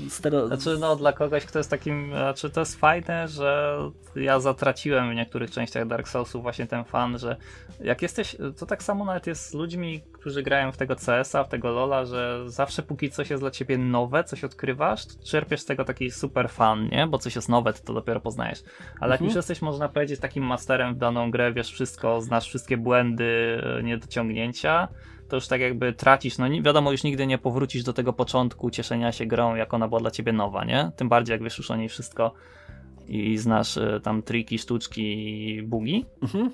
stero... Znaczy, no dla kogoś, kto jest takim, znaczy to jest fajne, że ja zatraciłem w niektórych częściach Dark Soulsów właśnie ten fan, że jak jesteś, to tak samo nawet jest z ludźmi, którzy grają w tego CS-a, w tego LoLa, że zawsze póki coś jest dla ciebie nowe, coś odkrywasz, czerpiesz z tego taki super fan, nie? Bo coś jest nowe, to, dopiero poznajesz. Ale jak mhm. już jesteś, można powiedzieć, takim masterem w daną grę, wiesz wszystko, znasz wszystkie błędy, niedociągnięcia, to już tak jakby tracisz, no wiadomo, już nigdy nie powrócisz do tego początku cieszenia się grą, jak ona była dla ciebie nowa, nie? Tym bardziej jak wiesz już o niej wszystko i znasz y, tam triki, sztuczki, bugi, mhm.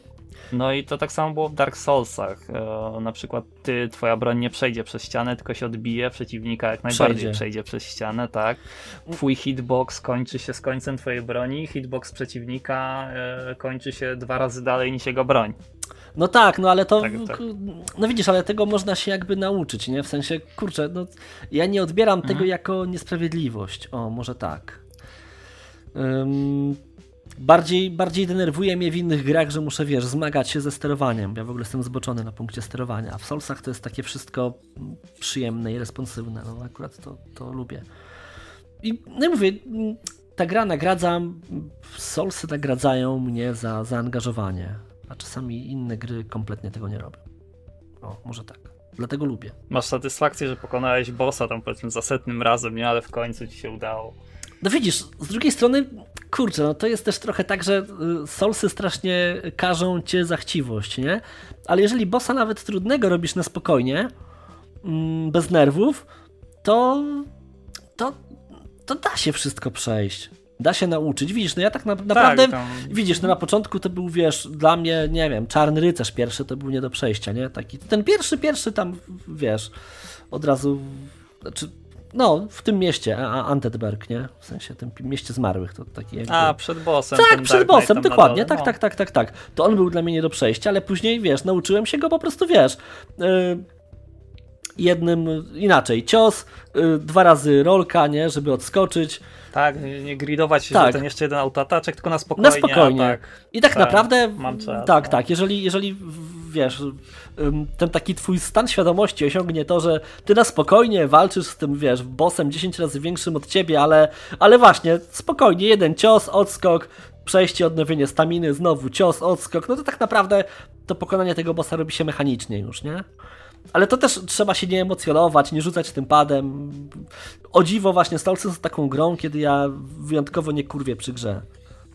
No i to tak samo było w Dark Soulsach. E, na przykład ty, twoja broń nie przejdzie przez ścianę, tylko się odbije przeciwnika jak najbardziej przejdzie, przejdzie przez ścianę, tak. Twój hitbox kończy się z końcem twojej broni, hitbox przeciwnika e, kończy się dwa razy dalej niż jego broń. No tak, no ale to. Tak, tak. No widzisz, ale tego można się jakby nauczyć, nie? W sensie, kurczę, no, ja nie odbieram mhm. tego jako niesprawiedliwość. O, może tak. Um, bardziej, bardziej denerwuje mnie w innych grach, że muszę, wiesz, zmagać się ze sterowaniem. Ja w ogóle jestem zboczony na punkcie sterowania, a w Soulsach to jest takie wszystko przyjemne i responsywne. No akurat to, to lubię. I no mówię, ta gra nagradza, Soulsy nagradzają mnie za zaangażowanie, a czasami inne gry kompletnie tego nie robią. O, może tak. Dlatego lubię. Masz satysfakcję, że pokonałeś bossa tam powiedzmy za setnym razem, nie? Ale w końcu ci się udało. No widzisz, z drugiej strony, kurczę, no to jest też trochę tak, że y, Soulsy strasznie każą cię za chciwość, nie? Ale jeżeli bossa nawet trudnego robisz na spokojnie, mm, bez nerwów, to, to, to da się wszystko przejść. Da się nauczyć. Widzisz, no ja tak na, naprawdę. tam- Widzisz, no na początku to był, wiesz, dla mnie, nie wiem, Czarny Rycerz pierwszy to był nie do przejścia, nie? Taki, ten pierwszy, pierwszy tam, wiesz, od razu, znaczy, no, w tym mieście, a- a- Antedberg, nie? W sensie, tym mieście zmarłych, to taki jakby... A, przed bossem. Tak, przed bossem, dokładnie, tak, no. tak, tak, tak, tak. To on był dla mnie nie do przejścia, ale później, wiesz, nauczyłem się go po prostu, wiesz, yy, jednym, inaczej, cios, yy, dwa razy rolka, nie, żeby odskoczyć, Tak, nie nie gridować się, Tak. że ten jeszcze jeden autoataczek, tylko na spokojnie. na spokojnie. Tak. I tak, tak, naprawdę, mam czas, tak, no. tak, jeżeli, jeżeli wiesz, ten taki twój stan świadomości osiągnie to, że ty na spokojnie walczysz z tym, wiesz, bossem 10 razy większym od ciebie, ale, ale właśnie, spokojnie, jeden cios, odskok, przejście, odnowienie staminy, znowu cios, odskok, no to tak naprawdę to pokonanie tego bossa robi się mechanicznie już, nie? Ale to też trzeba się nie emocjonować, nie rzucać tym padem. O dziwo właśnie Stolcy są taką grą, kiedy ja wyjątkowo nie kurwię przy grze.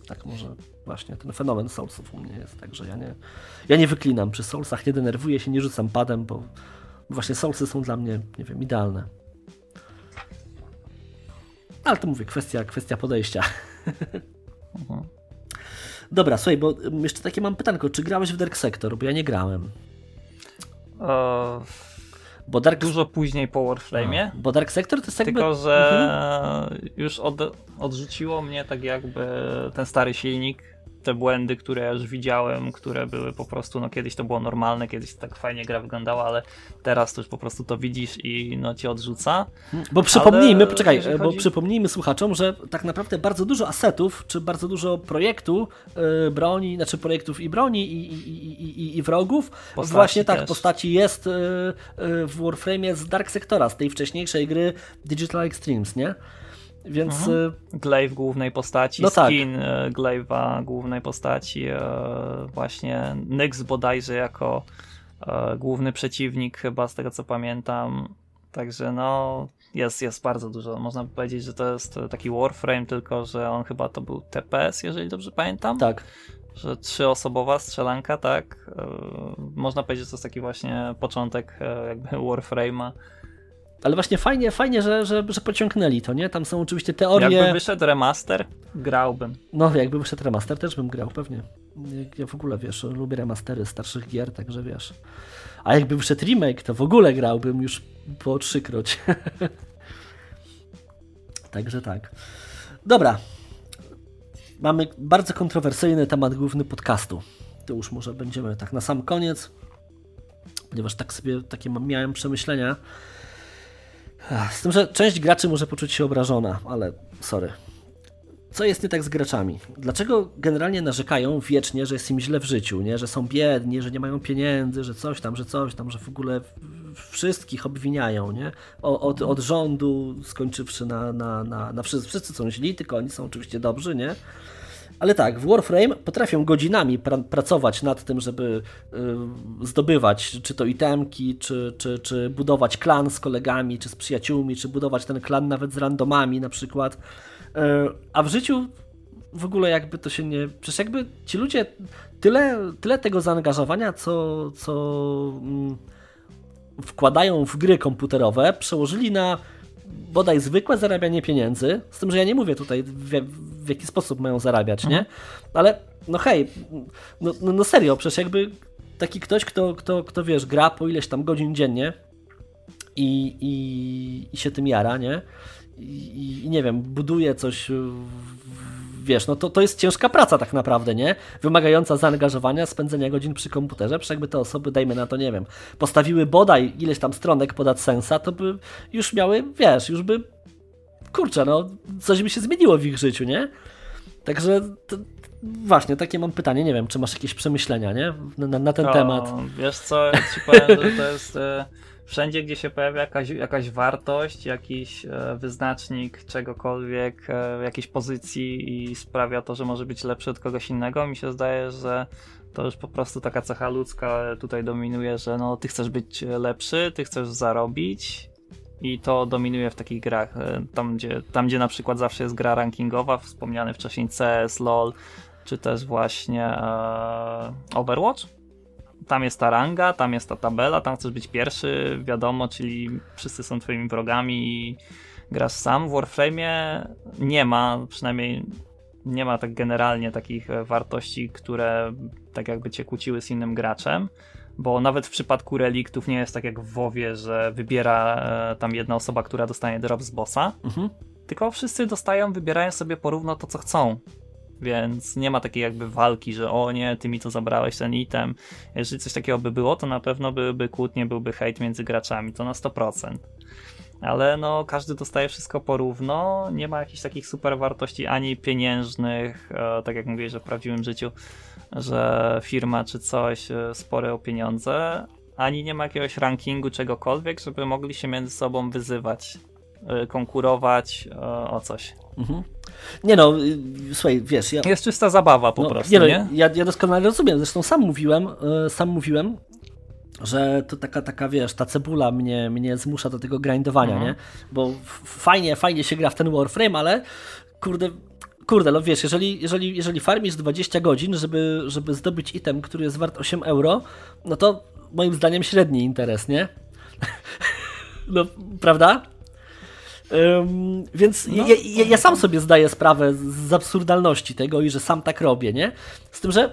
Tak może właśnie ten fenomen Soulsów u mnie jest, także ja nie, ja nie wyklinam przy Soulsach, nie denerwuję się, nie rzucam padem, bo właśnie Soulsy są dla mnie, nie wiem, idealne. Ale to mówię, kwestia, kwestia podejścia. Mhm. Dobra, słuchaj, bo jeszcze takie mam pytanko, czy grałeś w Dark Sector? Bo ja nie grałem. Bo Dark, dużo później po Warframe'ie. bo Dark Sector to jest jakby... Tylko, że Mhm. już od, odrzuciło mnie tak jakby ten stary silnik, te błędy, które ja już widziałem, które były po prostu, no kiedyś to było normalne, kiedyś tak fajnie gra wyglądała, ale teraz to już po prostu to widzisz i no cię odrzuca. Bo przypomnijmy, Ale poczekaj, jeżeli bo chodzi- przypomnijmy słuchaczom, że tak naprawdę bardzo dużo asetów, czy bardzo dużo projektu y, broni, znaczy projektów i broni i, i, i, i, wrogów, Postaci właśnie tak, też. postaci jest y, y, w Warframe z Dark Sectora, z tej wcześniejszej gry Digital Extremes, nie? Więc Mhm. y, Glaive głównej postaci, No tak. skin e, Glaive'a głównej postaci, e, właśnie Nyx bodajże jako główny przeciwnik chyba z tego co pamiętam. Także no jest, jest bardzo dużo. Można by powiedzieć, że to jest taki Warframe, tylko że on chyba to był TPS, jeżeli dobrze pamiętam. tak. Że trzyosobowa strzelanka, tak. Można powiedzieć, że to jest taki właśnie początek jakby Warframe'a. Ale właśnie fajnie, fajnie, że, że, że pociągnęli to, nie? Tam są oczywiście teorie... Jakby wyszedł remaster, grałbym. No, jakby wyszedł remaster, też bym grał, pewnie. Ja w ogóle, wiesz, lubię remastery starszych gier, także wiesz. A jakby wyszedł remake, to w ogóle grałbym już po trzykroć. także tak. Dobra. Mamy bardzo kontrowersyjny temat główny podcastu. To już może będziemy tak na sam koniec, ponieważ tak sobie takie miałem przemyślenia. Z tym, że część graczy może poczuć się obrażona, ale sorry. Co jest nie tak z graczami? Dlaczego generalnie narzekają wiecznie, że jest im źle w życiu, nie? że są biedni, że nie mają pieniędzy, że coś tam, że coś tam, że w ogóle wszystkich obwiniają, nie? Od, od rządu, skończywszy na, na, na, na wszyscy, wszyscy są źli, tylko oni są oczywiście dobrzy, nie? Ale tak, w Warframe potrafią godzinami pra pracować nad tym, żeby y, zdobywać czy to itemki, czy, czy, czy budować klan z kolegami, czy z przyjaciółmi, czy budować ten klan nawet z randomami na przykład. Y, a w życiu w ogóle jakby to się nie... Przecież jakby ci ludzie tyle, tyle tego zaangażowania, co, co mm, wkładają w gry komputerowe, przełożyli na bodaj zwykłe zarabianie pieniędzy, z tym, że ja nie mówię tutaj w, w jaki sposób mają zarabiać, nie? Ale no hej, no, no, no serio, przecież jakby taki ktoś, kto, kto, kto wiesz, gra po ileś tam godzin dziennie i, i, i się tym jara, nie? I, i nie wiem, buduje coś, w- wiesz, no to, to jest ciężka praca tak naprawdę, nie? Wymagająca zaangażowania, spędzenia godzin przy komputerze, przecież jakby te osoby, dajmy na to, nie wiem, postawiły bodaj ileś tam stronek pod AdSense'a, to by już miały, wiesz, już by, kurczę, no, coś by się zmieniło w ich życiu, nie? Także to, właśnie, takie mam pytanie, nie wiem, czy masz jakieś przemyślenia, nie? Na, na, ten To, temat. Wiesz co, ja ci powiem, że to jest e, wszędzie, gdzie się pojawia jakaś, jakaś wartość, jakiś e, wyznacznik czegokolwiek, e, jakiejś pozycji i sprawia to, że może być lepszy od kogoś innego, mi się zdaje, że To już po prostu taka cecha ludzka tutaj dominuje, że no ty chcesz być lepszy, ty chcesz zarobić i to dominuje w takich grach. E, tam gdzie, tam, gdzie na przykład zawsze jest gra rankingowa, wspomniany wcześniej CS, LOL, czy też właśnie e, Overwatch. Tam jest ta ranga, tam jest ta tabela, tam chcesz być pierwszy, wiadomo, czyli wszyscy są twoimi wrogami i grasz sam. W Warframe'ie nie ma, przynajmniej nie ma tak generalnie takich e, wartości, które tak jakby cię kłóciły z innym graczem, bo nawet w przypadku reliktów nie jest tak jak w WoWie, że wybiera e, tam jedna osoba, która dostanie drop z bossa, mhm. tylko wszyscy dostają, wybierają sobie porówno to, co chcą. Więc nie ma takiej jakby walki, że o nie, ty mi to zabrałeś, ten item. Jeżeli coś takiego by było, to na pewno byłyby kłótnie, byłby hejt między graczami, to na 100% ale no każdy dostaje wszystko porówno, nie ma jakichś takich super wartości ani pieniężnych, e, tak jak mówię, że w prawdziwym życiu, że firma czy coś e, spore o pieniądze, ani nie ma jakiegoś rankingu czegokolwiek, żeby mogli się między sobą wyzywać, konkurować o coś. Mhm. Nie no, y, słuchaj, wiesz... Ja... Jest czysta zabawa po no, prostu, nie? No, nie? Ja, ja doskonale rozumiem, zresztą sam mówiłem, sam mówiłem, że to taka, taka wiesz, ta cebula mnie, mnie zmusza do tego grindowania, mhm. nie? Bo fajnie, fajnie się gra w ten Warframe, ale kurde, kurde, no wiesz, jeżeli, jeżeli, jeżeli farmisz 20 godzin, żeby, żeby zdobyć item, który jest wart 8 euro, no to moim zdaniem średni interes, nie? no, prawda? Um, więc no. ja, ja, ja, sam sobie zdaję sprawę z absurdalności tego i że sam tak robię, nie? Z tym, że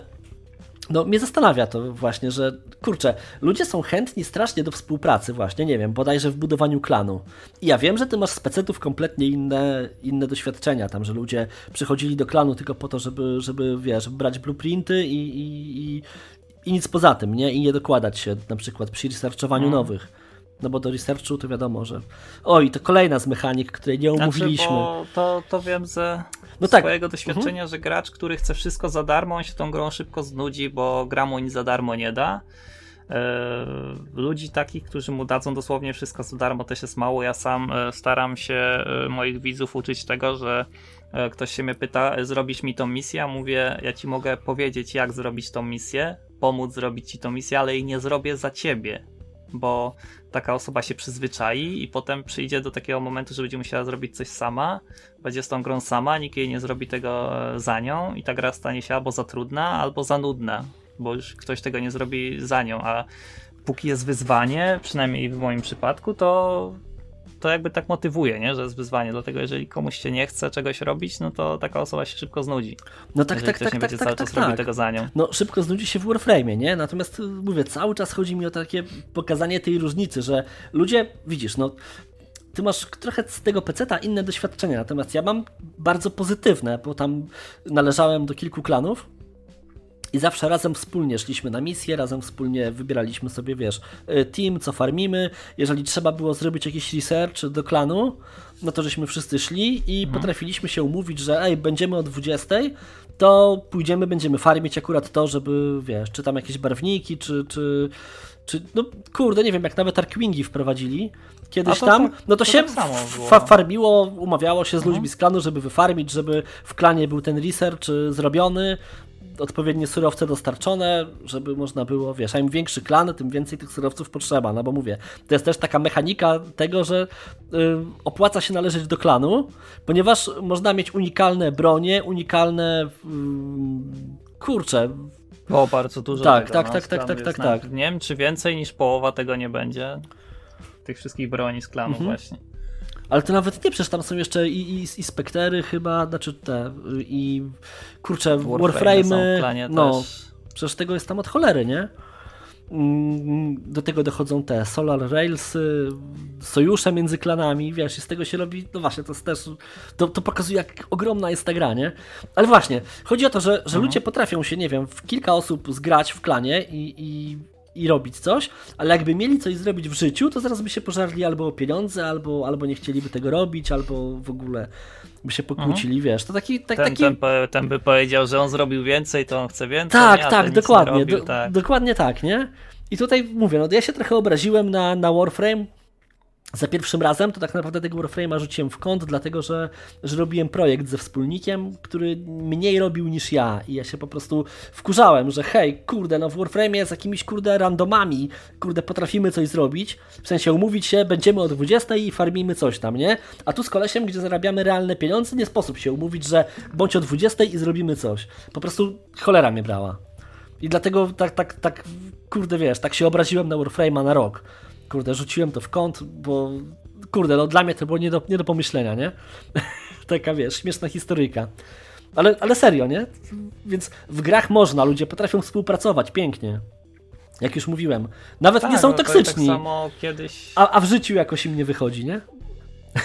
no mnie zastanawia to właśnie, że kurczę, ludzie są chętni strasznie do współpracy właśnie, nie wiem, bodajże w budowaniu klanu. I ja wiem, że ty masz specetów kompletnie inne, inne doświadczenia tam, że ludzie przychodzili do klanu tylko po to, żeby, żeby wiesz, brać blueprinty i, i, i, i nic poza tym, nie? I nie dokładać się na przykład przy researchowaniu hmm. nowych. No bo do researchu to wiadomo, że. Oj, to kolejna z mechanik, której nie znaczy, omówiliśmy. Znaczy, to, to wiem ze no tak. swojego doświadczenia, mhm. że gracz, który chce wszystko za darmo, on się tą grą szybko znudzi, bo gra mu nic za darmo nie da. E, ludzi takich, którzy mu dadzą dosłownie wszystko za darmo, też jest mało. Ja sam e, staram się e, moich widzów uczyć tego, że ktoś się mnie pyta, zrobisz mi tą misję, mówię, ja ci mogę powiedzieć, jak zrobić tą misję, pomóc zrobić ci tą misję, ale jej nie zrobię za ciebie bo taka osoba się przyzwyczai i potem przyjdzie do takiego momentu, że będzie musiała zrobić coś sama, będzie z tą grą sama, nikt jej nie zrobi tego e, za nią i ta gra stanie się albo za trudna, albo za nudna, bo już ktoś tego nie zrobi za nią, a póki jest wyzwanie, przynajmniej w moim przypadku, to to jakby tak motywuje, nie? że jest wyzwanie. Dlatego jeżeli komuś się nie chce czegoś robić, no to taka osoba się szybko znudzi. No tak, tak, tak, nie tak, będzie tak, cały tak, czas tak. robił tego za nią. No szybko znudzi się w Warframe, nie? Natomiast y, mówię, cały czas chodzi mi o takie pokazanie tej różnicy, że ludzie, widzisz, no ty masz trochę z tego peceta inne doświadczenia, natomiast ja mam bardzo pozytywne, bo tam należałem do kilku klanów i zawsze razem wspólnie szliśmy na misję, razem wspólnie wybieraliśmy sobie, wiesz, y, team, co farmimy. Jeżeli trzeba było zrobić jakiś research do klanu, no to żeśmy wszyscy szli i mhm. potrafiliśmy się umówić, że ej, będziemy o 20, to pójdziemy, będziemy farmić akurat to, żeby, wiesz, czy tam jakieś barwniki, czy, czy, czy no kurde, nie wiem, jak nawet Arkwingi wprowadzili kiedyś to, tam, no to, to się tak fa farmiło, umawiało się z ludźmi mhm. z klanu, żeby wyfarmić, żeby w klanie był ten research y, zrobiony, odpowiednie surowce dostarczone, żeby można było, wiesz, a im większy klan, tym więcej tych surowców potrzeba, no bo mówię, to jest też taka mechanika tego, że y, opłaca się należeć do klanu, ponieważ można mieć unikalne bronie, unikalne y, kurcze, o, bardzo dużo tak, tego, tak, no, tak, tak, tak, tak, tak. Nie wiem, czy więcej niż połowa tego nie będzie. Tych wszystkich broni z klanu mhm. właśnie. Ale to nawet nie, przecież tam są jeszcze i, i, i Spektery chyba, znaczy te i kurczę, Warframe'y, no, też. przecież tego jest tam od cholery, nie? Mm, do tego dochodzą te Solar Railsy, sojusze między klanami, wiesz, i z tego się robi, no właśnie, to jest też, to, to pokazuje jak ogromna jest ta gra, nie? Ale właśnie, chodzi o to, że, że mhm. ludzie potrafią się, nie wiem, w kilka osób zgrać w klanie i, i i robić coś, ale jakby mieli coś zrobić w życiu, to zaraz by się pożarli albo o pieniądze, albo, albo nie chcieliby tego robić, albo w ogóle by się pokłócili, mhm. wiesz, to taki... Tak, ten, taki... Ten, ten, by powiedział, że on zrobił więcej, to on chce więcej, Tak, tak, dokładnie, robił, do, tak. dokładnie tak, nie? I tutaj mówię, no ja się trochę obraziłem na, na Warframe, za pierwszym razem to tak naprawdę tego Warframe'a rzuciłem w kąt, dlatego że, że robiłem projekt ze wspólnikiem, który mniej robił niż ja i ja się po prostu wkurzałem, że hej, kurde, no w Warframe'ie z jakimiś kurde randomami, kurde, potrafimy coś zrobić, w sensie umówić się, będziemy o 20 i farmimy coś tam, nie? A tu z kolesiem, gdzie zarabiamy realne pieniądze, nie sposób się umówić, że bądź o 20 i zrobimy coś. Po prostu cholera mnie brała. I dlatego tak, tak, tak, kurde, wiesz, tak się obraziłem na Warframe'a na rok kurde, rzuciłem to w kąt, bo kurde, no dla mnie to było nie do, nie do pomyślenia, nie? Taka, wiesz, śmieszna historyjka. Ale, ale serio, nie? Więc w grach można, ludzie potrafią współpracować pięknie. Jak już mówiłem. Nawet tak, nie są no toksyczni. Tak samo kiedyś... a, a w życiu jakoś im nie wychodzi, nie?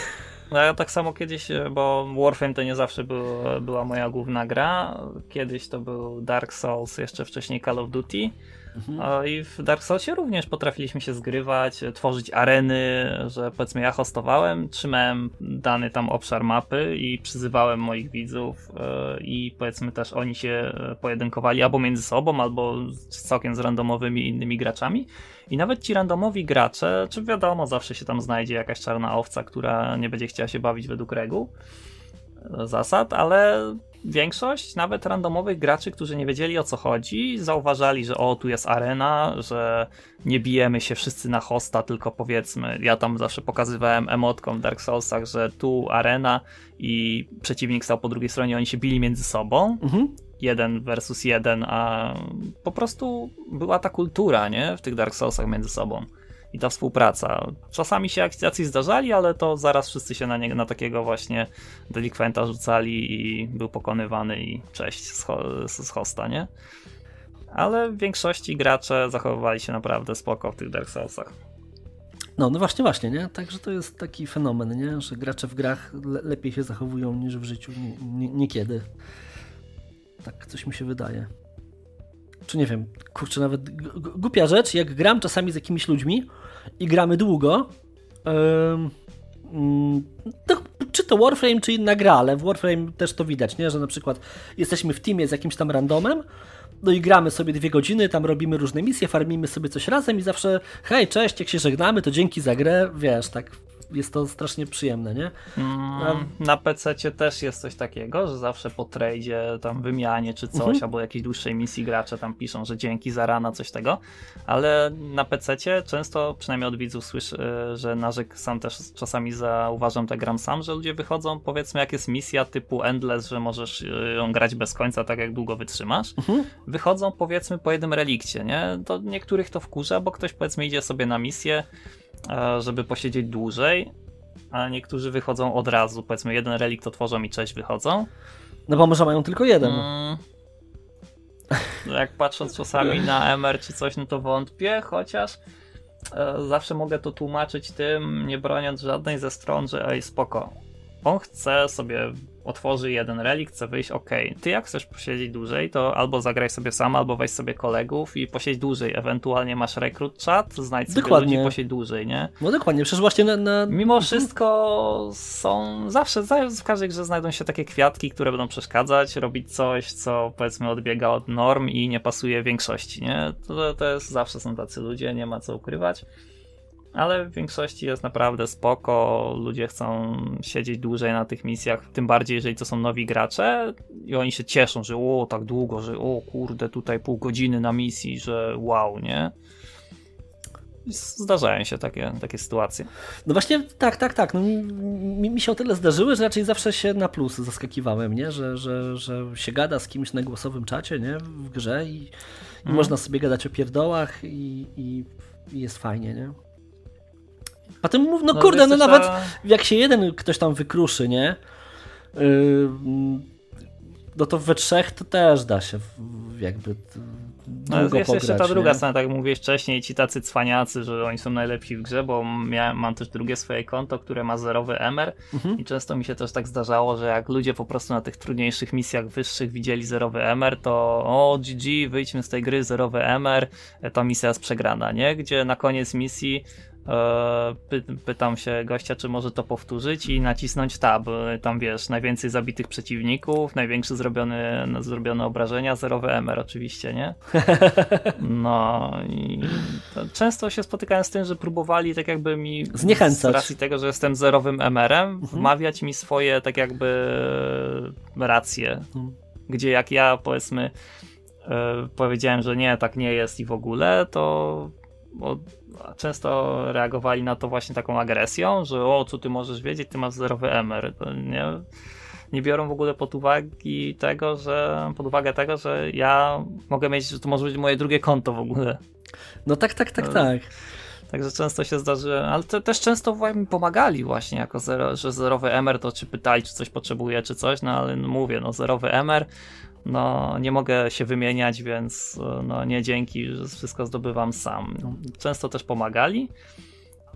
No ja tak samo kiedyś, bo Warframe to nie zawsze był, była moja główna gra. Kiedyś to był Dark Souls, jeszcze wcześniej Call of Duty. Mhm. I w Dark Soulsie również potrafiliśmy się zgrywać, tworzyć areny, że powiedzmy ja hostowałem, trzymałem dany tam obszar mapy i przyzywałem moich widzów e, i powiedzmy też oni się pojedynkowali albo między sobą, albo całkiem z randomowymi innymi graczami. I nawet ci randomowi gracze, czy wiadomo, zawsze się tam znajdzie jakaś czarna owca, która nie będzie chciała się bawić według reguł e, zasad, ale większość nawet randomowych graczy, którzy nie wiedzieli o co chodzi, zauważali, że o, tu jest arena, że nie bijemy się wszyscy na hosta, tylko powiedzmy, ja tam zawsze pokazywałem emotką w Dark Soulsach, że tu arena i przeciwnik stał po drugiej stronie, oni się bili między sobą. Mhm. Jeden versus jeden, a po prostu była ta kultura, nie? W tych Dark Soulsach między sobą i ta współpraca. Czasami się jacyś zdarzali, ale to zaraz wszyscy się na, nie, na takiego właśnie delikwenta rzucali i był pokonywany i cześć z, ho, z hosta, nie? Ale w większości gracze zachowywali się naprawdę spoko w tych Dark Soulsach. No, no właśnie, właśnie, nie? Także to jest taki fenomen, nie? Że gracze w grach le lepiej się zachowują niż w życiu niekiedy. Tak coś mi się wydaje czy nie wiem, kurczę, nawet głupia rzecz, jak gram czasami z jakimiś ludźmi i gramy długo, yy, to, czy to Warframe, czy inna gra, ale w Warframe też to widać, nie? że na przykład jesteśmy w teamie z jakimś tam randomem, no i gramy sobie dwie godziny, tam robimy różne misje, farmimy sobie coś razem i zawsze hej, cześć, jak się żegnamy, to dzięki za grę, wiesz, tak jest to strasznie przyjemne, nie? Mm, na PC też jest coś takiego, że zawsze po tradzie, tam wymianie czy coś, mhm. albo jakiejś dłuższej misji gracze tam piszą, że dzięki za rana, coś tego, ale na PC często, przynajmniej od widzów słyszę, że narzek sam też czasami zauważam, tak gram sam, że ludzie wychodzą, powiedzmy jak jest misja typu Endless, że możesz y, ją grać bez końca, tak jak długo wytrzymasz, mhm. wychodzą powiedzmy po jednym relikcie, nie? To niektórych to wkurza, bo ktoś powiedzmy idzie sobie na misję, żeby posiedzieć dłużej, a niektórzy wychodzą od razu. Powiedzmy, jeden relikt otworzą i cześć wychodzą. No bo może mają tylko jeden. Mm. Jak patrząc czasami na MR czy coś, no to wątpię, chociaż e, zawsze mogę to tłumaczyć tym, nie broniąc żadnej ze stron, że ej, spoko. On chce sobie otworzy jeden relikt, chce wyjść, ok. Ty jak chcesz posiedzieć dłużej, to albo zagraj sobie sam, albo weź sobie kolegów i posiedź dłużej. Ewentualnie masz rekrut chat, znajdź sobie dokładnie. ludzi, posiedź dłużej, nie? No dokładnie, przecież właśnie na... na... Mimo wszystko są zawsze, w każdej grze znajdą się takie kwiatki, które będą przeszkadzać, robić coś, co powiedzmy odbiega od norm i nie pasuje większości, nie? To, to jest, zawsze są tacy ludzie, nie ma co ukrywać ale w większości jest naprawdę spoko. Ludzie chcą siedzieć dłużej na tych misjach, tym bardziej jeżeli to są nowi gracze i oni się cieszą, że o, tak długo, że o kurde, tutaj pół godziny na misji, że wow, nie? Zdarzają się takie, takie sytuacje. No właśnie, tak, tak, tak. No, mi, mi, się o tyle zdarzyły, że raczej zawsze się na plus zaskakiwałem, nie? Że, że, że się gada z kimś na głosowym czacie, nie? W grze i, i mm. można sobie gadać o pierdołach i, i, i jest fajnie, nie? A tym mów, no, no kurde, no nawet jak się jeden ktoś tam wykruszy, nie? Yy, no to we trzech to też da się jakby no, jest pograć, jeszcze ta druga strona, tak jak mówiłeś wcześniej, ci tacy cwaniacy, że oni są najlepsi w grze, bo miałem, mam też drugie swoje konto, które ma zerowy MR mhm. i często mi się też tak zdarzało, że jak ludzie po prostu na tych trudniejszych misjach wyższych widzieli zerowy MR, to o GG, wyjdźmy z tej gry, zerowy MR, ta misja jest przegrana, nie? Gdzie na koniec misji E, pytam się gościa, czy może to powtórzyć i nacisnąć tab. Tam wiesz, najwięcej zabitych przeciwników, największy zrobiony, zrobione obrażenia, zerowy MR oczywiście, nie? No i często się spotykałem z tym, że próbowali tak jakby mi zniechęcać. Z racji tego, że jestem zerowym MR-em, mhm. wmawiać mi swoje tak jakby racje. Mhm. Gdzie jak ja powiedzmy e, powiedziałem, że nie, tak nie jest i w ogóle, to często reagowali na to właśnie taką agresją, że o, co ty możesz wiedzieć, ty masz zerowy MR. To nie, nie biorą w ogóle pod uwagi tego, że pod uwagę tego, że ja mogę mieć, że to może być moje drugie konto w ogóle. No tak, tak, tak, tak. Także często się zdarzy, ale te, też często mi pomagali właśnie jako zero, że zerowy MR to czy pytali, czy coś potrzebuje, czy coś, no ale no mówię, no zerowy MR no nie mogę się wymieniać, więc no nie dzięki, że wszystko zdobywam sam. Często też pomagali,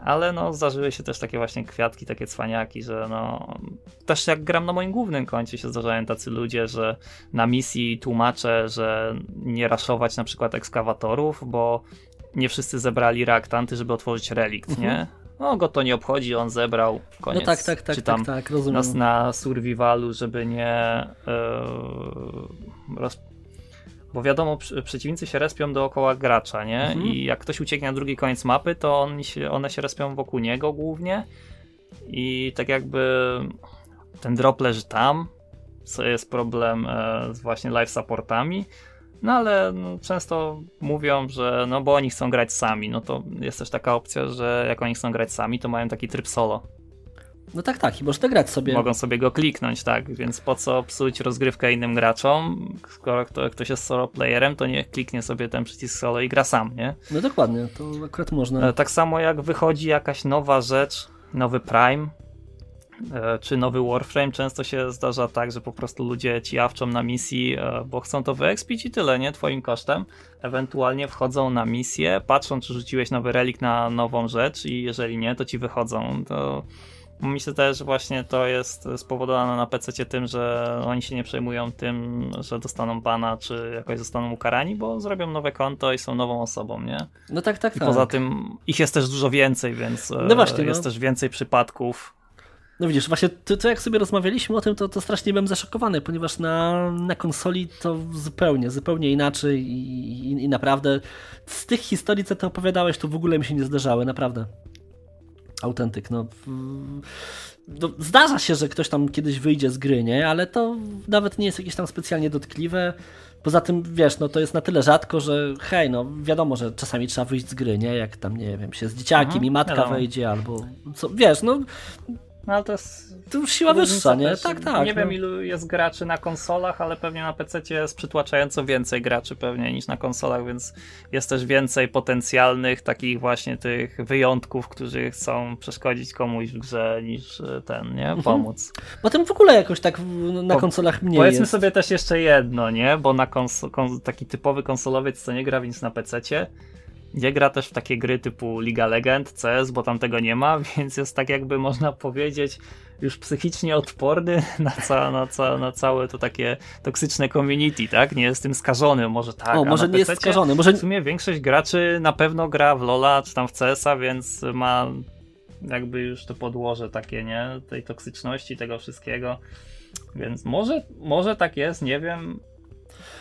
ale no zdarzyły się też takie właśnie kwiatki, takie cwaniaki, że no też jak gram na moim głównym koncie się zdarzają tacy ludzie, że na misji tłumaczę, że nie raszować na przykład ekskawatorów, bo nie wszyscy zebrali reaktanty, żeby otworzyć relikt, nie? No go to nie obchodzi, on zebrał, koniec. No tak, tak, tak, Czy tam tak, tak rozumiem. Na, na survivalu, żeby nie yy, roz... bo wiadomo, przeciwnicy się respią dookoła gracza, nie? Mhm. I jak ktoś ucieknie na drugi koniec mapy, to on się, one się respią wokół niego głównie i tak jakby ten drop leży tam, co jest problem e, z właśnie live supportami, no ale no, często mówią, że no bo oni chcą grać sami. No to jest też taka opcja, że jak oni chcą grać sami, to mają taki tryb solo. No tak, tak, i można grać sobie. Mogą sobie go kliknąć, tak, więc po co psuć rozgrywkę innym graczom, skoro kto, ktoś jest solo playerem, to niech kliknie sobie ten przycisk solo i gra sam, nie? No dokładnie, to akurat można. E, tak samo jak wychodzi jakaś nowa rzecz, nowy Prime, czy nowy Warframe, często się zdarza tak, że po prostu ludzie ci jawczą na misji, e, bo chcą to wyekspić i tyle, nie? Twoim kosztem. Ewentualnie wchodzą na misję, patrzą, czy rzuciłeś nowy relik na nową rzecz i jeżeli nie, to ci wychodzą. To myślę też, że właśnie to jest spowodowane na PC tym, że oni się nie przejmują tym, że dostaną bana, czy jakoś zostaną ukarani, bo zrobią nowe konto i są nową osobą, nie? No tak, tak, I tak. poza tym ich jest też dużo więcej, więc no właśnie, jest no. też więcej przypadków no widzisz, właśnie to, to, jak sobie rozmawialiśmy o tym, to, to strasznie byłem zaszokowany, ponieważ na, na konsoli to zupełnie, zupełnie inaczej i, i, i naprawdę z tych historii, co ty opowiadałeś, to w ogóle mi się nie zdarzały, naprawdę. Autentyk, no. no. Zdarza się, że ktoś tam kiedyś wyjdzie z gry, nie? Ale to nawet nie jest jakieś tam specjalnie dotkliwe. Poza tym, wiesz, no to jest na tyle rzadko, że hej, no wiadomo, że czasami trzeba wyjść z gry, nie? Jak tam, nie wiem, się z dzieciakiem Aha, i matka wiadomo. wejdzie, albo co, wiesz, no no ale to jest. To już siła wyższa, nie? Tak, tak. Nie no. wiem, ilu jest graczy na konsolach, ale pewnie na PC jest przytłaczająco więcej graczy pewnie niż na konsolach, więc jest też więcej potencjalnych takich właśnie tych wyjątków, którzy chcą przeszkodzić komuś w grze niż e, ten, nie? Mhm. Pomóc. Mhm. Potem w ogóle jakoś tak na konsolach mniej Powiedzmy jest. sobie też jeszcze jedno, nie? Bo na kons taki typowy konsolowiec, co nie gra więc na PC, nie gra też w takie gry typu Liga Legend, CS, bo tam tego nie ma, więc jest tak jakby można powiedzieć już psychicznie odporny na, ca na, ca na całe to takie toksyczne community, tak? Nie jest tym skażony, może tak. O, może nie jest skażony. Może... W sumie większość graczy na pewno gra w Lola czy tam w CS-a, więc ma jakby już to podłoże takie, nie? Tej toksyczności, tego wszystkiego. Więc może, może tak jest, nie wiem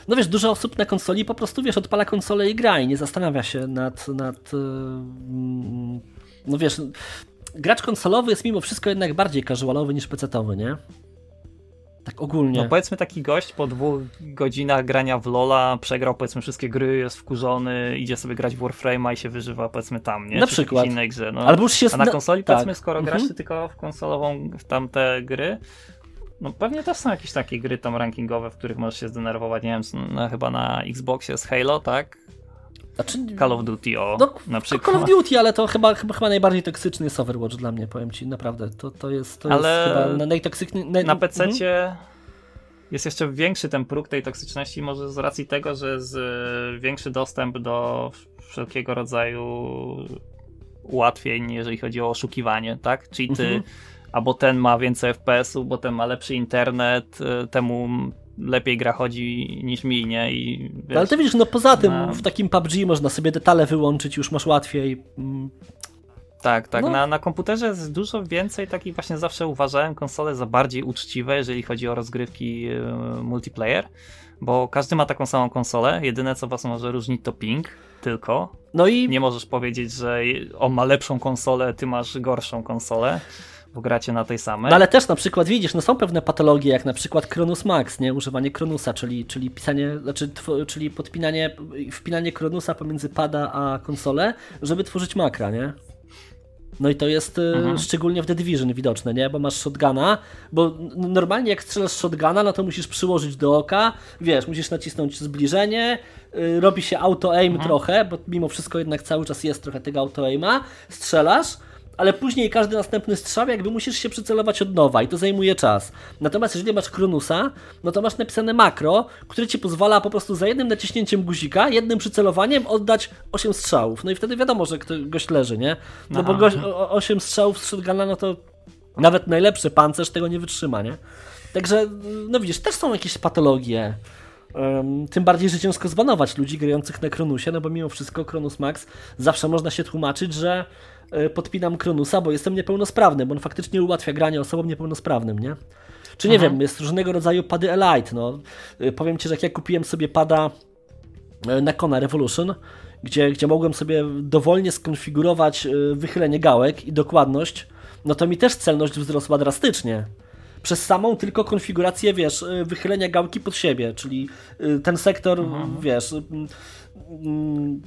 no wiesz, dużo osób na konsoli po prostu, wiesz, odpala konsolę i gra i nie zastanawia się nad, nad mm, no wiesz, gracz konsolowy jest mimo wszystko jednak bardziej casualowy niż pecetowy, nie? Tak ogólnie. No powiedzmy taki gość po dwóch godzinach grania w Lola przegrał powiedzmy wszystkie gry, jest wkurzony, idzie sobie grać w Warframe'a i się wyżywa powiedzmy tam, nie? Na Czy przykład. innej grze. No, Albo już się a na konsoli tak. powiedzmy, skoro mhm. grasz tylko w konsolową w tamte gry, no pewnie też są jakieś takie gry tam rankingowe, w których możesz się zdenerwować, nie wiem, no, chyba na Xboxie jest Halo, tak? Znaczy, Call of Duty, o, no, na przykład. Call of Duty, ale to chyba, chyba, chyba najbardziej toksyczny jest Overwatch dla mnie, powiem ci, naprawdę. To, to jest, to ale jest chyba. Naj... Na PC mhm. jest jeszcze większy ten próg tej toksyczności, może z racji tego, że jest większy dostęp do wszelkiego rodzaju ułatwień, jeżeli chodzi o oszukiwanie, tak? Cheaty, mhm albo ten ma więcej FPS-ów, bo ten ma lepszy internet, y, temu lepiej gra chodzi niż mi, nie? I, wiesz, ale ty widzisz, no poza tym no. w takim PUBG można sobie detale wyłączyć, już masz łatwiej. Mm. Tak, tak. No. Na, na komputerze jest dużo więcej takich właśnie zawsze uważałem konsole za bardziej uczciwe, jeżeli chodzi o rozgrywki yy, multiplayer, bo każdy ma taką samą konsolę. Jedyne co was może różnić to ping tylko. No i nie możesz powiedzieć, że on ma lepszą konsolę, ty masz gorszą konsolę bo gracie na tej samej. No ale też na przykład widzisz, no są pewne patologie, jak na przykład Kronus Max, nie? Używanie Kronusa, czyli, czyli pisanie, znaczy, czyli podpinanie, wpinanie Kronusa pomiędzy pada a konsolę, żeby tworzyć makra, nie? No i to jest y, mhm. szczególnie w The Division widoczne, nie? Bo masz shotguna, bo normalnie jak strzelasz shotguna, no to musisz przyłożyć do oka, wiesz, musisz nacisnąć zbliżenie, yy, robi się auto-aim mhm. trochę, bo mimo wszystko jednak cały czas jest trochę tego auto-aima, strzelasz, ale później każdy następny strzał jakby musisz się przycelować od nowa i to zajmuje czas. Natomiast jeżeli masz Kronusa, no to masz napisane makro, które ci pozwala po prostu za jednym naciśnięciem guzika, jednym przycelowaniem oddać 8 strzałów. No i wtedy wiadomo, że gość leży, nie? No Aha. bo gość, 8 strzałów z shotguna, no to nawet najlepszy pancerz tego nie wytrzyma, nie? Także, no widzisz, też są jakieś patologie. Um, tym bardziej, że ciężko zbanować ludzi grających na Kronusie, no bo mimo wszystko Kronus Max zawsze można się tłumaczyć, że podpinam Kronusa, bo jestem niepełnosprawny, bo on faktycznie ułatwia granie osobom niepełnosprawnym, nie? Czy nie Aha. wiem, jest różnego rodzaju pady Elite, no. E, powiem Ci, że jak ja kupiłem sobie pada e, na Kona Revolution, gdzie, gdzie mogłem sobie dowolnie skonfigurować wychylenie gałek i dokładność, no to mi też celność wzrosła drastycznie. Przez samą tylko konfigurację, wiesz, wychylenia gałki pod siebie, czyli ten sektor, mhm. wiesz,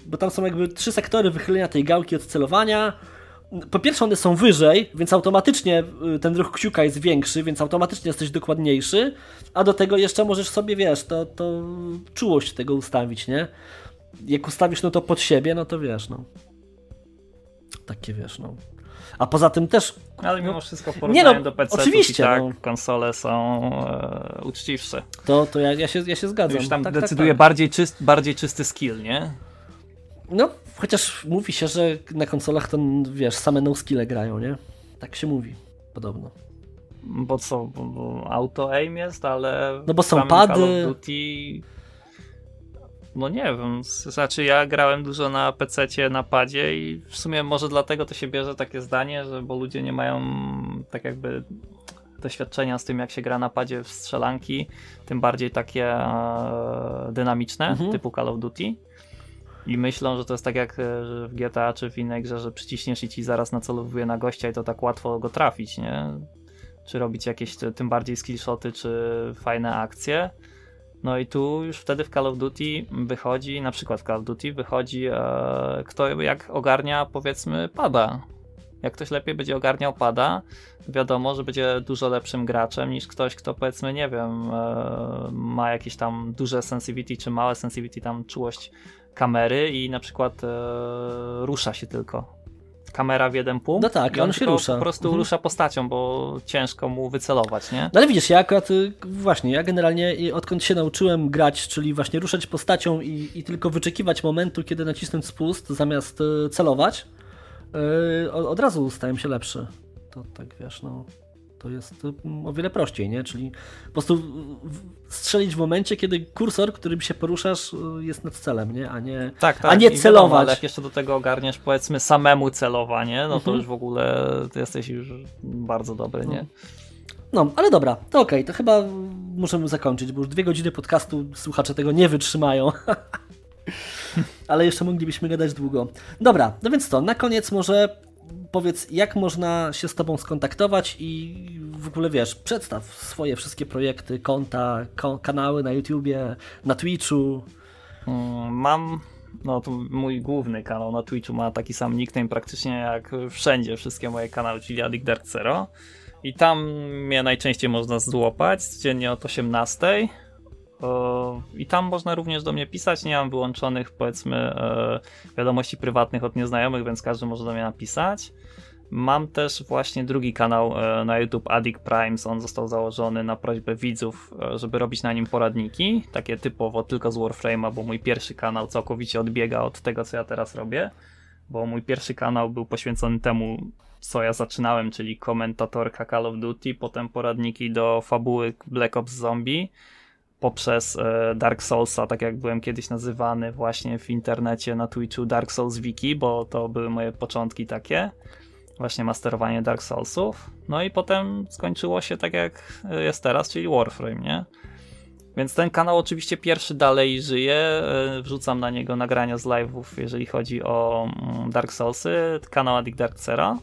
bo tam są jakby trzy sektory wychylenia tej gałki od celowania, po pierwsze one są wyżej, więc automatycznie y, ten ruch kciuka jest większy, więc automatycznie jesteś dokładniejszy, a do tego jeszcze możesz sobie, wiesz, to, to czułość tego ustawić, nie? Jak ustawisz no to pod siebie, no to wiesz, no. Takie wiesz, no. A poza tym też. Ale mimo wszystko w porównaniu nie no, do PC, oczywiście, tak, no. konsole są e, uczciwsze. To, to ja, ja, się, ja się zgadzam. Już tam tak, tak decyduje tak, Bardziej, czyst, bardziej czysty skill, nie? No, chociaż mówi się, że na konsolach to, wiesz, same no-skille grają, nie? Tak się mówi, podobno. Bo co, bo, bo auto-aim jest, ale... No bo są pady... Call of Duty... No nie wiem, znaczy ja grałem dużo na PC, na padzie i w sumie może dlatego to się bierze takie zdanie, że bo ludzie nie mają tak jakby doświadczenia z tym, jak się gra na padzie w strzelanki, tym bardziej takie e, dynamiczne, mhm. typu Call of Duty. I myślą, że to jest tak jak e, w GTA czy w innej grze, że przyciśniesz i ci zaraz nacelowuje na gościa i to tak łatwo go trafić, nie? Czy robić jakieś tym bardziej skillshoty, czy fajne akcje. No i tu już wtedy w Call of Duty wychodzi, na przykład w Call of Duty wychodzi e, kto jak ogarnia powiedzmy pada. Jak ktoś lepiej będzie ogarniał pada, wiadomo, że będzie dużo lepszym graczem niż ktoś, kto powiedzmy, nie wiem, e, ma jakieś tam duże sensitivity czy małe sensitivity, tam czułość kamery i na przykład e, rusza się tylko. Kamera w jeden punkt. No tak, i on, on się rusza. Po prostu mhm. rusza postacią, bo ciężko mu wycelować, nie? No ale widzisz, ja akurat y, właśnie, ja generalnie odkąd się nauczyłem grać, czyli właśnie ruszać postacią i, i tylko wyczekiwać momentu, kiedy nacisnąć spust zamiast y, celować, yy, od razu stałem się lepszy. To tak wiesz, no to jest o wiele prościej, nie? Czyli po prostu strzelić w momencie, kiedy kursor, którym się poruszasz, jest nad celem, nie? A nie, tak, tak. A nie celować. Wiadomo, ale jak jeszcze do tego ogarniesz, powiedzmy, samemu celowanie, no to mhm. już w ogóle ty jesteś już bardzo dobry, nie? No, ale dobra, to okej, okay, to chyba możemy zakończyć, bo już dwie godziny podcastu słuchacze tego nie wytrzymają. ale jeszcze moglibyśmy gadać długo. Dobra, no więc to, na koniec może powiedz, jak można się z Tobą skontaktować i w ogóle wiesz, przedstaw swoje wszystkie projekty, konta, kanały na YouTubie, na Twitchu. Mm, mam no to mój główny kanał na Twitchu ma taki sam nickname praktycznie jak wszędzie, wszystkie moje kanały, czyli Addict Dark Zero. I tam mnie najczęściej można złapać, codziennie od 18. I tam można również do mnie pisać. Nie mam wyłączonych, powiedzmy, e, wiadomości prywatnych od nieznajomych, więc każdy może do mnie napisać. Mam też właśnie drugi kanał e, na YouTube Addict Primes. On został założony na prośbę widzów, e, żeby robić na nim poradniki, takie typowo tylko z Warframe'a, bo mój pierwszy kanał całkowicie odbiega od tego, co ja teraz robię. Bo mój pierwszy kanał był poświęcony temu, co ja zaczynałem, czyli komentatorka Call of Duty, potem poradniki do fabuły Black Ops Zombie poprzez e, Dark Soulsa, tak jak byłem kiedyś nazywany właśnie w internecie na Twitchu Dark Souls Wiki, bo to były moje początki takie, właśnie masterowanie Dark Soulsów. No i potem skończyło się tak jak jest teraz, czyli Warframe, nie? Więc ten kanał oczywiście pierwszy dalej żyje. E, wrzucam na niego nagrania z live'ów, jeżeli chodzi o mm, Dark Soulsy, kanał Addict Darkcera.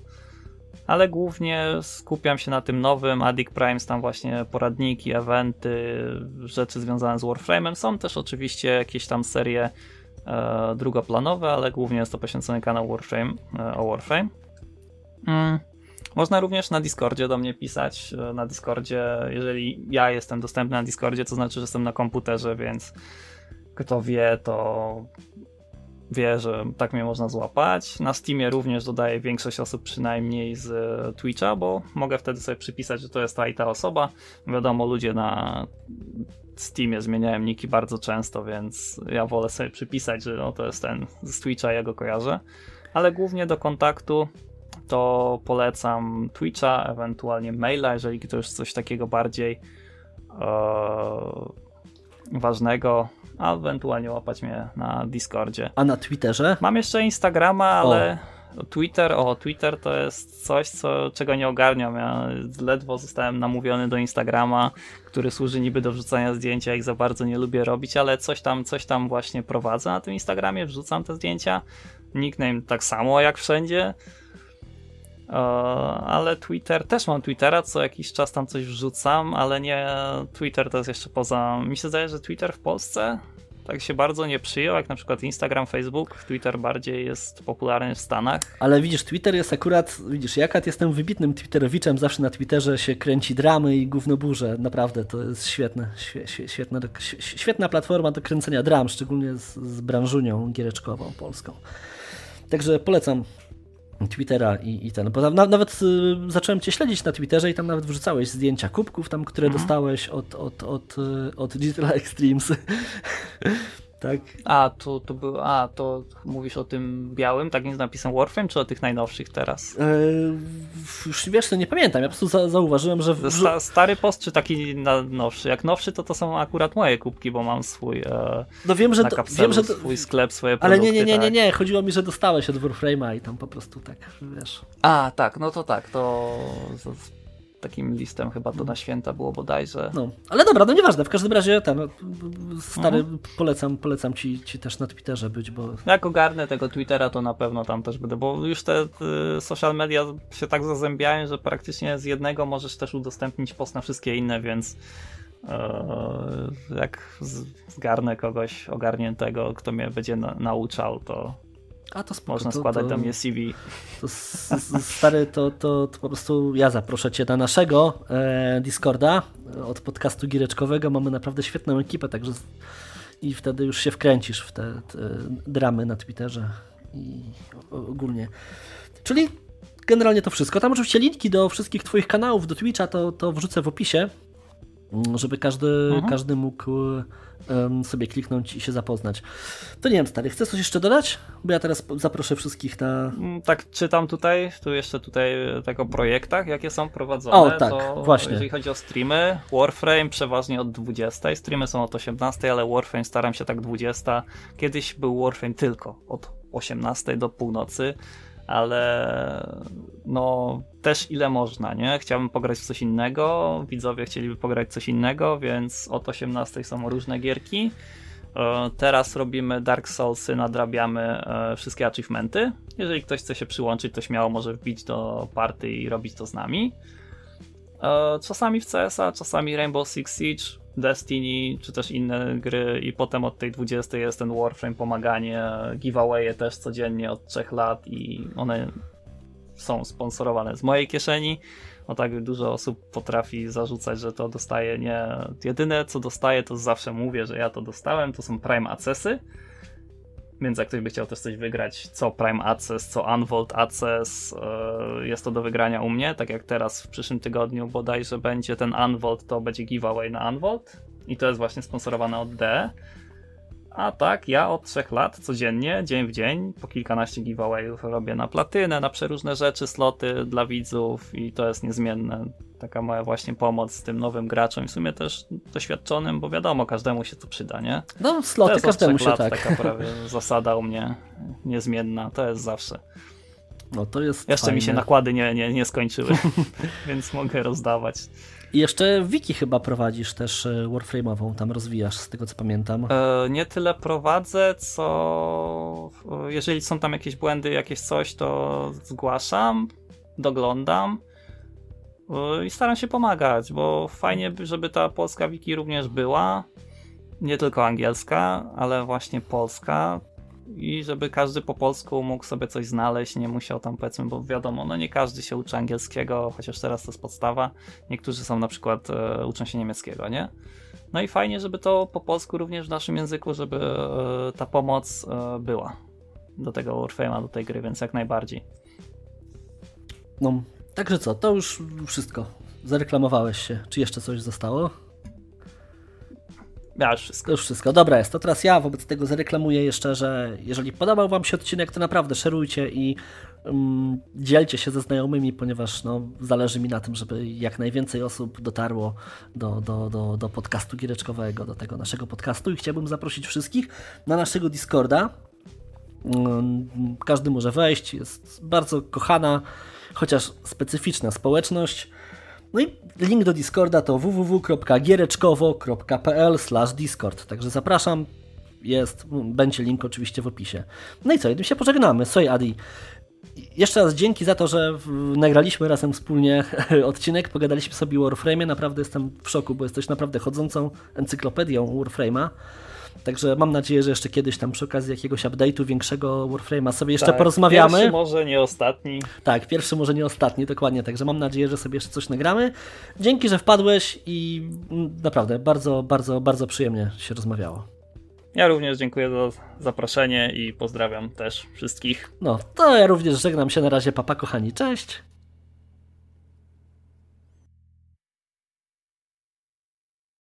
Ale głównie skupiam się na tym nowym Addict Primes, tam właśnie poradniki, eventy, rzeczy związane z Warframe'em. Są też oczywiście jakieś tam serie e, drugoplanowe, ale głównie jest to poświęcony kanał Warframe, e, o Warframe. Mm. Można również na Discordzie do mnie pisać. E, na Discordzie, jeżeli ja jestem dostępny na Discordzie, to znaczy, że jestem na komputerze, więc kto wie, to wie, że tak mnie można złapać. Na Steamie również dodaję większość osób przynajmniej z e, Twitcha, bo mogę wtedy sobie przypisać, że to jest ta i ta osoba. Wiadomo, ludzie na Steamie zmieniają niki bardzo często, więc ja wolę sobie przypisać, że no, to jest ten z Twitcha, ja go kojarzę. Ale głównie do kontaktu to polecam Twitcha, ewentualnie maila, jeżeli ktoś coś takiego bardziej e, ważnego, a ewentualnie łapać mnie na Discordzie. A na Twitterze? Mam jeszcze Instagrama, ale o. Twitter, o Twitter to jest coś, co, czego nie ogarniam. Ja ledwo zostałem namówiony do Instagrama, który służy niby do wrzucania zdjęcia, ich za bardzo nie lubię robić, ale coś tam, coś tam właśnie prowadzę na tym Instagramie, wrzucam te zdjęcia. Nickname tak samo jak wszędzie. E, ale Twitter, też mam Twittera, co jakiś czas tam coś wrzucam, ale nie, Twitter to jest jeszcze poza, mi się zdaje, że Twitter w Polsce tak się bardzo nie przyjął, jak na przykład Instagram, Facebook, Twitter bardziej jest popularny w Stanach. Ale widzisz, Twitter jest akurat, widzisz, jakat jestem wybitnym Twitterowiczem, zawsze na Twitterze się kręci dramy i gównoburze, naprawdę, to jest świetne, świetna, świetna platforma do kręcenia dram, szczególnie z, z branżunią giereczkową polską. Także polecam Twittera i, i ten. Bo na, nawet y, zacząłem cię śledzić na Twitterze i tam nawet wrzucałeś zdjęcia kubków, tam, które mhm. dostałeś od, od, od, y, od Digital Extremes. Tak. A, to, to był, a, to mówisz o tym białym, tak nie napisem Warframe, czy o tych najnowszych teraz? E, już wiesz, to nie pamiętam, ja po prostu za, zauważyłem, że... Sta, stary post, czy taki nowszy? Jak nowszy, to to są akurat moje kubki, bo mam swój e, no wiem, że na kapselu, wiem, że to... swój sklep, swoje produkty. Ale nie, nie, nie, nie, nie, chodziło mi, że dostałeś od Warframe'a i tam po prostu tak, wiesz... A, tak, no to tak, to takim listem chyba to na święta było bodajże. No, ale dobra, no nieważne, w każdym razie ten stary mhm. polecam, polecam ci, ci też na Twitterze być, bo... Jak ogarnę tego Twittera, to na pewno tam też będę, bo już te, te social media się tak zazębiają, że praktycznie z jednego możesz też udostępnić post na wszystkie inne, więc e, jak zgarnę kogoś ogarniętego, kto mnie będzie na, nauczał, to a to spoko, Można to, składać to, do mnie CV. To, stary, to, to, to, po prostu ja zaproszę Cię na naszego e, Discorda od podcastu gireczkowego. Mamy naprawdę świetną ekipę, także i wtedy już się wkręcisz w te, te dramy na Twitterze i ogólnie. Czyli generalnie to wszystko. Tam oczywiście linki do wszystkich Twoich kanałów, do Twitcha to, to wrzucę w opisie, żeby każdy, mhm. każdy mógł sobie kliknąć i się zapoznać. To nie wiem, stary, chcesz coś jeszcze dodać? Bo ja teraz zaproszę wszystkich na... Mm, tak, czytam tutaj, tu jeszcze tutaj tak o projektach, jakie są prowadzone. O, tak, to, właśnie. Jeżeli chodzi o streamy, Warframe przeważnie od 20, streamy są od 18, ale Warframe staram się tak 20. Kiedyś był Warframe tylko od 18 do północy ale no też ile można, nie? Chciałbym pograć w coś innego, widzowie chcieliby pograć coś innego, więc od 18 są różne gierki. E, teraz robimy Dark Soulsy, nadrabiamy e, wszystkie achievementy. Jeżeli ktoś chce się przyłączyć, to śmiało może wbić do party i robić to z nami. E, czasami w CS-a, czasami Rainbow Six Siege, Destiny, czy też inne gry i potem od tej 20 jest ten Warframe, pomaganie, giveawaye też codziennie od 3 lat i one są sponsorowane z mojej kieszeni. O tak dużo osób potrafi zarzucać, że to dostaje nie. Jedyne co dostaję, to zawsze mówię, że ja to dostałem, to są Prime Accessy więc jak ktoś by chciał też coś wygrać, co Prime Access, co Unvault Access, e, jest to do wygrania u mnie, tak jak teraz w przyszłym tygodniu bodajże będzie ten Unvault, to będzie giveaway na Unvault i to jest właśnie sponsorowane od D. A tak, ja od trzech lat codziennie, dzień w dzień, po kilkanaście giveawayów robię na platynę, na przeróżne rzeczy, sloty dla widzów i to jest niezmienne. Taka moja właśnie pomoc tym nowym graczom i w sumie też doświadczonym, bo wiadomo, każdemu się to przyda, nie? No, sloty każdemu się lat, tak. taka prawie zasada u mnie niezmienna, to jest zawsze. No to jest Jeszcze fajne. mi się nakłady nie, nie, nie skończyły, więc mogę rozdawać. I jeszcze wiki chyba prowadzisz też e, Warframe'ową, tam rozwijasz, z tego co pamiętam. E, nie tyle prowadzę, co e, jeżeli są tam jakieś błędy, jakieś coś, to zgłaszam, doglądam i staram się pomagać, bo fajnie, żeby ta polska wiki również była, nie tylko angielska, ale właśnie polska i żeby każdy po polsku mógł sobie coś znaleźć, nie musiał tam powiedzmy, bo wiadomo, no nie każdy się uczy angielskiego, chociaż teraz to jest podstawa. Niektórzy są na przykład, e, uczą się niemieckiego, nie? No i fajnie, żeby to po polsku również w naszym języku, żeby e, ta pomoc e, była do tego Warframe'a, do tej gry, więc jak najbardziej. No, także co, to już wszystko. Zareklamowałeś się. Czy jeszcze coś zostało? Ja już wszystko. Już wszystko. Dobra jest. To teraz ja wobec tego zareklamuję jeszcze, że jeżeli podobał Wam się odcinek, to naprawdę szerujcie i um, dzielcie się ze znajomymi, ponieważ no, zależy mi na tym, żeby jak najwięcej osób dotarło do, do, do, do podcastu giereczkowego, do tego naszego podcastu i chciałbym zaprosić wszystkich na naszego Discorda. Um, każdy może wejść. Jest bardzo kochana, chociaż specyficzna społeczność. No i link do Discorda to www.giereczkowo.pl discord. Także zapraszam. Jest, będzie link oczywiście w opisie. No i co, tym się pożegnamy. Soj Adi. Jeszcze raz dzięki za to, że nagraliśmy razem wspólnie odcinek, pogadaliśmy sobie o Warframe'ie. Naprawdę jestem w szoku, bo jesteś naprawdę chodzącą encyklopedią Warframe'a. Także mam nadzieję, że jeszcze kiedyś tam przy okazji jakiegoś update'u większego Warframe'a sobie jeszcze tak, porozmawiamy. Pierwszy może nie ostatni. Tak, pierwszy może nie ostatni, dokładnie. Także mam nadzieję, że sobie jeszcze coś nagramy. Dzięki, że wpadłeś i naprawdę bardzo, bardzo, bardzo przyjemnie się rozmawiało. Ja również dziękuję za zaproszenie i pozdrawiam też wszystkich. No, to ja również żegnam się na razie, papa kochani, cześć.